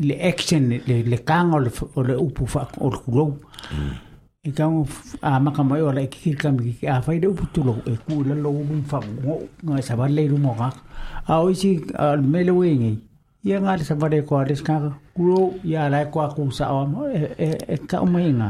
le action le le kanga le le upu fa o kulo. E ka un a ma ka mai ola ki ka mi a fa de upu tulu e ku le lo un fa ngo nga e sa ba le ru mo ka. A o si al mele we ngi. Ia nga sa ba de ko des ka kulo ya la ko o e e, e ka umenga.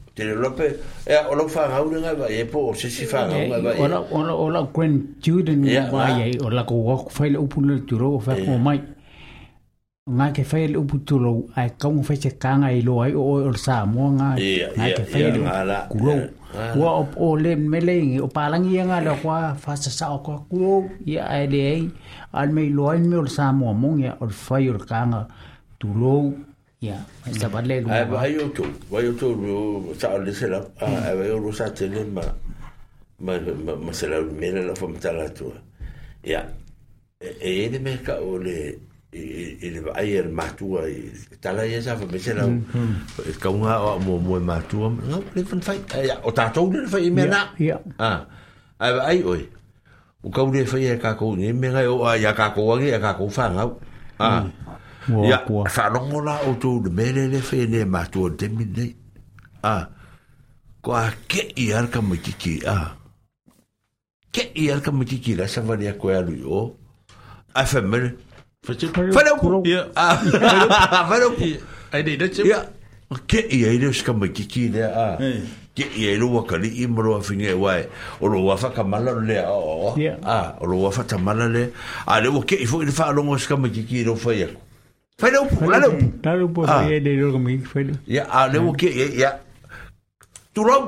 te le lope e o lo fa ngau nga va e po se si fa ngau nga va e ola ola ola quen chuden va e ola ko wa fa le upu le turo fa ko mai nga ke fa upu turo ai ka mo fa se ka i e lo ai e o o sa mo nga nga ke fa le ku lo wa o o le mele o pa lang ia nga lo kwa fa sa sa o ko ku ia ai le ai al me lo ai me o sa mo mo nga o fa i o ka ia sa ba le ai ba yo tu ba yo tu sa le se la ai ba yo sa te le ma ma ma se la me la fam ta la tu ia e de me ka o le ele ai el matua i tala ia sa me se la ka unga o mo mo matua no le fan fai o ta tu le fai me na ia ah ai ai oi ia whanongo la o tō na mele le whene mātua te minei a ko a ke i ar ka makiki a ke i ar ka makiki la sa vare a koe alu i o a whamere whanaupu whanaupu ai dei dace ia ke i ai leo ska makiki le a ke i ai leo wakali i maro a whinge wai o lo wafa ka mala le a o a o lo wafa ta mala le a leo ke i fo i le whanongo ska makiki leo whai ako Whai rau pu, lalo. Taro pu, whai e de roga mingi whai rau. Ia, a lewo ki, ia, ia. Turau,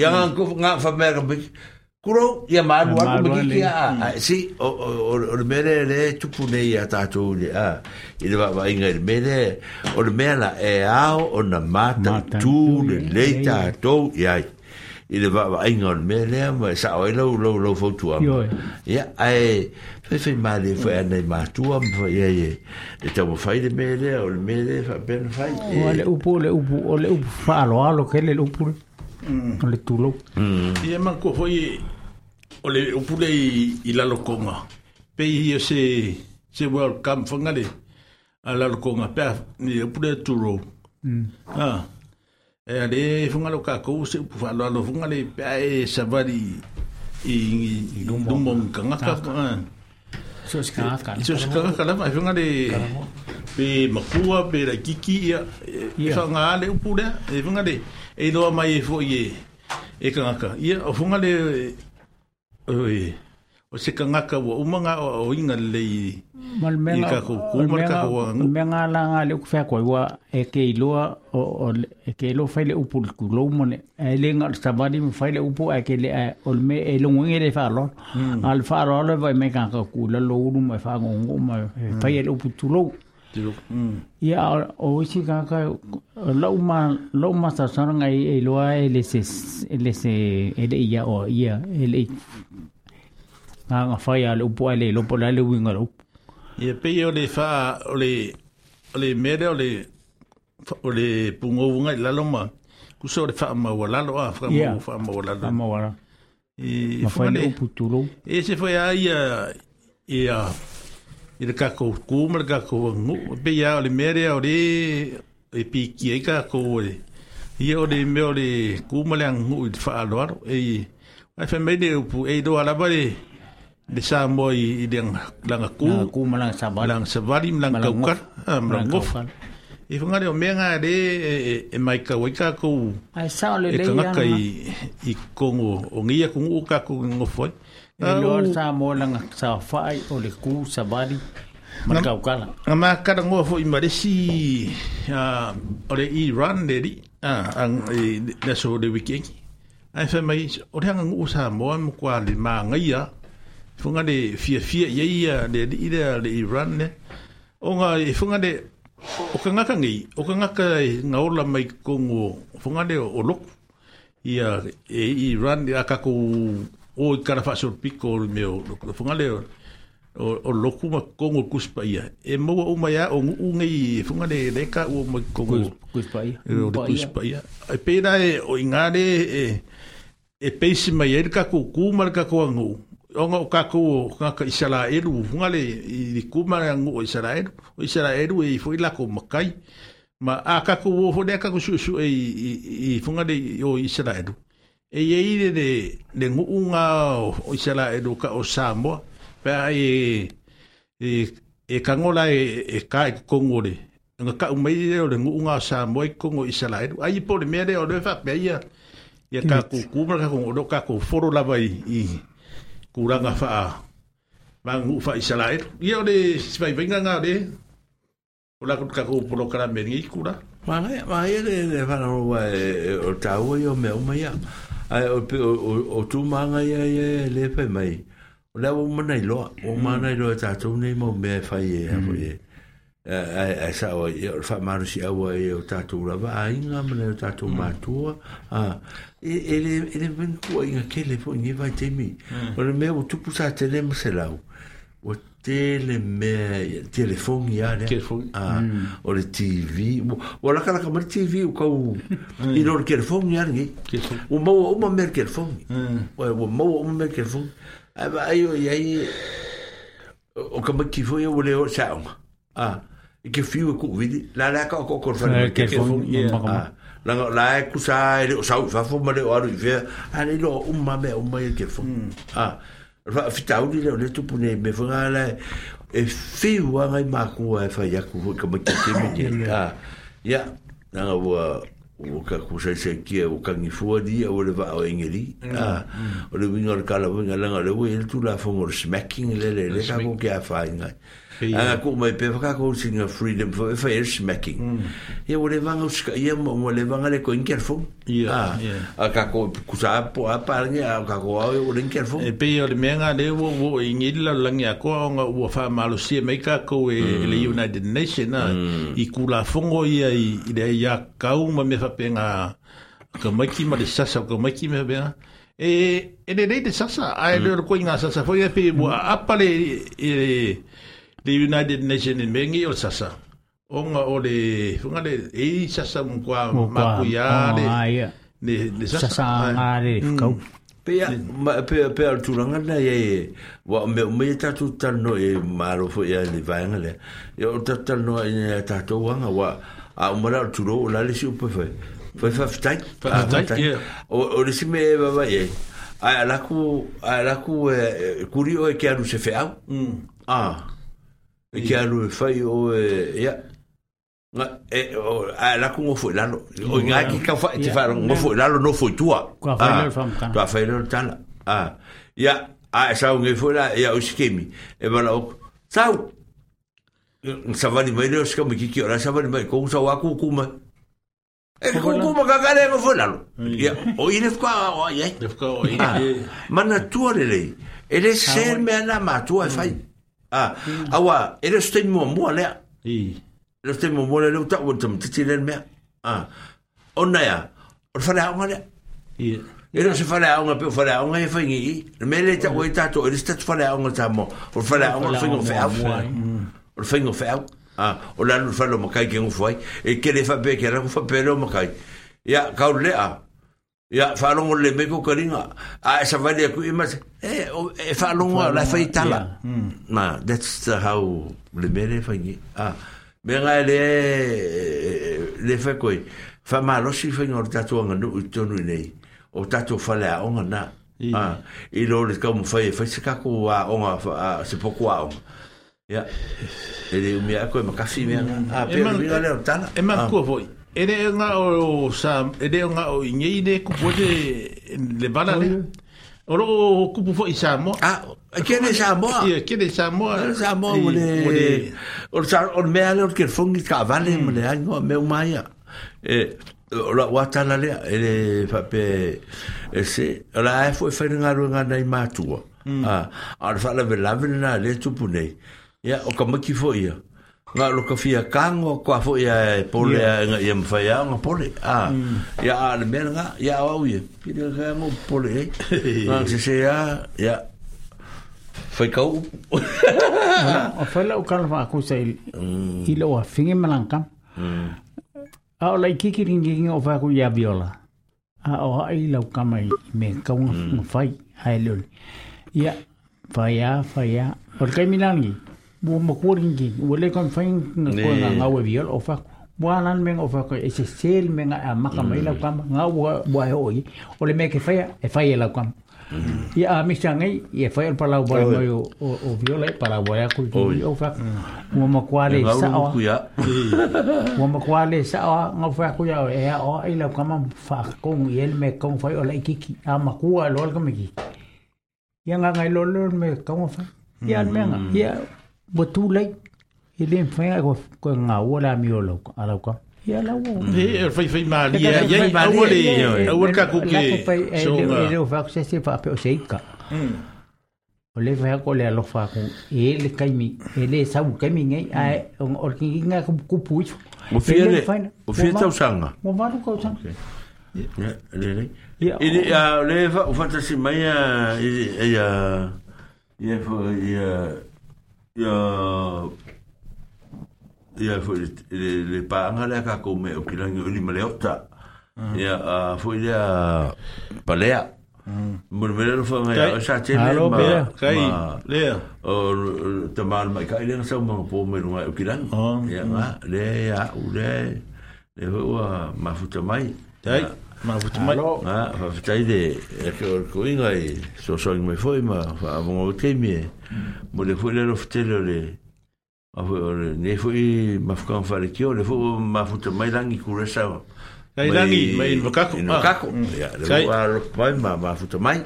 ia ngā kufu ngā whamea ka piki. Kurau, ia maru aku mingi ki a. Si, o le mere le tupu nei a tātou le a. I le wā inga le mere, o le mea la e ao o na mata tū le lei tātou iai. I le wā inga o le mere, ma sa oe lau lau lau fautua. Ia, ai e fai male fai ana i mātua ma fai ai e e tau ma fai le mele o le mele fai pena fai o le upu o le upu o le upu fa alo alo ke le upu o le tulo i e manko fai o le upu le i lalo konga pe i se se world cam fangale à, a lalo konga pe ni upu le tulo ah e le fungalo ka ko se upu fa alo alo fungale pe e savali i lumbong kanga ka so se kana kana so se kana kana mai fenga de pe makua pe la kiki ia e fa nga le upu le e fenga de e no mai e fo ye e kana ka ia o funga le oi o se kangaka wa umanga o inga lei mal ko ko mar ka ko menga la nga le ku fa ko wa e ke iloa o e ke lo fa le upul ku lo mo ne e le nga sa ba di fa le upu a e ke le e, o me e lo ngi le fa lo al fa lo le va me ka ka ku lo lo ru me fa ngo ngo me fa hmm. le upu tu lo hmm. ia o isi kaka lau ma lau ma sa sanga i e loa ele se ele se ele ia o ia ele a nga fai a le upo ai le lopo lai le winga le upo. Ia pei o le wha o le o le mere o le o le pungo wunga i lalo ma kusa o le wha maua lalo a wha maua wha maua lalo. Wha maua lalo. Ma fai le upo turo. E se fai a ia ia i le kako kuma le kako wangu pei a o le mere o le e piki e kako o le ia o le mea o le kuma le angu i te wha aloaro e ai wha mele upo e doa laba le le sa mo i den langa ku ku malang sabali lang sabali malang kaukar malang ngof i fanga le menga de e mai ka wai ka ku ai ờ, sa le le ya kai i kongo o ngia ku u ka ku ngofoi e lor sa mo langa sa fai o le ku sabali malang kaukala ma ka ngo fo i maresi o le iran le di ang le so de wiki ai fa mai o le ngu sa mo mo kwa le ma ngia funga de fia fia ye ye de de ide de iran ne onga e funga de o kanga ka ngi o kanga ka e nga ola mai ko funga de o lok ia e iran de ka ko o kara fa sur pico o meu funga de o o loku ma ko ngo kuspa e mo o ma ya o ngu ngi funga de de ka o mo ko ngo kuspa ia o kuspa ia e pe e, e o inga e, e e peisi mai e ka ko ku ma ka ko ngo onga o kaku o ngaka isala eru ngale i di kuma ngu o isala eru o isala eru e foi la ko makai ma a kaku o ho deka ko shushu e i i funga de o isala eru e ye ide de de ngu unga o isala eru ka o samo pe ai e, e e kangola e e ka e kongore nga ka o mai de o de ngu unga o samo e kongo isala eru ai po de mere o de fa pe ia ia ka ku kuma ka ko do ka ko foro la vai i kuranga fa mang fa isalae ye ole sibai venga nga ole ola ka ko polo kala meni kura ma ngai ma ye le le fa ro wa e, e, o tau yo me o maya ai o o tu ma ngai ye le fa mai ola o nai lo o ma mm. nai lo ta tu nei mo me fa ye mm. ha ye a eh, eh, sa o fa marusi awa e o tatu lava a inga mana o tatu matua mm. a ah, ele e ele ven ko inga kele fo ni vai temi mm. o le me o tupu sa tele mselau o tele me telefon ya le a ah, mm. o le tv o la kala kamar tv o ka o i lor telefon ya ni o mo o mo mer telefon o mo o mo mer telefon ai ai o ka maki fo ya o le o sa ah e ke fiu e ku vidi la la ka ko ko fa ke ke fo la la e ku sa e o sa fa fo male o aru ve ale lo umma me umma e ke fo mm. ah fa fitau ni le tu pune me fo la e fiu anga i maku e fa ya ku ko me ke me ni ah ya na wa o ka ku se ki o ka ni fo di mm. Mm. o le va o engeli ah o le vinga o ka la vinga la le we tu la fo mo smacking le le le ka ko ke fa ngai Anga ko mai pe ka ko singa freedom for fair smacking. Mm. Ia ole vanga uska ia mo le vanga le ko inkerfo. Ia. A ka ko kusa po a parnge a ka ko e, o le inkerfo. E pe ole menga le wo wo ingila langia ko nga wo fa malo si mai ka ko e mm. le United Nation na mm. i kula fongo ia i le ia ka uma me fa penga ka maki ma le sasa ka maki me penga. E e le le sasa a e le ko inga sasa foi pe bo apale e, e the United Nations in Bengi or sasa onga o le funga le e sasa mo kwa makuya le ne ne sasa ngare fukau mm. Pea, ma, pea, pea tūranga na e, wa me, me tatu tano e marofo ya le vaenga le, e o tatu tano e tatu wanga wa, a umara o tūro o lale si upe fai, fai fai fai fai, o le si me e baba e, a laku, a laku e, eh, kurio e ke anu se feau, mm. ah, E kia alu e whai o e... Ia. E, o, a la con foi lalo. O ngā ki ka whai, te whaaro, ngō foi no foi tua. Kua whai lalo ah, whamkana. Tua whai lalo ah, Ia, a e sao ngai foi la, ia o skemi. E wala o, tau. Savani mai leo skami ki ki ora, savani mai, kong sa waku kuma. E ki kong kuma kakare ngō foi lalo. Ia, o ine fka o ai. Fka o ai. Ah, e. Mana tua lelei. Ele ser me ana matua e Mm. Ah, hmm. awa, ele este mo mo le. I. Ele este mo mo le ta wanta mo titi le me. Ah. Onna ya. Or fa le ha mo le. I. Ele se fa le pe fa le ha e fa ngi. Le me le ta wo ta to ele sta fa le ha O ta mo. Or fa le ha mo fa ngi fa. Or fa ngi fa. Ah, or la lu fa mo kai ke ngi fa. E ke le fa pe ke la fa pe lo mo kai. Ya ka le ah ya fa long le me ko kringa a e sa vale dia ku ima e e fa long la fa itala na that's the how le me le Ah. ngi me nga le le fa ko fa ma si fa ngor ta tu nga nu tu nei o ta tu fa la nga na Ah. i lo le ka mo fa e fa se ka ku wa nga se po ku ya e le mi hmm. a ko ma ka fi me a pe mi le ta e ma ku voi Ere nga o sa ere nga o de de e le bala le. Oro kupu fo Ah, kene Samoa. Ia, sa mo o sa o me o ke ka vale mo e, e le me Eh la watala mm. ah, le ele fa pe il la fo un, nga ro nga nai Ah, ar fa la vela le tupu Ya o fo nga lo ka fia kango ko fo ya e pole ya nga yem fa ya nga pole ah ya mm. al mer nga ya wa wi pide nga mo pole eh. nga se se ya ya fai ka o fa la o kan fa ku sei i mm. lo a fingi malanka mm. a o lai kiki ringi o fa ku ya viola a o ai la ka mai me ka un fai ha le ya fa ya fa ya por ke milangi mo makuringi wale kon fain nga nga we biol ofa buanan men ofa ko ese sel men a maka mai la kam nga wa wa hoi ole me ke fai e fai la kam ia a mi sangai e fai el pala wa no yo o viola para wa ku ki ofa mo makwale sa o mo makwale sa o nga fa ku ya e o i la kam fa kong yel me kong fai ole kiki a makua lol kam ki ia nga ngai lol me kong fa ia men ia Wa tūlai. I le mwhenga ko ngā ua la mi o alau ka. Ia lau o. He, fai fai maali. Ia, ia, ia, aua le. Aua ka kuke. Lako fai, e reo whako se se whape o seika. O le whai ko le alofa aku. E le kaimi, e le sau kaimi ngai. Mm. Ai, o le kingi ngā kupu iso. O fia le, o fia tau sanga. Ah? O maru kau sanga. Ia, le le. Ile a ah, le fa o fantasi mai a ia ia ia ia ia foi le le panga le ka ko me o kila ngi ni male ota ia a foi le palea mo le le fa ngai sa che le ma kai le o te mal mai kai le sa mo po me no o kila ia le ia u le le ho ma futa mai tai ma futu mai a fa fitai de e ke o ko inga e so so me foi ma fa avon o te mi mo le foi le fitelo le a foi le ne foi ma fukan fa le kio le foi ma futu mai langi kure sa Kai langi mai in vakako in vakako ya le wa lo mai ma ma futu mai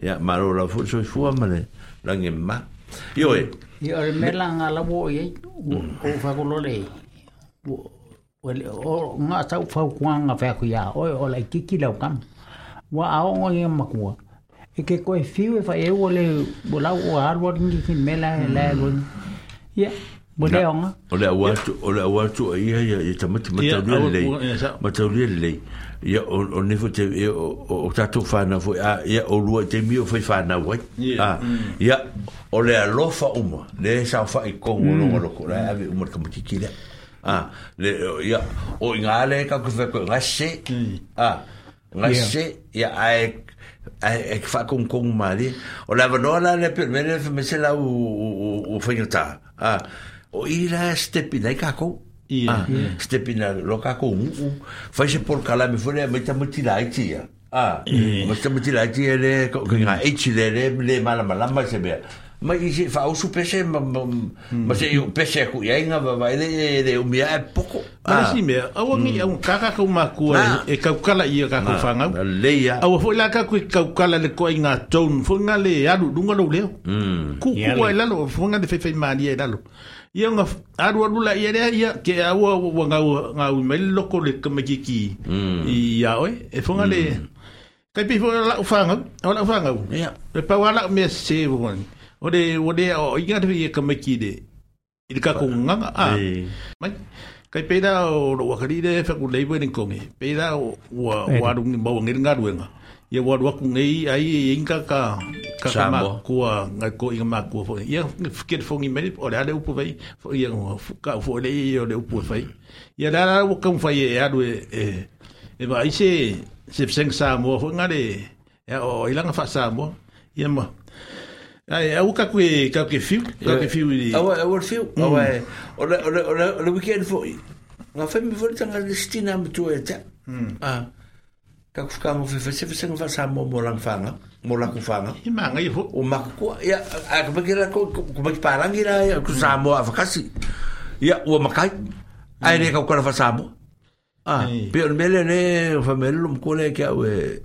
ya ma lo la fu so fu ma le langi ma yo e yo le melanga la bo ye o fa ko lo le Wele o ngā tau whau kuanga whaku ia, oi o lai kiki lau kam. Wa ao ngoi e makua. E ke koe whiu e whae o le o lau o arwa ringi ki mela e lai roi. Ia, mo le onga. O le au atu, o le au atu a ia ia ia tamati mataulia lei. Mataulia lei. Ia o nefo te o tatou whanau foi, a ia o lua te mio foi whanau wai. Ia, ia o le alofa uma, le sa whae kongo longa loko, la ave uma kamatiki lea. Ah, le ia o ingale ka ku fe ko ngase. Hmm. Ah, ngase ia ai ai fa con con mali. O la vanola le per me le me se la u u u fenyuta. Ah, o ira stepina ka ko. ah, Stepina lo ka ko u. Fa se por kala me fole ah, me ta mutila itia. Ah, me ta mutila itia le ko ngai itia le le mala mala ma se be. ma i se fa usu pese ma ma, hmm. ma se yo pese ku ya inga va vai de de un mia e poco ah si me au mi hmm. au kaka ku ma ku e ka kala i ka ku fanga le ya au fo la ka ku ka kala le ko inga ton fo nga le ya du dunga lo le ku ku la lo fo nga de fe fe ma li ya lo ia nga aru aru la ia ia ke au wa nga nga u me lo ko le ka ma ki ki i ya oi e fo nga le hmm. Kai pi fo la ufanga, la ufanga. Ya. Pe pa wala me se vo ngani o le o le o inga te ia ka maki de i le kako nganga a ah. mai kai pera o lo wakari le fa ku leibo ni kongi e. pera o wa wa rungi mau ngir nga ruenga ia wa wa ku ngei ai inga ka ka ka ma ku nga ko inga ma ku fo ia fikir fo ngi meri o le ale upu vai fo ia ka fo le ia le upu vai ia la wa ka fa ia adu e e va ise se seng sa mo fo ngare e o ilanga fa sa mo ia ma Ai, ah, eh, au ka koe, ka koe fiu, eh, ka koe fiu i... Awa, e, awa e fiu, awa e. Ola, mm. ola, ola, ola weekend fo Nga fai mi fo tanga le stina mi tua e ta. Mm. Ah, ka kuska ngu fi fese, fese ngu fa sa mo mo lang fanga, mo lang ku fanga. I manga i fo. O maka kua, ia, a kumaki la ko, kumaki parangi la, ia, ku sa a fakasi. Ia, ua makai. Ai ne mm. ka kukara fa sa mo. Ah, pe on mele ne, fa mele lum kule kia ue...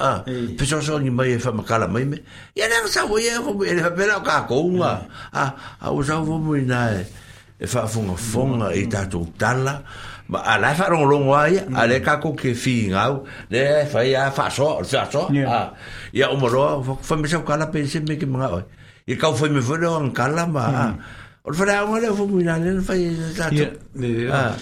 Ah, so so ni mai fa makala mai me. Ya na sa wo ye ko ele fa pela ka ko nga. Ah, a o sa wo mo na e fa funga funga e ta tu tala. Ma ala fa ron ron wa ya, ale ka ko ke fi nga. Le fa ya fa so, fa so. Ah. Ya o mo ro fa me sa kala pe se me ke nga o. E ka fo me fo ron kala ma. O fa ra ngale fo mo na le fa ya ta tu. Ya.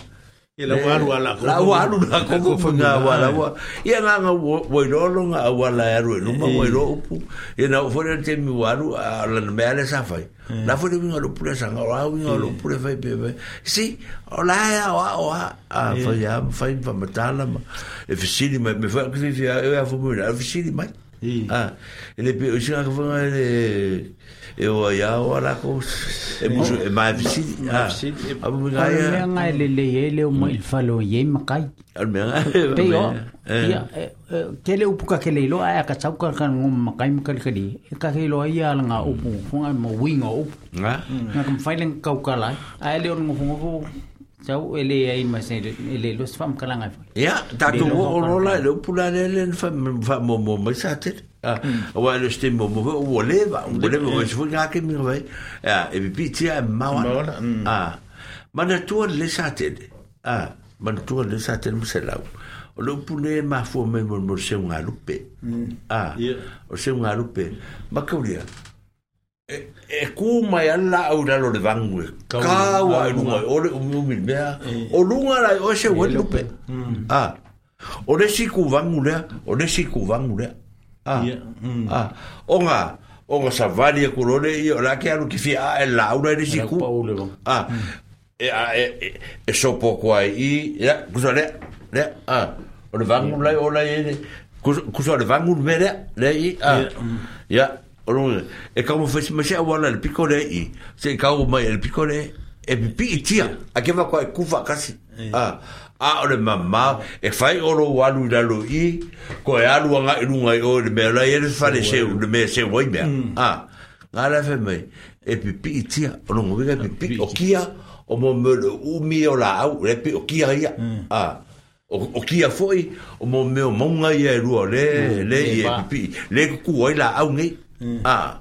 la wala la la wala la koko fanga wala wa ya nga nga wo lo lo nga wala ya ro no ma wo lo pu ya na fo le te mi waru la me ale sa fai la fo le mi lo pu le sa nga wa wi lo pu le fai pe pe si ola ya e wa wa a fo ya fai pa matala ma e fi si ni me fa ki fi ya e fo mo na fi si ni ma e ah e le pe o si nga fo nga e le e o ia o ala ko e musu e mai visi a a mu ngai a ngai le le ele o mai falo ye makai al me pe yo ia kele upu ka kele lo a ka tsau ka kan ngom makai makai kali e ka kele lo ia ala nga upu mm. fonga mo wingo upu nga ah. mm. nga kam failen kau kala a ele on ngofo Tau ele ai mas ele e los fam kalanga. Ya, tatu o rola lo pula ele fa fa mo mo sa tet. Ah, o ah, hmm. ah, le ste mo mo o leva o leva o se foi ga ke mi vai e bi piti a mawa ah mana tu le sa te ah mana tu le sa te mo se lau o lo pune ma fo me mo mo se un alupe ah o se un alupe ma ka ulia e e ku mai ala au la lo le vangu ka wa e lu o le mo mi me o lunga la o se o eh, lupe hmm. ah o le si ku vangu le o le si ku vangu le On ah. hmm. a ah. onga onga sa vali ah, eh, hmm. e kurone e, e i la a le le a vangu lai e, vangu mere le i ah hmm. ya e kamo wala le picole i se le picole a va ah. a ole mamma e fai oro walu da lo i ko e alu nga i lunga i ole me la yele fale se u me se wai me mm. a nga la fe me e pi pi tia o no vega pi pi o kia o mo me lo u mi o la au e pi o kia ia mm. a o o kia foi o mo me o monga ia e ruo le mm. le e, e pi pi le ku o la au nge a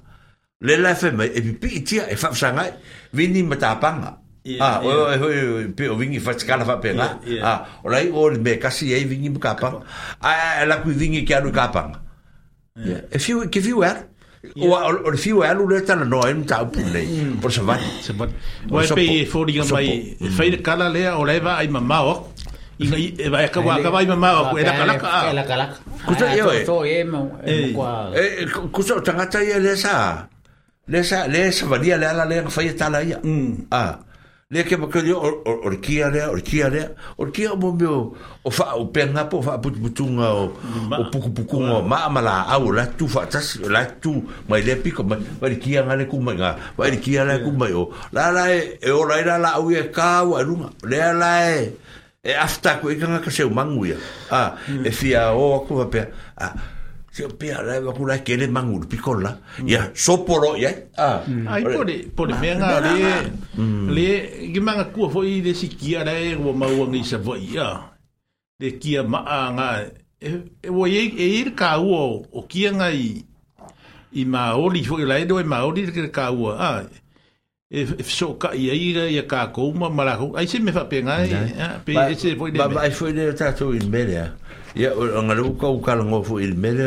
le la fe me e pi pi tia e fa sanga vini mata panga Ah, o o pe o vingi fa skala fa pena. Ah, ora i o oh, me kasi e vingi mu kapa. Ah, ah, ah la ku vingi ki anu kapa. Yeah. If you give you er. O o le fiu alu le na no en tau pule. Por se van. Se van. O pe e fori ga mai. Fai e de kala le o le va ai mama o. Inga e vai ka wa ka vai mama o e la kala ka. E la kala. Kusa yo e. e mo e kwa. E tanga tai le sa. Le sa le sa valia le ala le fai e tala ia. Mm. Ah. le ke makoli or or or kia le or kia le or kia mo meu o fa o penga po fa put putunga o o puku puku mo ma mala a o la tu fa tas la tu mai le pico mai mai kia ngale ku mai nga mai kia la ku mai o la la e, e o la ira la u e ka o lu le la e e afta ku e ka ka se mangu ya a e fia hmm. o ku va pe a ah. se pe ala va kula kele mangul pikola ya sopolo ya ah ai pole pole me nga le le gimanga ku fo i de sikia le wo ma wo ngi sa voi ya de kia ma nga e wo ye e ir ka wo o kia nga i i ma oli fo la do ma oli ke ka wo ah e so ka ia ia ia ka ko ma mala ai se me fa pe nga pe se foi de ba ba foi de tatu in belia ia nga lu ka u kala ngofu il mele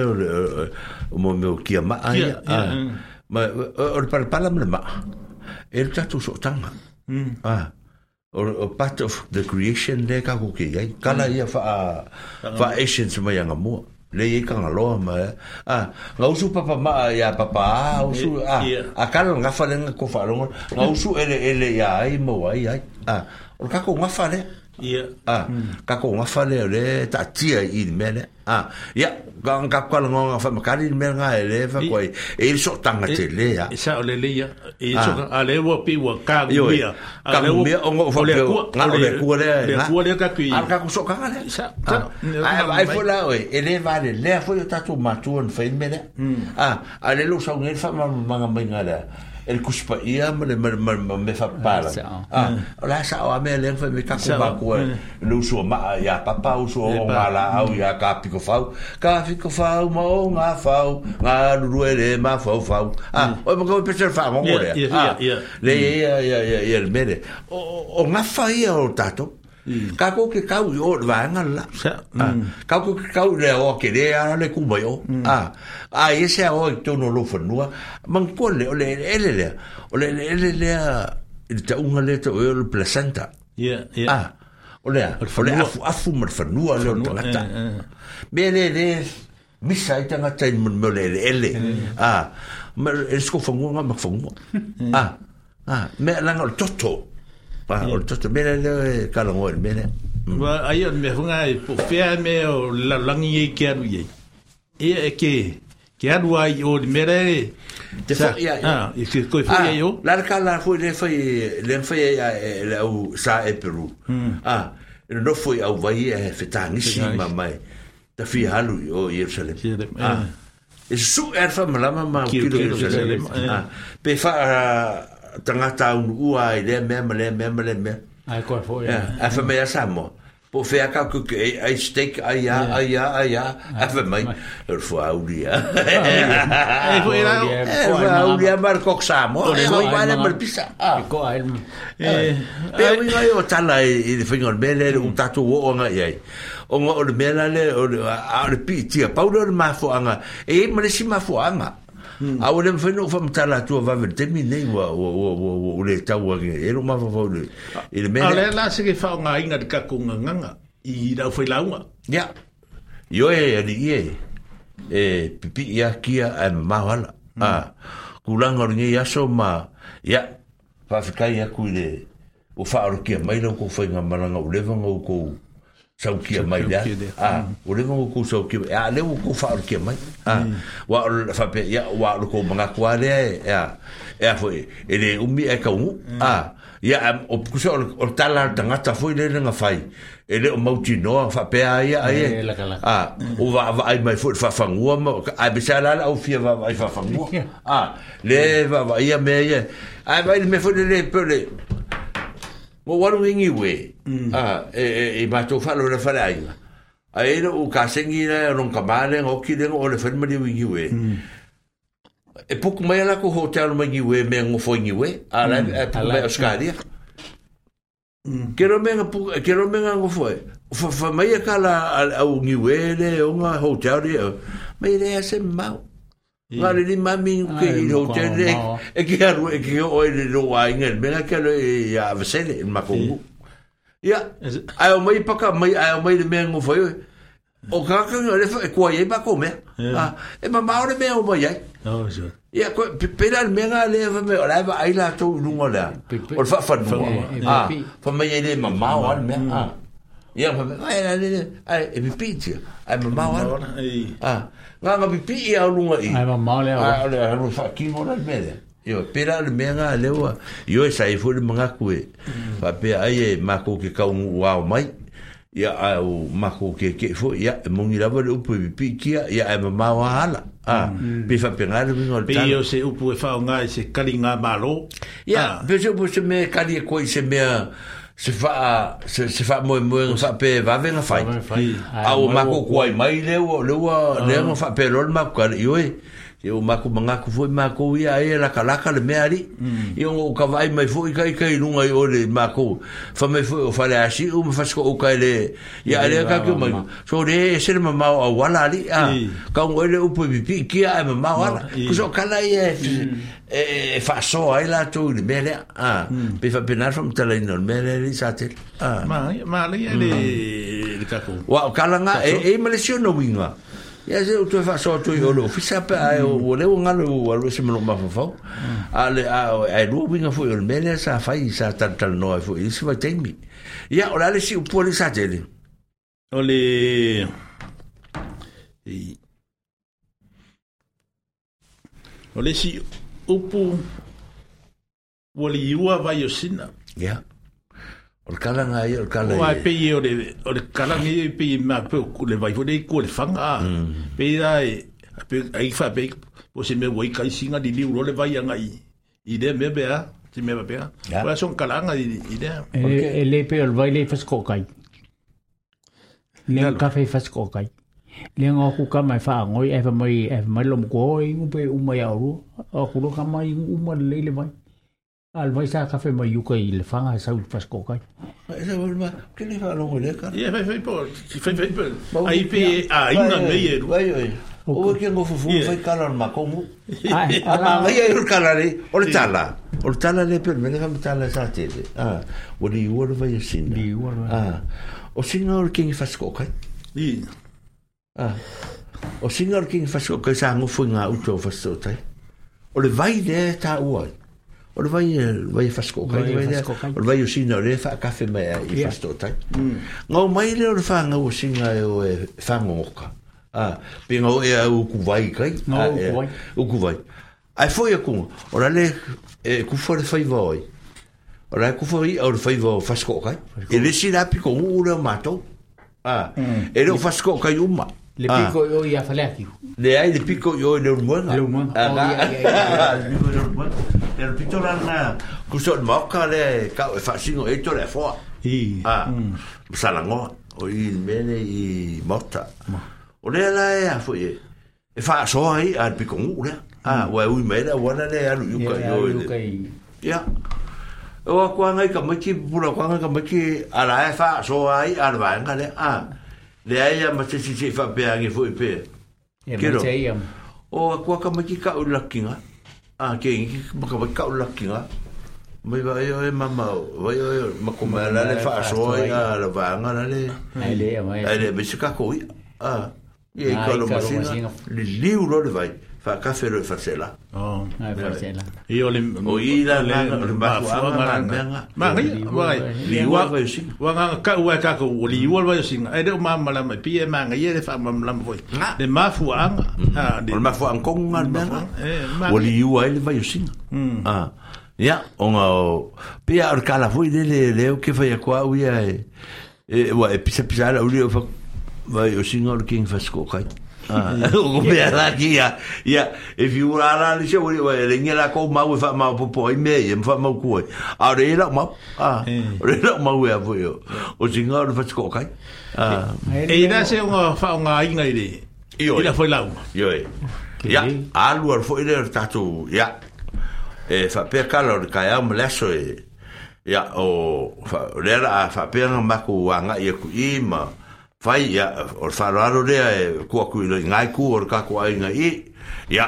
o mo me kia ma ai mm. ma o par pala me ma el tatu so tanga ah o part of the creation le ka ku ki ai kala mm. ia fa fa essence ma yanga mo le ye kanga loa ma a nga usu papa ma ya papa usu a a kala nga fa le nga ko fa longa nga usu ele ele ya ai mo ai ai a o ka ko nga fa le ia a ka ko nga fa le le ta tia i me le a ia ga nga ka la nga fa ma ka ni me nga le fa ko e il so tanga te le ya sa le le ya e so a le wo pi wo ka gu ya a le wo o ngo fa le nga le ku le le ku le ka ki a ka ko so ka le sa a ai fo la o e le va le le fo yo ta tu ma tu on fa me le a a le lo sa ngel fa ma ma nga me nga el kuspa ia me me me me fa pala oh. ah mm. ora sa o me lengfa me ka ku ba oh. ku eh. mm. lu su ma ya pa pa u su o mala au ya ka piko fa ka piko fa ma o ma fa ma lu lu ele ma fa fa ah o me ko pe ser fa mo ya ah, le ya mm. ya ya ya el mere o o ma fa ia o tato Mm. ka ko ke kau yo va nga la mm. ka ko ke kau le o ke le ana le ku yo a a ese o to no lo fu man ko le o le e le le o le ele le le ta un le to o le placenta ya ya a o le a fu a fu mer fu le no la ta be le le mi sa ita nga ta mun mo le le e eh, eh. a mer esko fu nga ma fu eh. a Ah, me la nga to pa o to te mena le ka lo ngol mena wa ai me hunga e po fea me o la langi e ke anu ye e e ke ke anu ai o le mera e te fa ia ah e ke ko fa yo la ka la fo le fa le fa ia le o sa e peru ah no foi au vai e fetangi si ma ta fi halu o Jerusalem ah e su erfa malama ma kilo Jerusalem ah pe fa tangata unu ua e lea mea ma lea mea ma Ai koe fo e. Ai fa mea sa mo. Po fea ka ku ke ai steak ai a ai a ai a. fa mai. Er fo auri a. Ai fo era. Fo auri a mar kok sa mo. Ai fo vale mar pisa. E ai ah. ko ai. Pe ui ngai o tala e de fingor mele un tatu o nga ai. O nga o mele le o le pi tia. Paulo ma fo anga. E ma le si ma fo anga. a o le mafaino o faamatala atua vavele temi nei o le tau age e lo mafafau lemeale la fa nga seke faaogāiga le kakogagaga i la uma ya yo e di e e pipii a kia ae mamao ala mm. a kulaga o legei aso ma ia faafekai aku i le ua faaolokia mai nga ma nga o le vagau kou sau ki mai da ah, a ah, ah, mm. o le ngo ku sau ki a le ngo ku fa o ki mai a wa o fa pe ya wa o ko manga ku ale ya ya e foi ele e mm. o mi e ka a ya e o ku sau o tala da nga ta foi le nga fai ele o mau ti no fa pe a ya a a o va va ai mai foi fa fa ngo mo a be sa la o fi va va fa fa ngo a le va va ya me ya ai vai me foi le pe le mo wanu ingi we a mm. ah, e e, e mato falo le fala ai a ero u ka sengi na ron ka male o ki den o le fermo di ingi we mm. e puk mai la ko hotel mo ingi we me ngo fo ingi we a mm. la e pala o skadi quero me quero me ngo fo fa e. mai e ka la au ingi we le o nga hotel di e, mai le ase mau Ngare ni mami ke i ro tene e ke aru e ke o e ro ai ngel mena ke lo e a vesele in makongu. Ia, ai o mai paka mai ai o mai le mea ngofo yo. O kaka ngare fa e kua ye bako mea. E ma maore mea o mai ai. Oh, sure. Ia, ko pepera le mea le fa me o lai va ai la to nunga la. O fa fa nunga. Ah, fa mai ai le ma mao al mea. ia pa me ai ai ai e pipi tia ai ma ma ai ah nga nga pipi e au lunga i ai ma ma le ai ai ai fa ki mo na me de io pera le me nga le wa io e sai fu le manga ku e pa pe ai e ma ko ke ka u wa mai ia ai o ma ko ke ke fu ia e mo ngi la va le upu e pipi kia ia ai ma ma wa ala Ah, mm. pe fa pe ngale mi ngol. Pe yo se upu e fa nga se kalinga malo. Ah. Ya, pe se upu se me kali e koi se me a... se fa se se fa mo mo fa pe va ve na fai au ah, ma ko mai leu leu ah. leu fa pe lol ma ka oi e o manga mangaku foi mako ia era la kalaka le meari mm. e o ka vai mai foi kai kai lunga i ole mako fa me foi o fale ashi o me fasko o kai le ia ale ka ke mai so re e ser ma mau a wala ali Ah. ka o ele upo pipi ki a e ma mau ala ku so kala e, e e fa so ai la tu le mele a mm. pe fa penar fam tala ino mele li sa te ma ma le ele le mm. ka ko wa kala nga e e malesio no winga Ya, se ou tou e fa sa ou tou e hmm. ou lou. Fisa pe a ou, wole ou ngan lou, wole ou semanou ma fow fow. A le a ou, a lou ou wine fow yon menye sa, fayi sa, tal tal nou a fow. Yon e, se woy ten mi. Ya, wole ale si ou pou wole sa te li. Wole, wole e, si ou pou wole yuwa vayosina. Ya. Ya. o le kalanga ia o le kala ia. Ua e pei o le, o le kalanga ia e pei ma pe o le vai fone i kua le whanga a. Pei da e, a i wha pei, po se me wai kai singa di liu role vai anga i. I dea me bea, ti me bea. Ua son kalanga i dea. E, e le pei o le vai le fasko kai. Le kafe fasko kai. Le ngā ku ka mai wha ngoi e wha mai e wha mai lomu koi ngupe umai auru. O kuro ka mai umar leile Al mai sa kafe mai yuka i le fanga e sa ul pas koka. Ai e sa ul ma ke le fanga longo le ka. Ye fai fai po. Ai pe a ina me ye. Ai ai. O ke ngo fu fu fai kala ma komu. Ai ala mai ye ul kala le. O le tala. O le tala le pe me le fanga tala sa te. Ah. O le yuor vai e sin. Le yuor. Ah. O singa ul ke ngi fas koka. Ye. Ah. O singa ul ke ngi fas koka sa ngo fu nga uto fas O le vai de ta uai o le vai vai fasco kai vai le o le vai usina le fa kafe mai eh, e i yeah. fasto tai mm. ngau mai le o le fanga usina e eh, o e eh, fanga oka a ah, pe ngau e a uku vai kai ngau ah, uku vai ai foi aku o le le e ku fo le fai vai o le ku fo i o le fai vai fasco kai e le sina pi ko ura mato a ah, mm. e le fasco kai uma Le pico yo ya fale aquí. Le hay le pico yo le un buen. Le un buen. Le pico le un buen. Le pico la na kuso moka le ka fa singo eto le fo. I. Ah. Salango o i mene i mota. O le la e a fo e. E fa so ai al pico u le. Ah, wa u mele wa le alu yuka yo. Ya. O kwa ngai ka maki bula kwa ngai ka maki ala e fa so ai al va ngale. Ah. le aia ma te si te whapeangi fo i pē. E ma te aia. O a kua kamaki ka ulakinga. A ke ingi ma kamaki ka ulakinga. Mai wai oi mama o. Wai oi oi. Ma kumai la le whaaso oi a la vanga la le. Ai le a mai. Ai le me suka kako oi. A. Ie i kalo masina. Le liu ro le vai. fa oh. ah, ka fere fa sela oh e ole o ila la le ba fua maranga ma ri wa li wa ko si wa nga ka wa ka ko li wa wa si e de ma mala ma pi e ma nga ye fa ma ma foi de ma fua mm. ha de ma fua ko mm, nga nga eh, o li wa ele va si mm. ah ya on o pe ar kala foi de le le o ke fa ya kwa u ya e, e wa e pisa pisa la u le fa va yo singa o king fa sko kai o me ala ki ya ya if you were ala ni shewuri wa le ngela ko ma wa fa ma po po i me e fa ma ku a re la ma a eh. re la ma wa e vo yo o jinga o fa tsoko kai a e na se un fa un a inga ile io ile foi la u io e ya alu ar foi le tatu ya e fa per calor kai am leso e ya o fa re la fa per ma ku wa nga ye ku i ma fai ya or fararo de e ku aku no ngai ku or ka ku ai ngai ya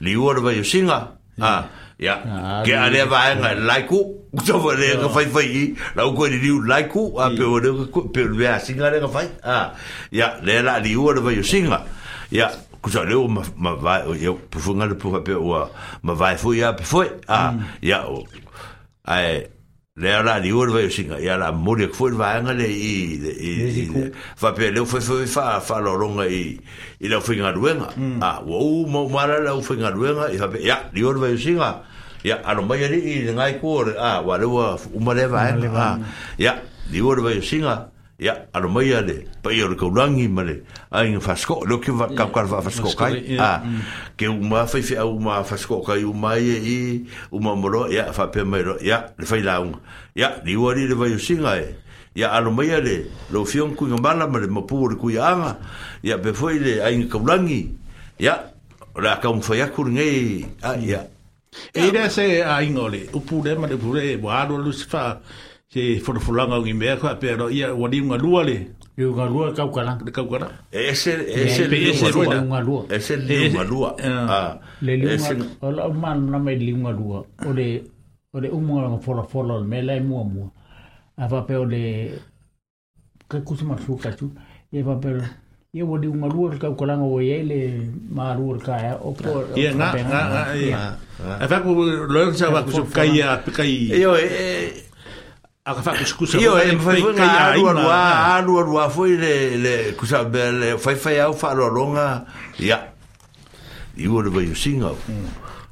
li or ba yo singa ya ah, ah, ke ale ba nga lai ku to ba de ga fai i, la ku ni liu lai ku ah, a pe o de ku singa de ga fai ah ya le la li or ba yo singa ya ku sa le ma ma vai yo pu funga le pu pe mm. o ma va fu ya pe fu ah ya o ai le ala di ur vai singa ya la muri ku ur vai ngale i i fa pe le fu fu fa fa lo longa i i la finga duenga a wo mo mara la finga duenga i fa pe ya di ur vai singa ya ano mai ali i ngai ku a wa le wa umare vai ya di ur vai singa Dạ, à, ya, alo dạ. dạ. à, ừ. à, mai ale, pa i ora kaurangi ma le, a inga whasko, leo ke wa kaukar wa whasko kai, a, ke uma whai whia uma whasko kai, uma i e, uma moro, ya, whapea mai ro, ya, le whai launga, ya, ni wari le vai usinga e, ya, alo mai ale, lo fion kuinga mala ma le, mapu ore kui anga, ya, pe foi le, a inga kaurangi, ya, ra kaung whai akur ngei, a, ya. Eira se a ingole, upure ma le pure, waro lusifa, ya, se folafolaga o gimea koe apea ia ua liuga lua le liuga lua le kaukala le kaukala ese ese liuga lua ese liuga lua eh. ah, le liuga o la mana mai e liuga lua o le o le umu nga folafola le mea lai mua mua a faapea o le kai kusi masuka tu ia faapea ia ua liuga lua le kaukalaga ua iai le malua le kaea o po ia ga ga ia e faku sa faku sukai a pikai io e a fa ku sku sa io e fa na aru aru aru aru foi le le eh, ku sa bel foi foi au fa lo longa ya i wo le yo singa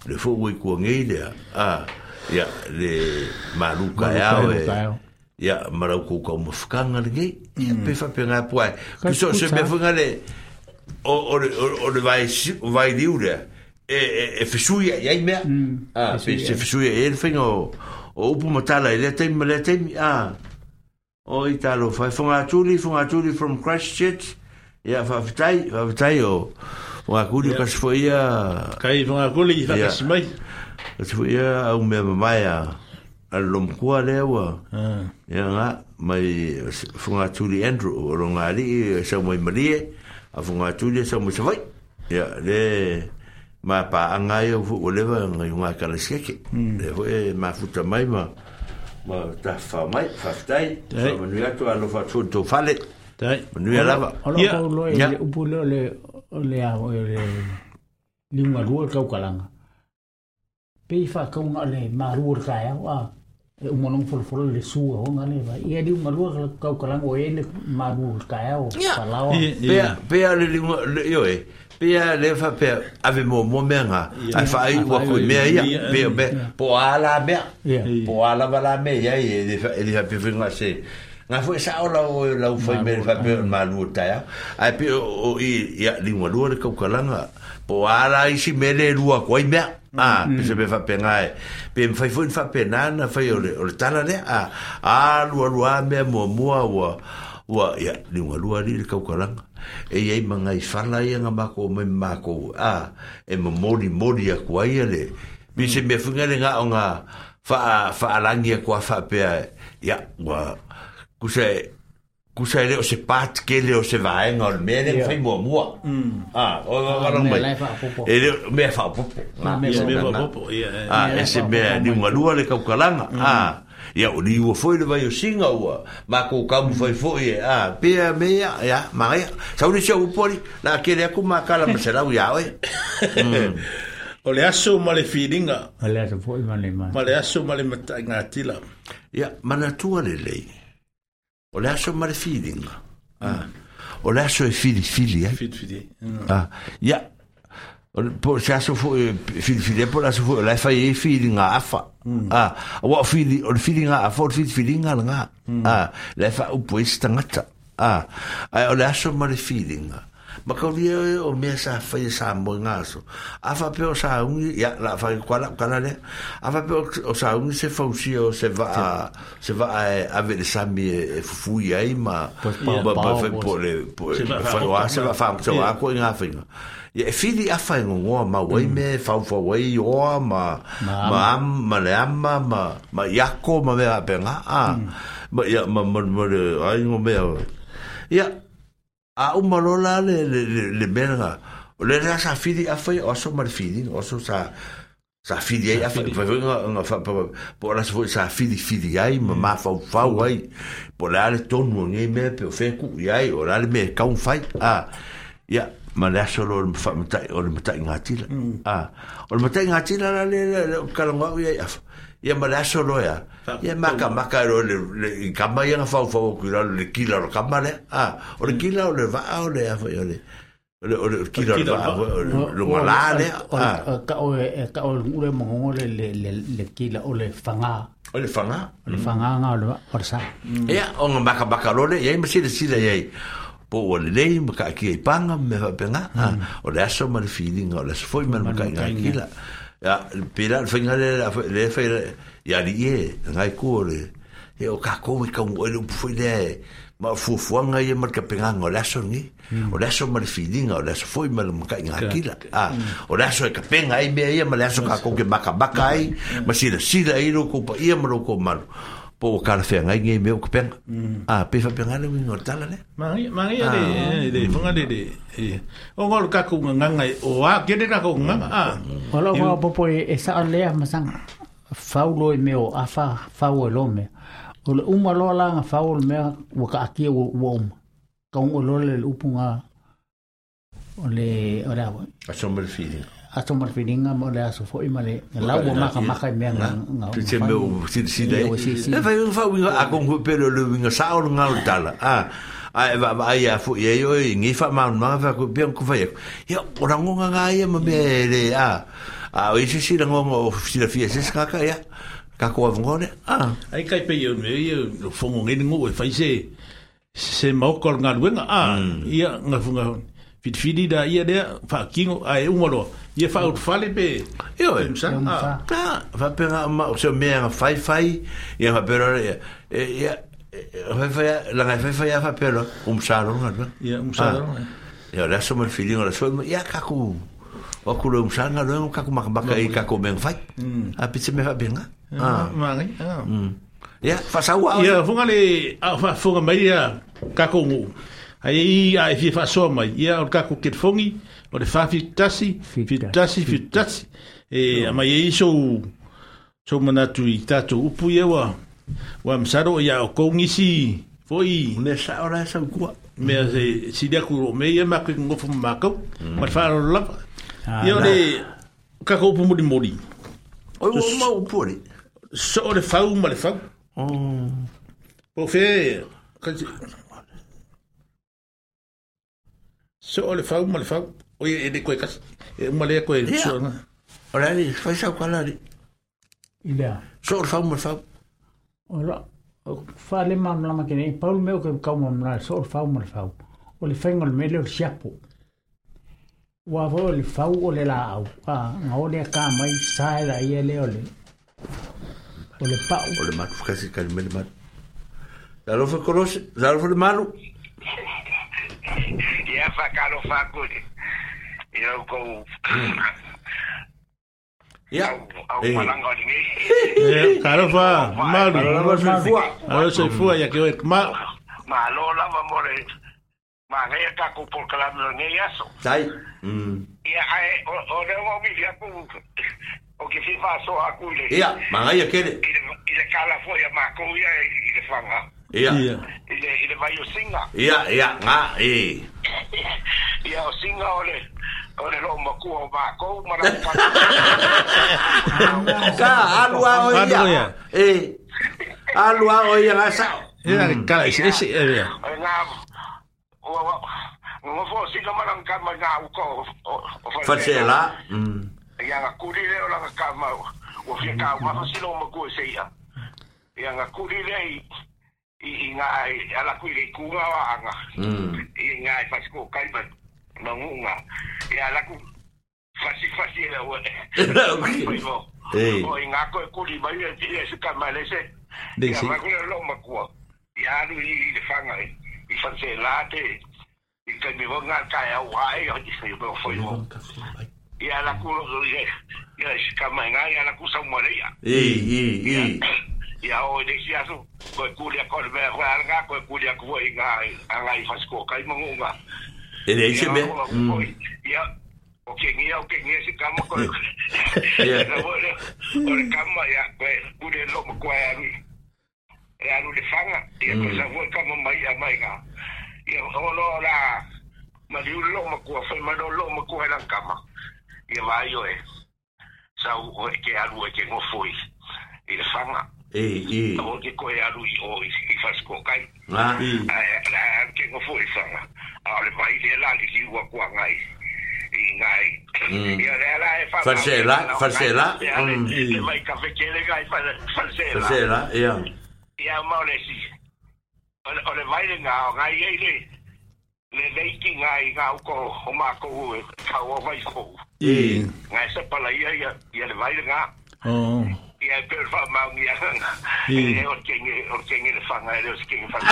le fo we ku ngai le a ya le maluka ya we ya mara ku ka mo fkanga le ngai pe fa pe na poa ku so se me fanga le o o o le vai vai diure eh, eh, e e fesuia ya i ah a se fesuia ele fenga o upu matala i lea teimi ma lea teimi a o i talo fai whangaturi whangaturi from Christchurch ia whawhitai whawhitai o whangakuri o kasi fwoia kai whangakuri i whakasi mai kasi fwoia au mea mamai a al lomkua lea ua ia ngā mai whangaturi Andrew o rongari i e sa mai marie a whangaturi e sa mai savai ia lea ma pa angai e o fu oleva nga yunga kala seke hmm. e ho e ma futa mai ma ma ta fa mai fa tai so nu ato alo fa tu to fale tai nu ya lava ya ya u pu le le le a ho le ni ma ru ka kalanga pe fa ka un ale ma ru ka ya wa e un monon fol fol le su o nga le va e di un ma ru ka kalanga o e ma ru ka ya o pe pe le le yo e pia le fa pe ave mo mo menga ai fa ai wa ko me ai pe pe po ala me po ala va la me ai e e le pe vinga se nga fo sa o la o la fo me fa pe ma lu ta ya ai pe o i ya li mo lu ko ko langa po ala i si me le lu ko ai me a pe se be fa pe nga pe me fa fo fa pe na na fa yo le o le ta la le a a lu lu a me mo mo a wa ya ni wa lua ri ka ka lang e ye mangai fala ia nga ma ko me ma ko a e mo mori mori a ko ia le mi se me funga le nga nga fa fa alangi ko fa pe ya wa ku se ku se le o se pat ke le o se va en or me le fa mo mo a o ga lang mai e le me fa popo me fa popo ya a e se me ni wa lua le ka ka lang a mm. ia o liu foi le vai singa ua ma ko kamu foi foi e a ah, pe me ia ia ma ia sa uni se upori na kele aku ma kala ma se lau ia oe mm. o le aso ma le filinga ma le aso foi ma le ma ma le aso ma le matangatila ia mana tua le lei o le aso ma le filinga ah o le aso e fili fili ia fili fili mm. ah ia po se aso fo eh, fil fil po la so la fa e feeling a afa mm. a ah, wa fil o feeling a afa o fil feeling nga a la mm. ah, fa u po e stangata a a o la so ma feeling ma ka li e, o me sa fa e sa mo nga so a fa pe o sa un ya la fa quala quala le a fa pe o sa un se fa usi o se va se va a avere sa mi e, e fu ya ma pa pa fa po le se va fa se va fa se va ko nga fa ia e fili afaigogoa mauai mm. me faufaauai oa ma ma am ma le ama ma ma iako ma mea a mm. ma ia ma ma le aigo mea ia auma lo la le le le mea lega o le lea sa fili afai o aso ma le filiga oso sa sa fili ai afa fa nga fa po la so sa fili fili ai ma mm. ma fa fa ai po la le tonu ngai me pe fe ku ai o la le me ka un fai a ya ma le aso lo o le matai ngā tila. O le matai ngā tila la le kalangwa u ia iafo. Ia ma le aso lo ia. Ia maka maka ero le kama ia ngafau fau o kuira le kila lo kama le. O le kila o le vaa o le iafo iole. O le kila o le vaa o le lunga la le. O le ka o le ule mongongo le kila o le fanga. O le fanga? O le fanga ngā o le vaa. Ia o ngā maka maka lo le. Ia ima sila sila iai. Ia po o le lei ma ka ki panga me ha pe nga o le aso ma le feeling o le aso foi ma le ka inga ki la ya pe la fe nga le le fe ya li e nga i kua le e o ka kou i ka ngu e le upu foi le ma fu fu nga i e ma ka pe nga o le aso ni hmm. o le aso ma le feeling o le aso foi ma le ka inga ki la o le aso e ka pe nga i me e ma le aso ka kou ke maka baka ai hmm. ma si la si la i lo kou pa i e ma lo kou malu po kala fe ngai nge me ko penga a pe fa penga le wi ngor tala le mangi mangi ya de de fo ngale de o ah, um ah. ngol ka ku nga nga o wa ke de ka ku nga a holo ho po po e, e sa le a masang fa u lo e me o a fa fa u e lo me o le uma lo la nga fa u me wa ka ki wo um ka un lo le upunga o le ora a somber feeling atu mar pininga mo le aso foi male la u maka maka e me nga nga tu che me si si dai e vai un fa winga a con pelo le winga sa o nga o tala ah, a a va va ia fu ye yo ngi fa ma ma va ku bien ku fa ye ya ora ngonga nga ye me be le a a o isi si ngonga o si la fia se ska ka ya ka ko vngone a ai kai pe yo me yo lo fongo ngi ngo e fa se se mo kol nga lwinga a mm. ia nga funga fitfidi da ia de fa kingo a e, umaro, ia faautufale pe e oe faapega se mea ga faifai ia faapelo fai fai lagai faifai a faapelo loa o musaloga loa ia musaloga ia le aso malefiliga la soe ia kaku o ku leu musaloga loa kaku makamaka i kaku bem fai apese mea faapega ah ia ah ia fuga le funga mai ia kakou Aí, aí, faz ae fia faasoa mai ia o le kaku kelefogi o le er fafitasi fitasi fitasi e eh, ama iai sou sou manatu i tatou upu ia ua ua masalo ia o kou gisi foi le sa ora sa kua me se si dia ku me ia ma ku ngofo ma ko ma fa la ia le ka ko pu mudi mudi o o ma o pore so le fau ma le fau oh po fe so le fau ma le fau Oye, ele koe kasi. E umale koe. Ia. Ora ali, fai sau kala ali. Ia. So or fau mo fau. Ora. Fa le mam lama kene. Paul meu que kau mam na. So or famo mo fau. O le fengo o siapo. Ua vau o le fau o le la au. A ngā o le kā mai sae la ia le o le. O le pau. O le matu kasi kani mele matu. Lalo fe korose. Lalo fe malu. Ia fa kalo fa you know, go. karova malualosoifua yakeoe ma malo lava more mageia kako por kalamilogei aso ai ia ae o le ogaumili aku o ke fi faso aku ile ia magaia kele i le kalafo ia makou ia i le faga ia i le vai o singa ia ia ga e eh. ia o singa o Ole lo ma ku o ba ko ma ra pa. Ka alua o ia. Eh. Alua o ia la sa. Ia ka ese ese ia. Nga o o fo si ka malang ka ma u ko. Fa se la. Mm. Ia nga ku ri le o la ka ma. O fi ka ma fa si lo ma ku se ia. Ia nga ku ri le i nga ala ku le ku nga wa nga. Mm. nga fa ko kai ma mangunga ya laku fasi fasi la wa eh oi ngako e kuli mai e tie se ka mai lese de si ma kuna lo ma ku ya lu i de fanga e i fan se late i ka mi vonga ka ya wa e o di se yo mo foi mo ya la ku lo ye ya se ka mai ngai ya la ku sa mo le ya i i i ya o de si asu ko kuli a ko le ba ngako e kuli a ku i ngai ngai fasi ko kai mo ngunga E de ese be. Ya. O que ni o que ni ese cama con. Ya. O el cama ya, pues, pude lo me cuaya a mí. Era lo de fanga, y el cosa fue el cama mai a mai ga. Y el cama lo la mari un lo me cuaya, fue mano lo me cuaya la cama. Y el vaio es. Sao, o que algo que no fui. Y el fanga. Mm. e e o te koe aru i o i fasko kai na i na ke ngo fo sanga a le mai le la li wa kwa ngai i ngai ia le la e fa farsela farsela e mai ka fe ke le gai farsela farsela ia ia ma le si o le mai le nga ngai e le le leiki ngai ga ko o ma ko ka o vai ko e ngai se pala ia ia le mai le nga oh Ja, per fa o ia. E o é o kenge o fanga, é o kenge fanga.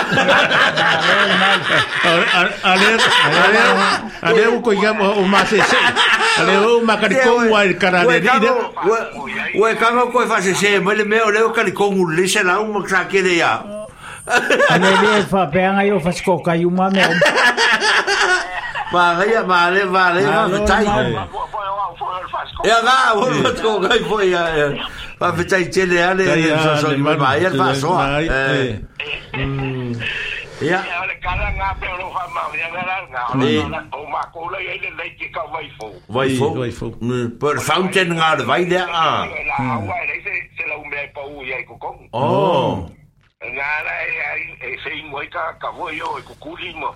Ale, ale, ale o koiga o masese. Ale o makarikon wa el kararerida. O e kango koe fasese, mele me o leo karikon u lisa la un makrakere ya. Ale le fa peanga yo faskoka yuma me. Vale, vale, vale, vale, tai. Ya ga, o faskoka foi ya. ma fetai tele eh. eh. ale so so ma mai al paso eh ya ale kala nga pero ha ma ya ngala nga ona o ma ko le ele le ki ka vai fo vai fo vai fo per fountain nga le vai le a la wa le se se la umbe pa u ya ko ko oh nga la e se ngoi ka ka vo yo ko kulimo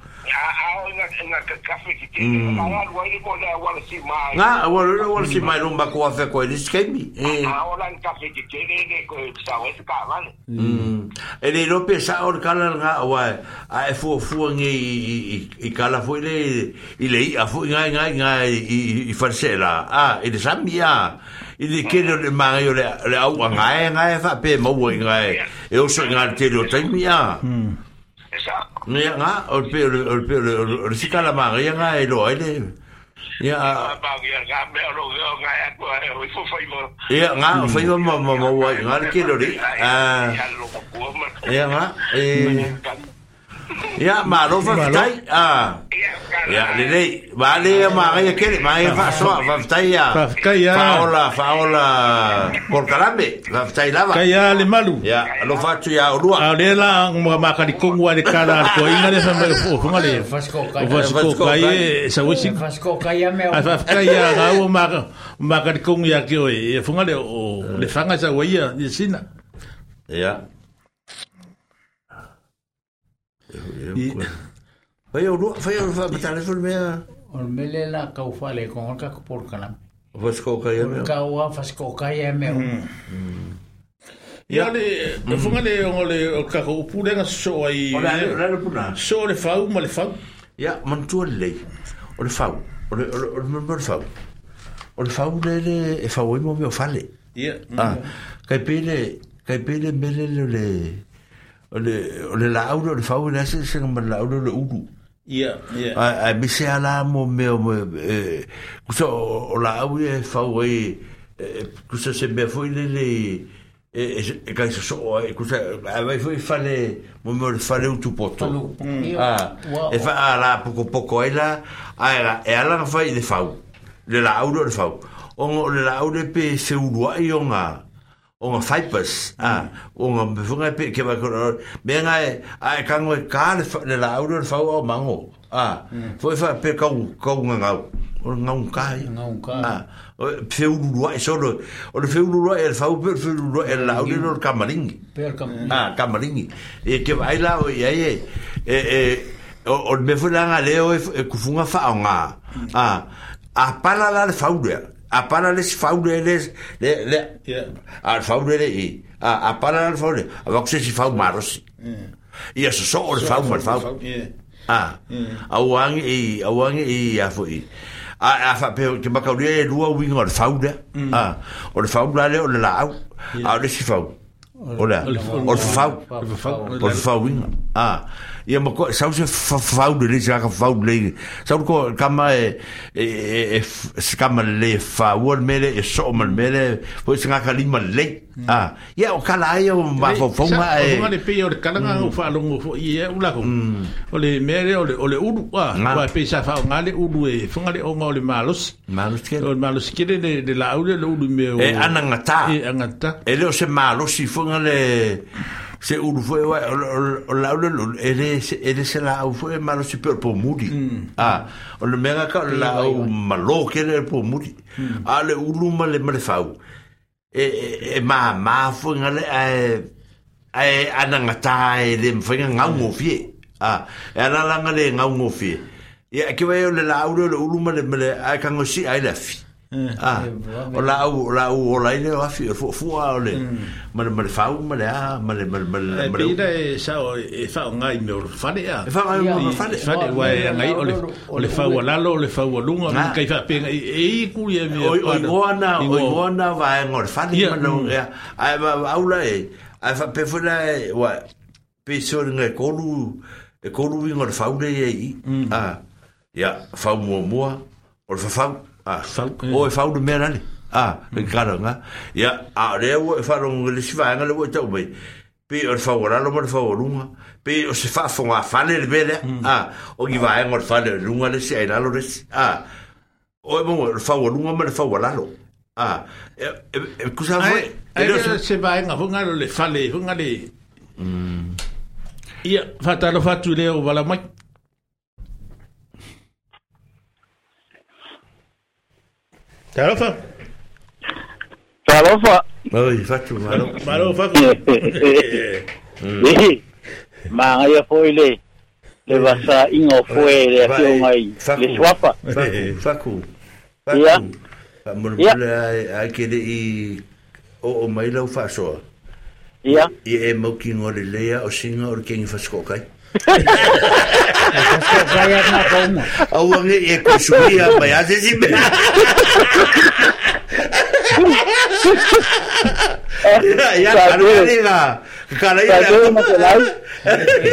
nga mm. a wa lo wa si mai rumba ko afa ko ni skemi e a wa lan kafe ki ke ne ko sa wa ka e le lo pe sa or kala nga wa a e fu fu nge i i kala fu le i le a fu nga nga nga i i farsela a e de sambia i de ke le mario le le au nga nga fa pe mo wa nga so nga te lo tai mia Esa. Ia ngā, o le pe, o le pe, o le sika la maria ngā e loa ele. Ia. Maria ngā me o lo ngā ngā e atua e o i fo whaiwa. Ia ngā, o whaiwa ma ma ma wai, ngā le kero re. Ia ngā, e... Ya, malu fa Ah. Ya, ni ni, Vale, ma ga ya kele, ma ya fa ah. so, fa tai ya. Fa tai ya. Paola, Paola. Por calambe, fa tai lava. Kaya le malu. Ya, lo fa tu ya rua. Ah, le la ngo ma ka di kongu ale kala ar ko inga le sa mbe fo, fo ngale. Fa sko kai. Fa sko kai, sa wisi. Fa sko kai ya me. Ah, fa tai ya ga o ma ma ka di kongu eh, oh, ya ke o, fo ngale o le fanga sa wia, ni sina. Ya. Yeah. Vai eu rua, vai o fa batale sul mea. Or mele la kau fa le kon ka por kala. Vas ko ka ya mea. Ka wa fas ko ka ya mea. Ia le, e funga le o le o ka ko pu le so ai. Ola le puna. So le fau ma le fau. Ia man tu le. O le fau. O le o le fau. O le fau le le e fau mo fale. Ia. Ah. Kai pele, kai mele le le lauro le fau na øh, øh, øh, se se ma lauro le uru ia ia ai mi se ala mo me o eh kuso o lauro e fau e kuso se me foi le le e e kai so e a vai foi fale mo me fale o tu poto ah e fa ala poco poco ela ala e ala fai de fau le lauro le fau o le lauro pe se urua i onga o nga faipas a o nga mfunga pe ke ba ko me nga a ka ngo e ka le la au le fau o mango a ah, hmm. foi fa pe ka ka nga nga o nga e un ka nga un ka a fe u lu ai solo o le fe u lu ai e le fau pe fe u lu ai la au le no kamaringi pe kamaringi a ah, kamaringi e ke vai la o ia e e o me fu la nga le o ku funga fa nga hmm. a ah, a pala la le fau le apala le faule le le le al faule le i a apala al faule a se si fau maros i eso so o fau mal fau a a wang i a wang ah, i a fo i a a fa pe ke ba ka le lua wing o faule mm. a ah, o faule le o le la au a le si fau Olha, olha, olha, olha, olha, olha, olha, olha, olha, ia ma ko sau se fau de sa ka fau de sau ko kama e e, e, e se kama le fa wor mele e so mal mele po se ka lima le mm. ah ia o kala ai o ma fo fo ma e o ma le pe o kala nga o fa longo fo ia u la ko o le mele mm. mm. o le o le u ah wa pe sa fa nga le u e fo nga le o nga o le malos malos ke o malos ke de de la u le u me o e ananga ta e ananga ta e le o se malos si fo nga le se ulu foi wa o laule lo ele ele se la o foi malo super po muri mm. ah o le mega ka la o malo ke le po muri mm. a ah, le ulu ma le ma fau e, e e ma ma foi ngale e e ana ngata e le foi nga ngo fie ah e ana langa le nga ngo fie ya e ke vai o le laule lo ulu ma le ma le a ka ngosi ai e la fie Eh. Ah, eh, o la u la u o la ile afi fu fu mm. a ole ma ma fa eh, u ma la ma ma ma ma e pida e sa o e fa un ai me o fa le a e fa un ah. e, e e mm. ai fa le fa le wa e ai ole ole fa u la lo ole fa u lu nga ka fa pe e i ku ye me o o o na o o na va e ngor fa le ma no ya ai ma au la e ai fa pe fu la e wa pe so nga ko lu e ko lu ngor fa u le ye i a ya fa mo mo o fa fa a fau o e fau me rani a e karanga ia a re o e fau ngale si vai ngale o tau mai pe o fau ora no mo fau runga pe o se fa fonga fale le bele a o gi vai ngor fale runga le si ina lo le a o e mo fau runga mo fau lo a e kusa foi e se vai ngor ngale le fale ngale ia fatalo fatu le o bala mai Tarofa? Tarofa. Oi, fatu maro. Maro mãe Dehi. Manga ya foile. Le basa ingo foile a tio ngai. Le swapa. Faku. Faku. Ya. Murmura ai kere i o o mai lau fasoa. Ya. I e mau ki ngore lea o singa o kengi faskokai. Faskokai a na kauma. Awange e kusuia bayase si bela. ya, ya, Carolina.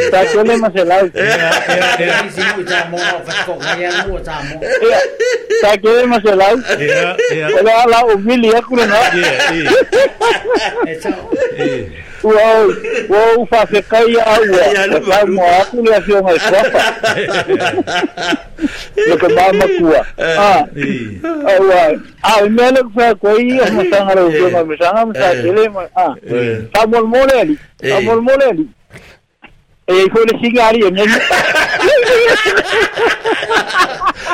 Takule Uau, uau, fazer cair água. Vai uma uma escopa. Lo que va Ah, ah uau. Ah, o meu que foi coi, a moçanga era o que uma moçanga, mas tá aquele, é, é. ah. É. Tá bom moleli. Tá bom moleli. E aí foi o cigarro, né?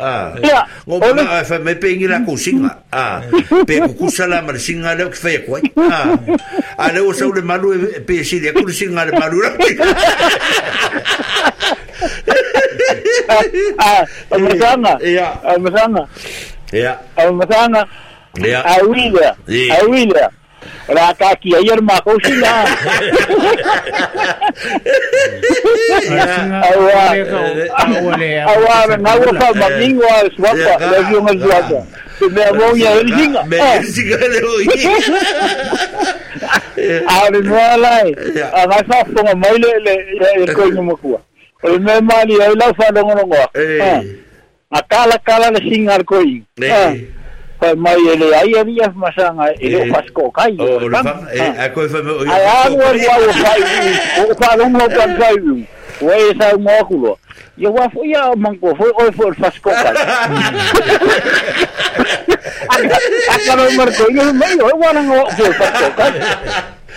Ah. Ya. Ah, fa me pengi la cousinga. Ah. Pe ku sala mar singa le fe ko. Ah. Ale o sau le malu e pe si le ku singa le malu. Ah. Ah, me sana. Ya. Ah, me sana. Ya. Ah, me sana. Ya. Ah, Ya. Ah, Racaquiayer Mahoshila. Awa, nago sa maglingo Me jinga. Me ah. Acá la cala le jinga al fai mai ele ai ali as masanga e o pasco kai o o fam e a ko fam o ai a o o fai o o fai un o fai fai un o e sa un o kulo e o fo ia manco fo o fo pasco kai a ka no marco e o mai o wanango fo pasco kai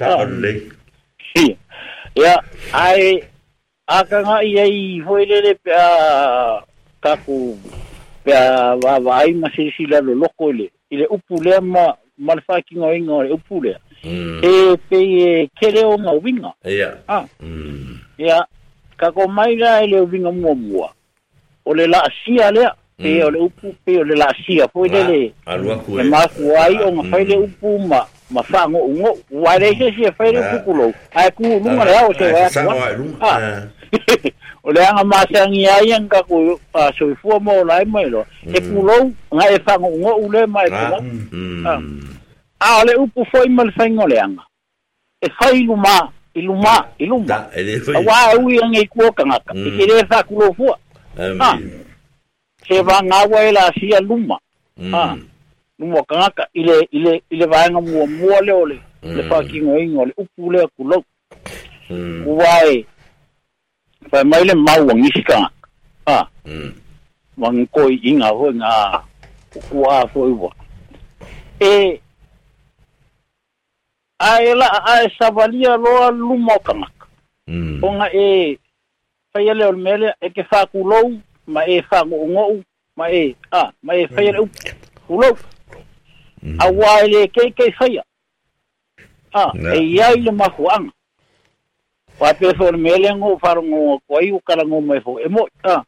ta ah. si ya ai aka nga i ai hoi le le pa ka ku pa ma si si la lo loko le ile upu le ma ma fa ki nga inga le upu le mm. e pe e ke le o nga winga ya ha ah. mm. ya ka ko mai la ile winga o le la sia lea. pe o le mm. upu pe o le la sia foi le le e ma ku ai o ma fa le upu ma mafango ungo wareje si fere kukulo ai ku lunga la o se va a o le anga masangi ai anga ku a soifua mo lai mai lo e kulo nga e fango ungo ule mai ko a ole upu foi mal fango le anga e fai luma iluma iluma wa u yang e ku ka ngaka e kire fa mm. kulo fua ah. se va nga wa la sia luma mm. ah numa kangaka ile ile ile vaenga mua mua le ole mm. le pakinga ingo le upu le kulau mm. uwae pae mai le mau wangi sika ha ah. mm. wangi koi inga hoi nga uku a hoi wa e a e la a e savalia loa luma o kangaka mm. onga e pae ele ole mele e ke whakulou ma e whakungou ma e a ah, ma e whaere upu mm. kulou Mm-hmm. awale ke faia faya ah e ai le mahuanga wa pe for melengo farngo koi ukarango me fo emo ah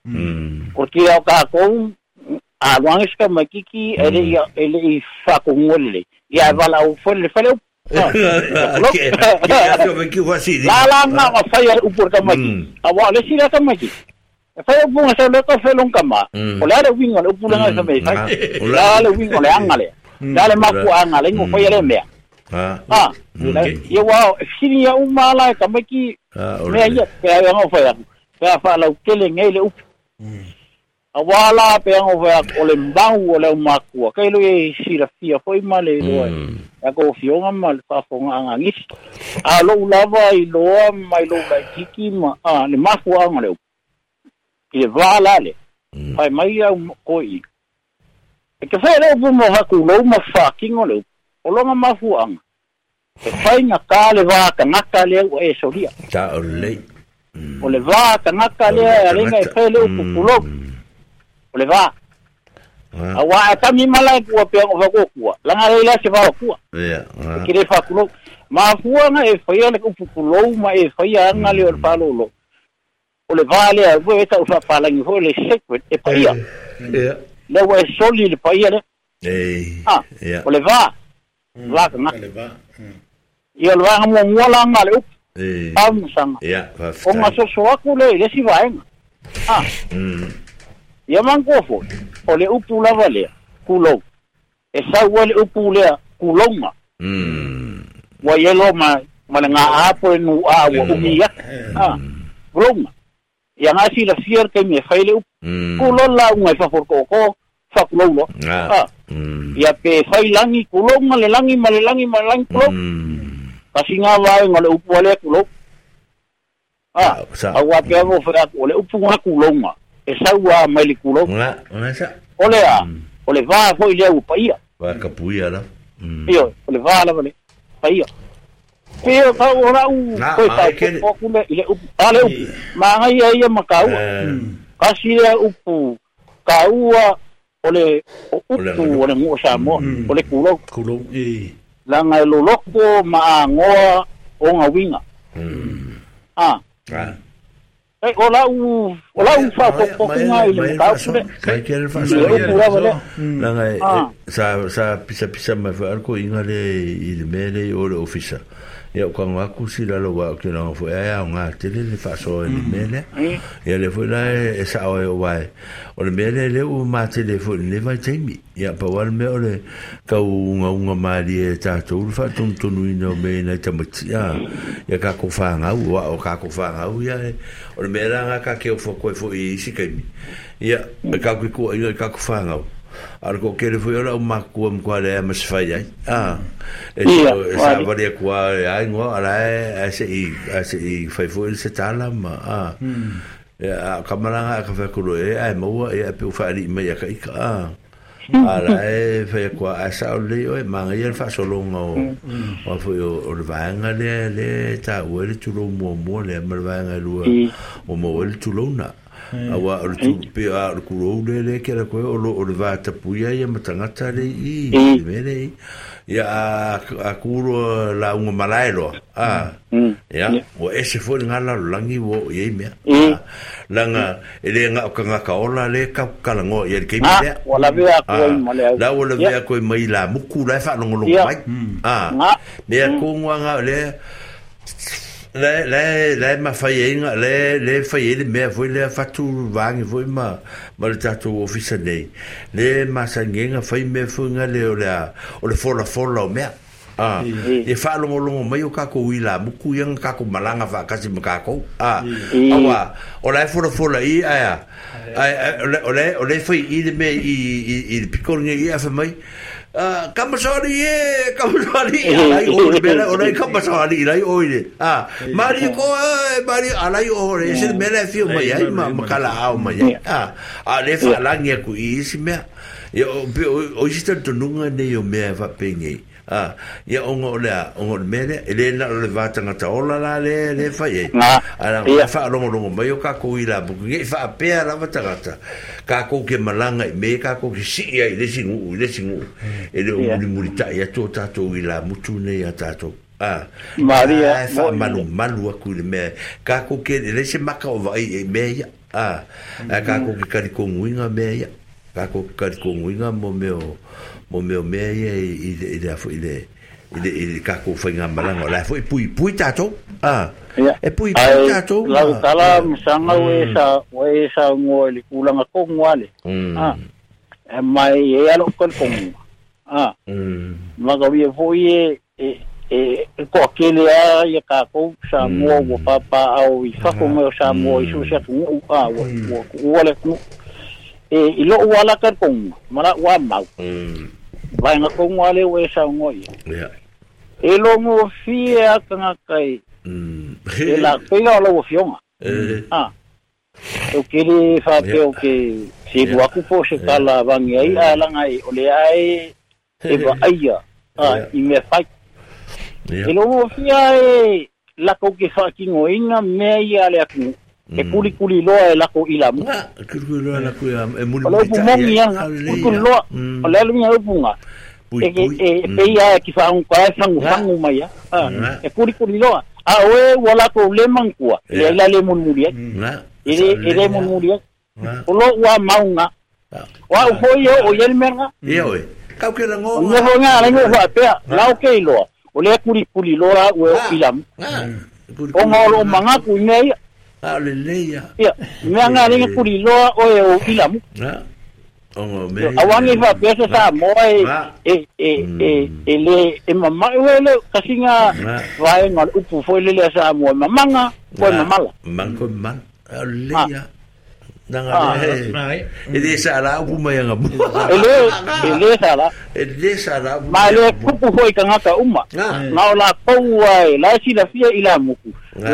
ko ti au ka ko a wangish ka makiki ele ele fa ko ngole ya vala u fo le fale La la na wa faya upur kamaki. Mm. Awale sila kamaki. Fai e upunga sa leka felong kama. Mm. Olare wingo le upulanga sa mei. Mm. Olare wingo le angale. Nga mm. le mapu mm. a nga, lengu fai mm. ele mea. Ah, ah, ok. Ia wau, sini ya umma la, e ka maiki, mea ia, pea ia ngau fai aku. Pea fai lau kele ngei le upu. A wala pea ngau fai aku, ole mbangu ole umma kua. Kei lo ye sira fia fai ma le loa. Ia kou fionga ma le fafonga a nga ngisi. A lo ulava i loa, ma i loa i tiki ma, a le mapu a nga le upu. Ia wala le, fai mai ia umma koi. Ia e ke fai leo pumo haku lou ma whakingo leo o longa ma fuanga e fai nga ka le vā ka naka leo e soria ta o lei o le vā ka naka leo e mm. ringa e fai leo pukulo mm. o le vā a wā e tami malai kua pia o whako kua langa lei lea se vā o kua e ki e le whakulo ma fuanga e fai ane ku pukulo ma e fai anga leo le mm. palo lo o le vā lea e wē e tau whapalangi le sekwet e paia e le ua soli le paia le ei ah, yeah. o le vā mm. vā kagaki mm. ia o le vā gamuamua laga le upu aumasaga o gasoso aku le i lesi vaega e a ah. mm. ia magua foi o le upu lava lea kulou e sau ua le upu lea kulonga ua mm. ia lo ma ma le gā apo e nuʻā ua umi ake a ah, kulonga ya así si la cierta y me fai mm. culo la ngai for coco fa ah, ah. Mm. ya que fai langi kulo ngale langi male langi male langi kulo kasi nga wa ngale upu culo culo. ah, ah agua que hago mm. fa ole upu nga kulo nga esa agua wa male kulo una esa ole a ole va hoy ile upa ia va kapuia la io va la vale pa peo tau ora u ko ta ko ku me le u ale u ma ngai ai ia makau ka si le upu ka ua ole upu ole mo sa mo ole kulo kulo e la ngai lo loko ma ngoa o nga winga ah e ola u ola u fa ko ko nga ile ka ku le ka ke le fa so ya la ngai sa sa pisa pisa ma fa ko inga le ile mele ole ofisa ya ko nga ku si la lo wa ke na fo ya ya nga te le fa so e le mm-hmm. me le ya le fo la e sa o wa o le me le le u ma te fo le va te ya pa wa le me o le e ka u nga u nga ma e ta to u fa tun tun u no me na ta mo ya ya ka ku fa nga u wa o ka ku fa nga u ya e, o le me la nga ka ke o fo ko fo i si ya ka ku ku ka ku fa nga u ar ko kere foi ora uma kua mo kua lea mas fai ai ah e so e sa varia kua e ai ngua ara e e se i e se i fai foi e se tala ma ah hmm. e a kamaranga a kafe kuro e a e maua e a piu fai ima i a kaika ah hmm. ara e fai kua a sa o le e o e manga i an fa so longa o o a foi o le vanga le le ta ue le tulou mua mua le ma le vanga lua o mo ue le tulou na ah awa o tu eh? pe a o kuro le le ke la koe o lo o va ta pu ya ya matanga ta le eh? i me le ya a kuro la un malairo a ya mm. mm. o ese fo nga la langi wo ye me eh? langa ele nga o ka ka ola le ka ka ah, la ngo ye ke me le wala be la wala be a ko mai la mu ku la fa no lo mai mm. a me a ko nga le le le le ma fai inga le le fai ele me voi le fatu vang voi ma ma le tatu ofisa nei le ma sangenga fai me fu nga le o le o le fola fola o mea ah e falo mo longo mai o ka ko ila bu ku yang ka ko malanga fa kasi si me ka ko ah mm-hmm. awa o le fola fola i a a o le o fai ele me i i i picolnge i a fa mai Uh, kamasori e kamasori alai o mera o nei kamasori alai o ile ah mari ko mari alai o re se mera fio mai ai ma makala au mai ah a le fa langi ku isi me o o isi tantununga nei o mea va pengi Ah, a ya ongo le ongo e le mele ele na le vata na ta ola la le le fa ye ala ya fa ro ro mo yo ka ko ila bu ye fa pe ala vata rata ka ko ke malanga me ka ko ki si ya le si ngu le si ngu ele o le mulita ya to ta to ila mu ne ya ta to a ah, maria fa malu malu ku le me ka ko ke le se maka e ah, o vai me ya a ka ko ki ka ri ko nguinga me ya ka ko ka ri ko nguinga mo me o mo me me e i de i de i de i de ka ko fa nga malanga la foi pui pui tato ah e pui pui tato la sala msanga we sa we sa ngoli kulanga ko ngwale ah e mai e alo ko ko ah ma ga we foi e e ko akele a ya ka ko sa mo wo papa au i fa ko mo sa mo i su sa ko ah wo wo wala ko e ilo wala ka ko mala wa mau vai na kong wale we sa ngoi ya yeah. elo mo fi e atanga kai mm e la pei na lo wo fi onga eh ah o ke ri fa pe o ke si bu aku po se ka la vang ai a la ngai o le ai e va ai ya ah i me fa elo mo fi e, e la ko ke fa ki ngoi na me ia le aku Mm. e kuli kuli loa e lako ilam ah, kuli kuli loa e mm. lako ilam e muli muli tai kuli kuli loa o le alu minha upunga e, e e mm. pe ia e ki fa un kwa fangu ah. fangu mai ya ah. e kuli kuli loa a oe wala ko le mankua le la le mun muli ele ele mun muli o lo wa maunga wa o foi o yel merga e kau ke lango o ho nga lango ho pe la o loa o kuli kuli loa o ilam o ngolo mangaku nei Aleluia. Ia, mea ngā ringa kuri loa o e o ilamu. Na. Ongo oh, me. Awangi fa pesa sa moa e e e e e le e mamai o kasinga vai ngal upu foi le sa moa mamanga ko mamala. Mango man. Aleluia. Nanga le he. E de sara upu mai anga mu. E le, e le sara. E le sara upu. Ma le kupu hoi ka ngaka uma. Na o la kou ai, la si la fia i la muku.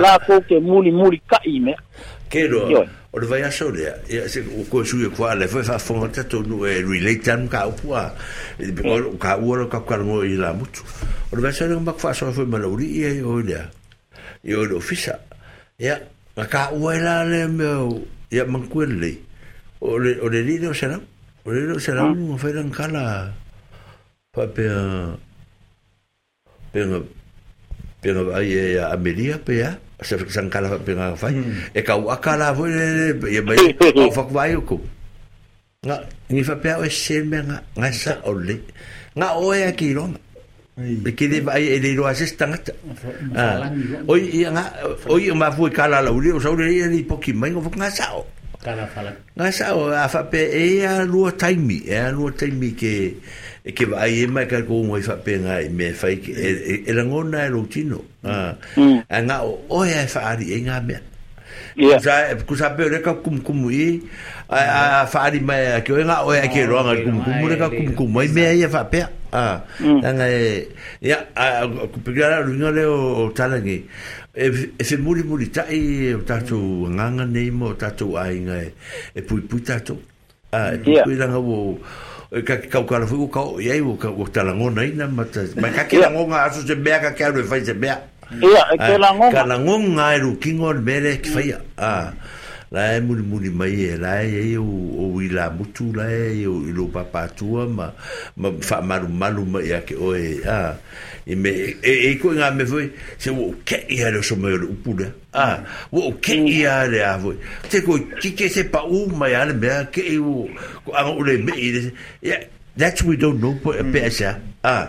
La kou ke muli muli ka me, Ke roa. o le vai aso lea ia se o koe sui e kua le fai whaafonga tatonu e relate anu ka upu a ka ua lo ka kukarango i la mutu o le vai aso lea maku whaasoa fai malauri ia i oi lea i oi le ofisa ia ka ua i la le meo ia mankuele lei o le o le lei leo serau o le leo serau luga fai lagakala faapea pega pega ai e a Amelia pe mm. a se san kala pega fai e kau akala foi e mai o fak vai ko nga ni fa pe o sel me nga nga dạ. sa ole nga o e ki lona Pe ke de vai ele ro as estan. Ah. Oi, ia nga, oi, ma fu e kala la uri, o sauri ni poki mai ngo nga sao. fala. Nga sao, a fa pe e a ruo taimi, e a ruo taimi ke e ke vai e mai ka ko mo pe nga e me fai e e la ngona e, e Ah. Mm. Nga o e fa ari e nga me. Ia. Ja, ku sa pe re ka kum kum a fa ari mai ke nga o e ke ah, ro nga kum kum ka kum me e fa pe. Ia ah mm. nga e ya a kupigara ruinga le o talangi e, e se muri muri tai o tatu nganga nei mo tatu ai nga e e pui pui tatu a ah, e pui pui ranga wo e ka ka ka fu ka o ye wo ka wo talango nei na mata ma ka ke ranga nga asu se bea ka e e ah, ka ru fai se bea ia e ke ranga ka ranga nga e ru kingor bere ki fai a ah la e muri muri mai e la e e o, o i la mutu la e o i lo papatua ma, ma fa maru malu mai ake o e a e me e, e koe ngā me foi se wo ke i hare o so mai o upuna a wo ke i hare a foi te koe kike se pa u mai ale mea ke i wo ko anga ule me i de se yeah, that's we don't know po e pe e se a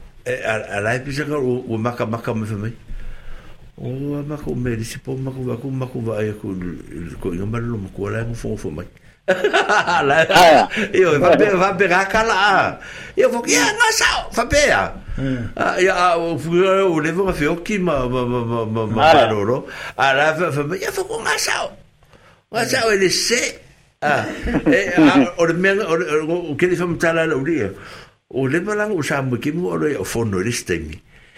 É, a pisaga ua makamaka o o oa mako me lisi po mako mako mako vaai aku koiga malolo makua lai gofogofo mai io faapega kala a ia foki é é. ah, ah, ah, a gasao faapea ia fuga o leva ga feoki ma malolo ala faafamai ia foko gasao gasao e lese o le mea o kele faamatala laulia o le malanga o samu ke mo o o fono le stemi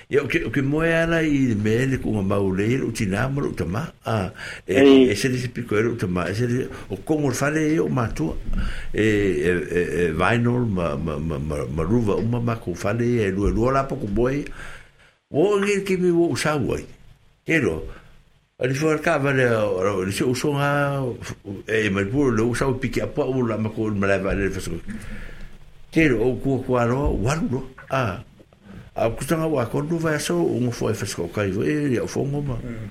ya o ke o ke mo ya la i me le ku ma o le o tina mo e, o tama a e e se dise piko o tama e se o ko mo fa le o ma tu e e e, e vai no ma ma ma ma ma ruva e, o ma ma ku fa le e lu lu la po ku boi o ngi ke mi o sa boi ke lo a li fuar ka va le o le se o so nga e ma pu lo sa o piki a po o la ma ku ma le va le fa so te o ku ku aro waru a a kutanga wa ko no vai so um foi fes ko kai e o fongo ma mm.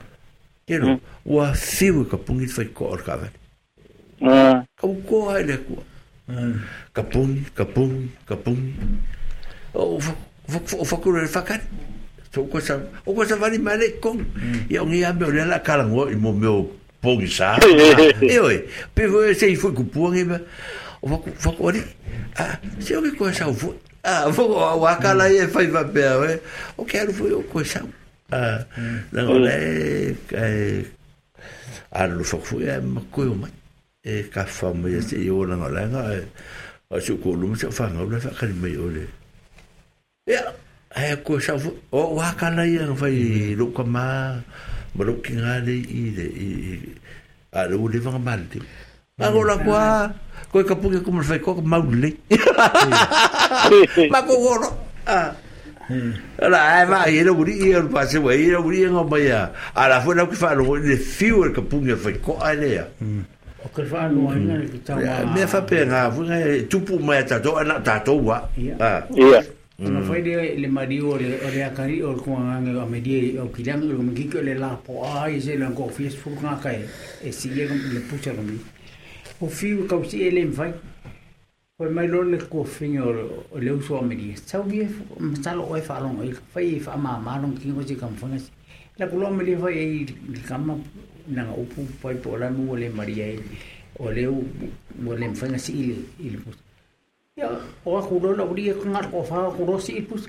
te no mm. wa fiu ka pungi fai ko or ka vai mm. ka ko ai le ku ka pungi ka pungi ka pungi o o fo ko re fakat so ko sa o ko sa vai male kon e a minha me le la kala ngo i mo meu pongi sa e oi pe vo se i fo ku pungi ba o fo ah, se eu me conhecer o voo. Ah, vou, o acala aí faz papel, né? Eu quero vou eu conhecer. Ah, não hum. né? é, é. Ah, não sou fui, é uma é, coisa, mas. E cá fama, e assim, eu não lembro. Mas é, o colume, se eu falo, não, vai ficar meio, olha. É, é coisa, o acala aí, não vai, louca, mas. Mas o que é ali, e. Ah, eu levava mal, tipo. Agora, qual. koe ka puke kuma fai koka maule ma ko goro ah. hmm. ala ai ma i lo buri i lo pase wa i lo buri ngo mai a ala fo na ku fa lo le fiu ka puke fai ko ale ya o ka fa no ai e na ta ma me fa pe nga fu nga tu pu ma ta ta to wa ah yeah Tuna mm. de le mari o o le akari o ko ngange o medi o kilang o miki ko le la po ai se la ko Facebook nga kai e si e le E o fiu kau si ele mvai o mai lo le ko finga o le uso ameri tau vi matalo o e fa longa i fai e fa ma ma long ki o kam fanga si la kulo ameri fai e i kama na nga upu pai po la nu o le maria e o le o le mvanga si ile ile pus ya o a kulo la uri e kungar o fa kulo si pus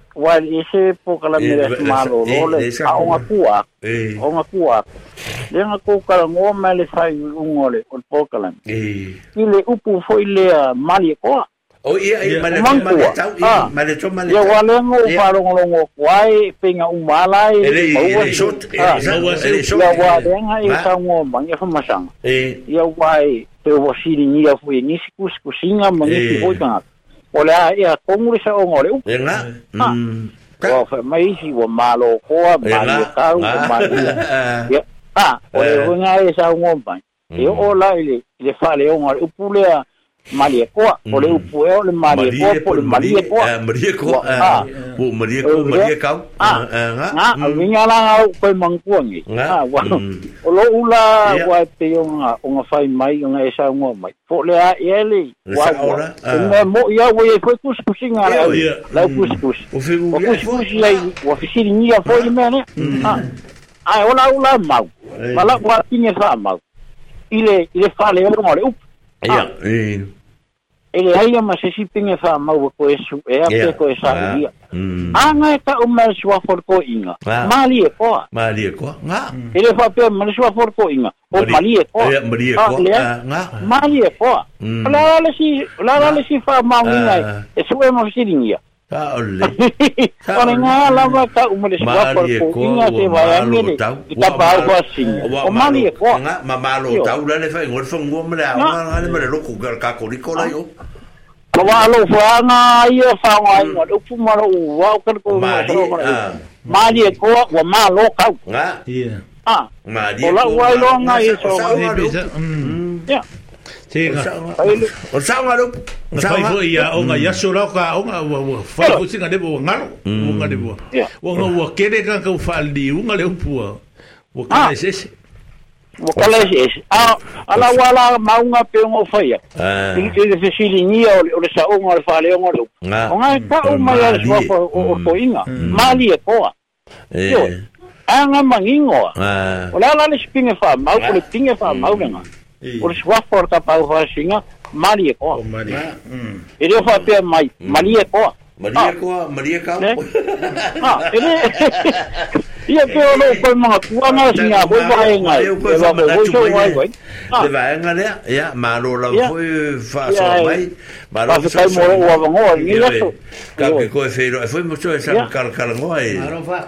wa e se po kala me le malo lo le a o kua o nga kua le nga ko kala ngo ma fai ungo le o po e le upu foi le mali ko o ia e male male tau i male to male ia wale ngo pa ngo ngo kwai pe nga mala e o shot e shot ia wa le nga i sa ngo bang ia fa masang e eh. ia wai pe o siri ni ia fu ni sikus kusinga mangi oi eh. kanga o le a ia kongure sa o ngore e nga mm. ka o fa mai si wo malo ko a ma ni ka u ma ni ya a o le nga e sa ngom pa e mm. o la ile le fa le o ngore u pulea Maria Koa, o leu pueo le Maria Koa, po le Maria Koa. Maria Koa, o à, Maria Koa, à, à. Maria Kau. Ừ, ừ, nga, ừ. a winga la nga o koe mangkuangi. Nga, o lo ula wa te o nga, o nga whai mai, o nga e sa ngua mai. Po le a ele, wa wa. O nga mo ia wa e koe kuskusi nga la, lau kuskusi. O kuskusi lai, wa fisiri ngia foi le mea ne. Ai, o la ula mau. Mala wa tinge sa mau. Ile, ile fale o nga le Ia, ah. i. Ele aia ma se si pinga fa ma wa ko esu, e a pe ko esa ia. Anga ah. mm. e ta uma le shua for ko inga. Ah. Ma li e koa. Ma li e koa, nga. Mm. Ele fa pe ma le shua for ko inga. O ma li e koa. Ma e li e koa, nga. Ma mm. li e koa. La la le si, la la le si fa ma unga e. E su e ma fisi ringia. Ia. Ha ole. Ona nga lava ka umule sa por ko inga te vai ngere. Ita pa ko sing. O mali ko. Nga ma malo tau la le fa ngol fong ngom la. Nga le mele lo ko ka ko rikola yo. Ma wa lo fa nga ia fa nga ngol upu ma lo wa ko ko ko. Mali ko wa ma lo ka. Nga. Iya. Ah. Mali. Ola wa lo nga i so. Ya. Tēnā. O saonga rupu. O saonga. Pai foi ia onga mm. yaso rau ka onga ua whai kusinga nebo ua ngaro. Unga mm. nebo. Unga ua kere ka kau whaali unga leo pua. Ua kala ese ese. Ua kala ese ese. Ala wala maunga pe unga whaia. Tiki ah. teke se siri nia o mm. E eh. ah. le saonga o le whaale onga leo. O ngai ka uma ia le swapa o koinga. Mali e koa. Eh. Anga mangingoa. O la la le spinge wha mau, le pinge wha mau nga. Ora swa porta pa o rasinga, mari e koa. Mari. Mm. Ele fa pe mai, mm. mari e koa. Mari ah. ah, e koa, mari e ka. Ha, ele. Ia pe o no pa ma, tu ana sinha, vou vai enga. Eu vou vai, vou vai. Ele vai enga né? Ya, maro la foi fa so mai. Maro fa so mo o avango, ni eso. E. Ka ke ko feiro, foi e mucho esa calcalgo ai. Maro fa.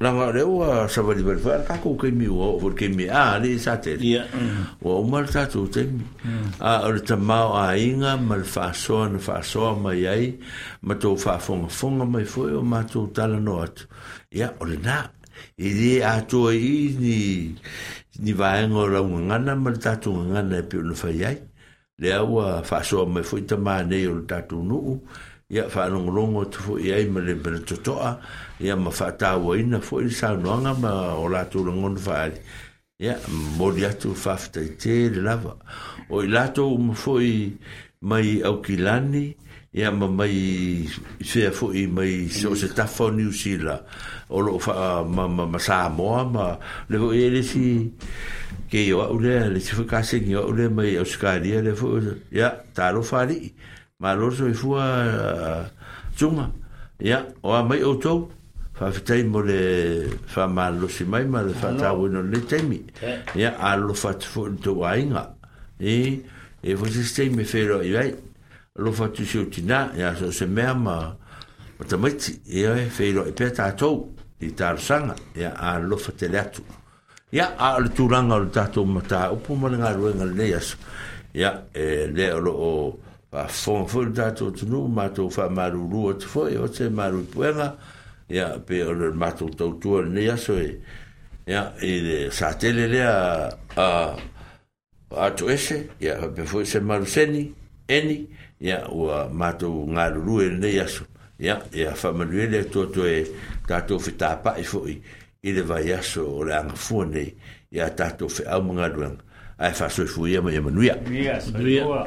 la va de wa sa va de fer ka ku ke mi wo fur ke mi a ah, li sa te ya mm. wo mal sa tu te mm. a ah, ur ta ma a inga mal fa so an fa so ma ye ma to fa fo fo ma fo ma to ta la not ya ur na i di a to e i ni ni va en ora un ngana mal e ta tu ngana pe un fa ye le wa fa so ma fo ta ma ne ur ta tu nu ia faalogologo atu foʻi ai ma le manatotoa ia ma faatauaina foʻi le saunoaga ma o latou lagona faaali ia moli atu faafetaitē le lava o i latou uma foʻi mai aukilani ia ma mai fea foʻi mai soo se tafa o niusila o loo ma samoa ma le foʻi e lesi keio aʻu lea lesi foi kasegi aʻu lea mai ausikalia le foʻi ia talofa alii ma loso i fua tunga ia o a mai outou faafetai mo le faamalosi mai ma le faatauina o lenei taimi ia alofa atu foʻi le tou aiga i e foi sesi taimi lo ai alofa atu siotinā ya so se mea ma ma tamaiti ia e feiloaʻi pea tatou i talosaga ia alofa tele atu ja al o le al o le tatou mataupu ma le galuega lenei e lea o pa fon fo dato mato fa maru ruot fo e maru ya pe o mato tau tu ne ya so e ya e sa a a a ya pe fo se maru seni eni ya o mato ngaru ru e ya ya ya fa maru to e e, e i va ya ya a mga e so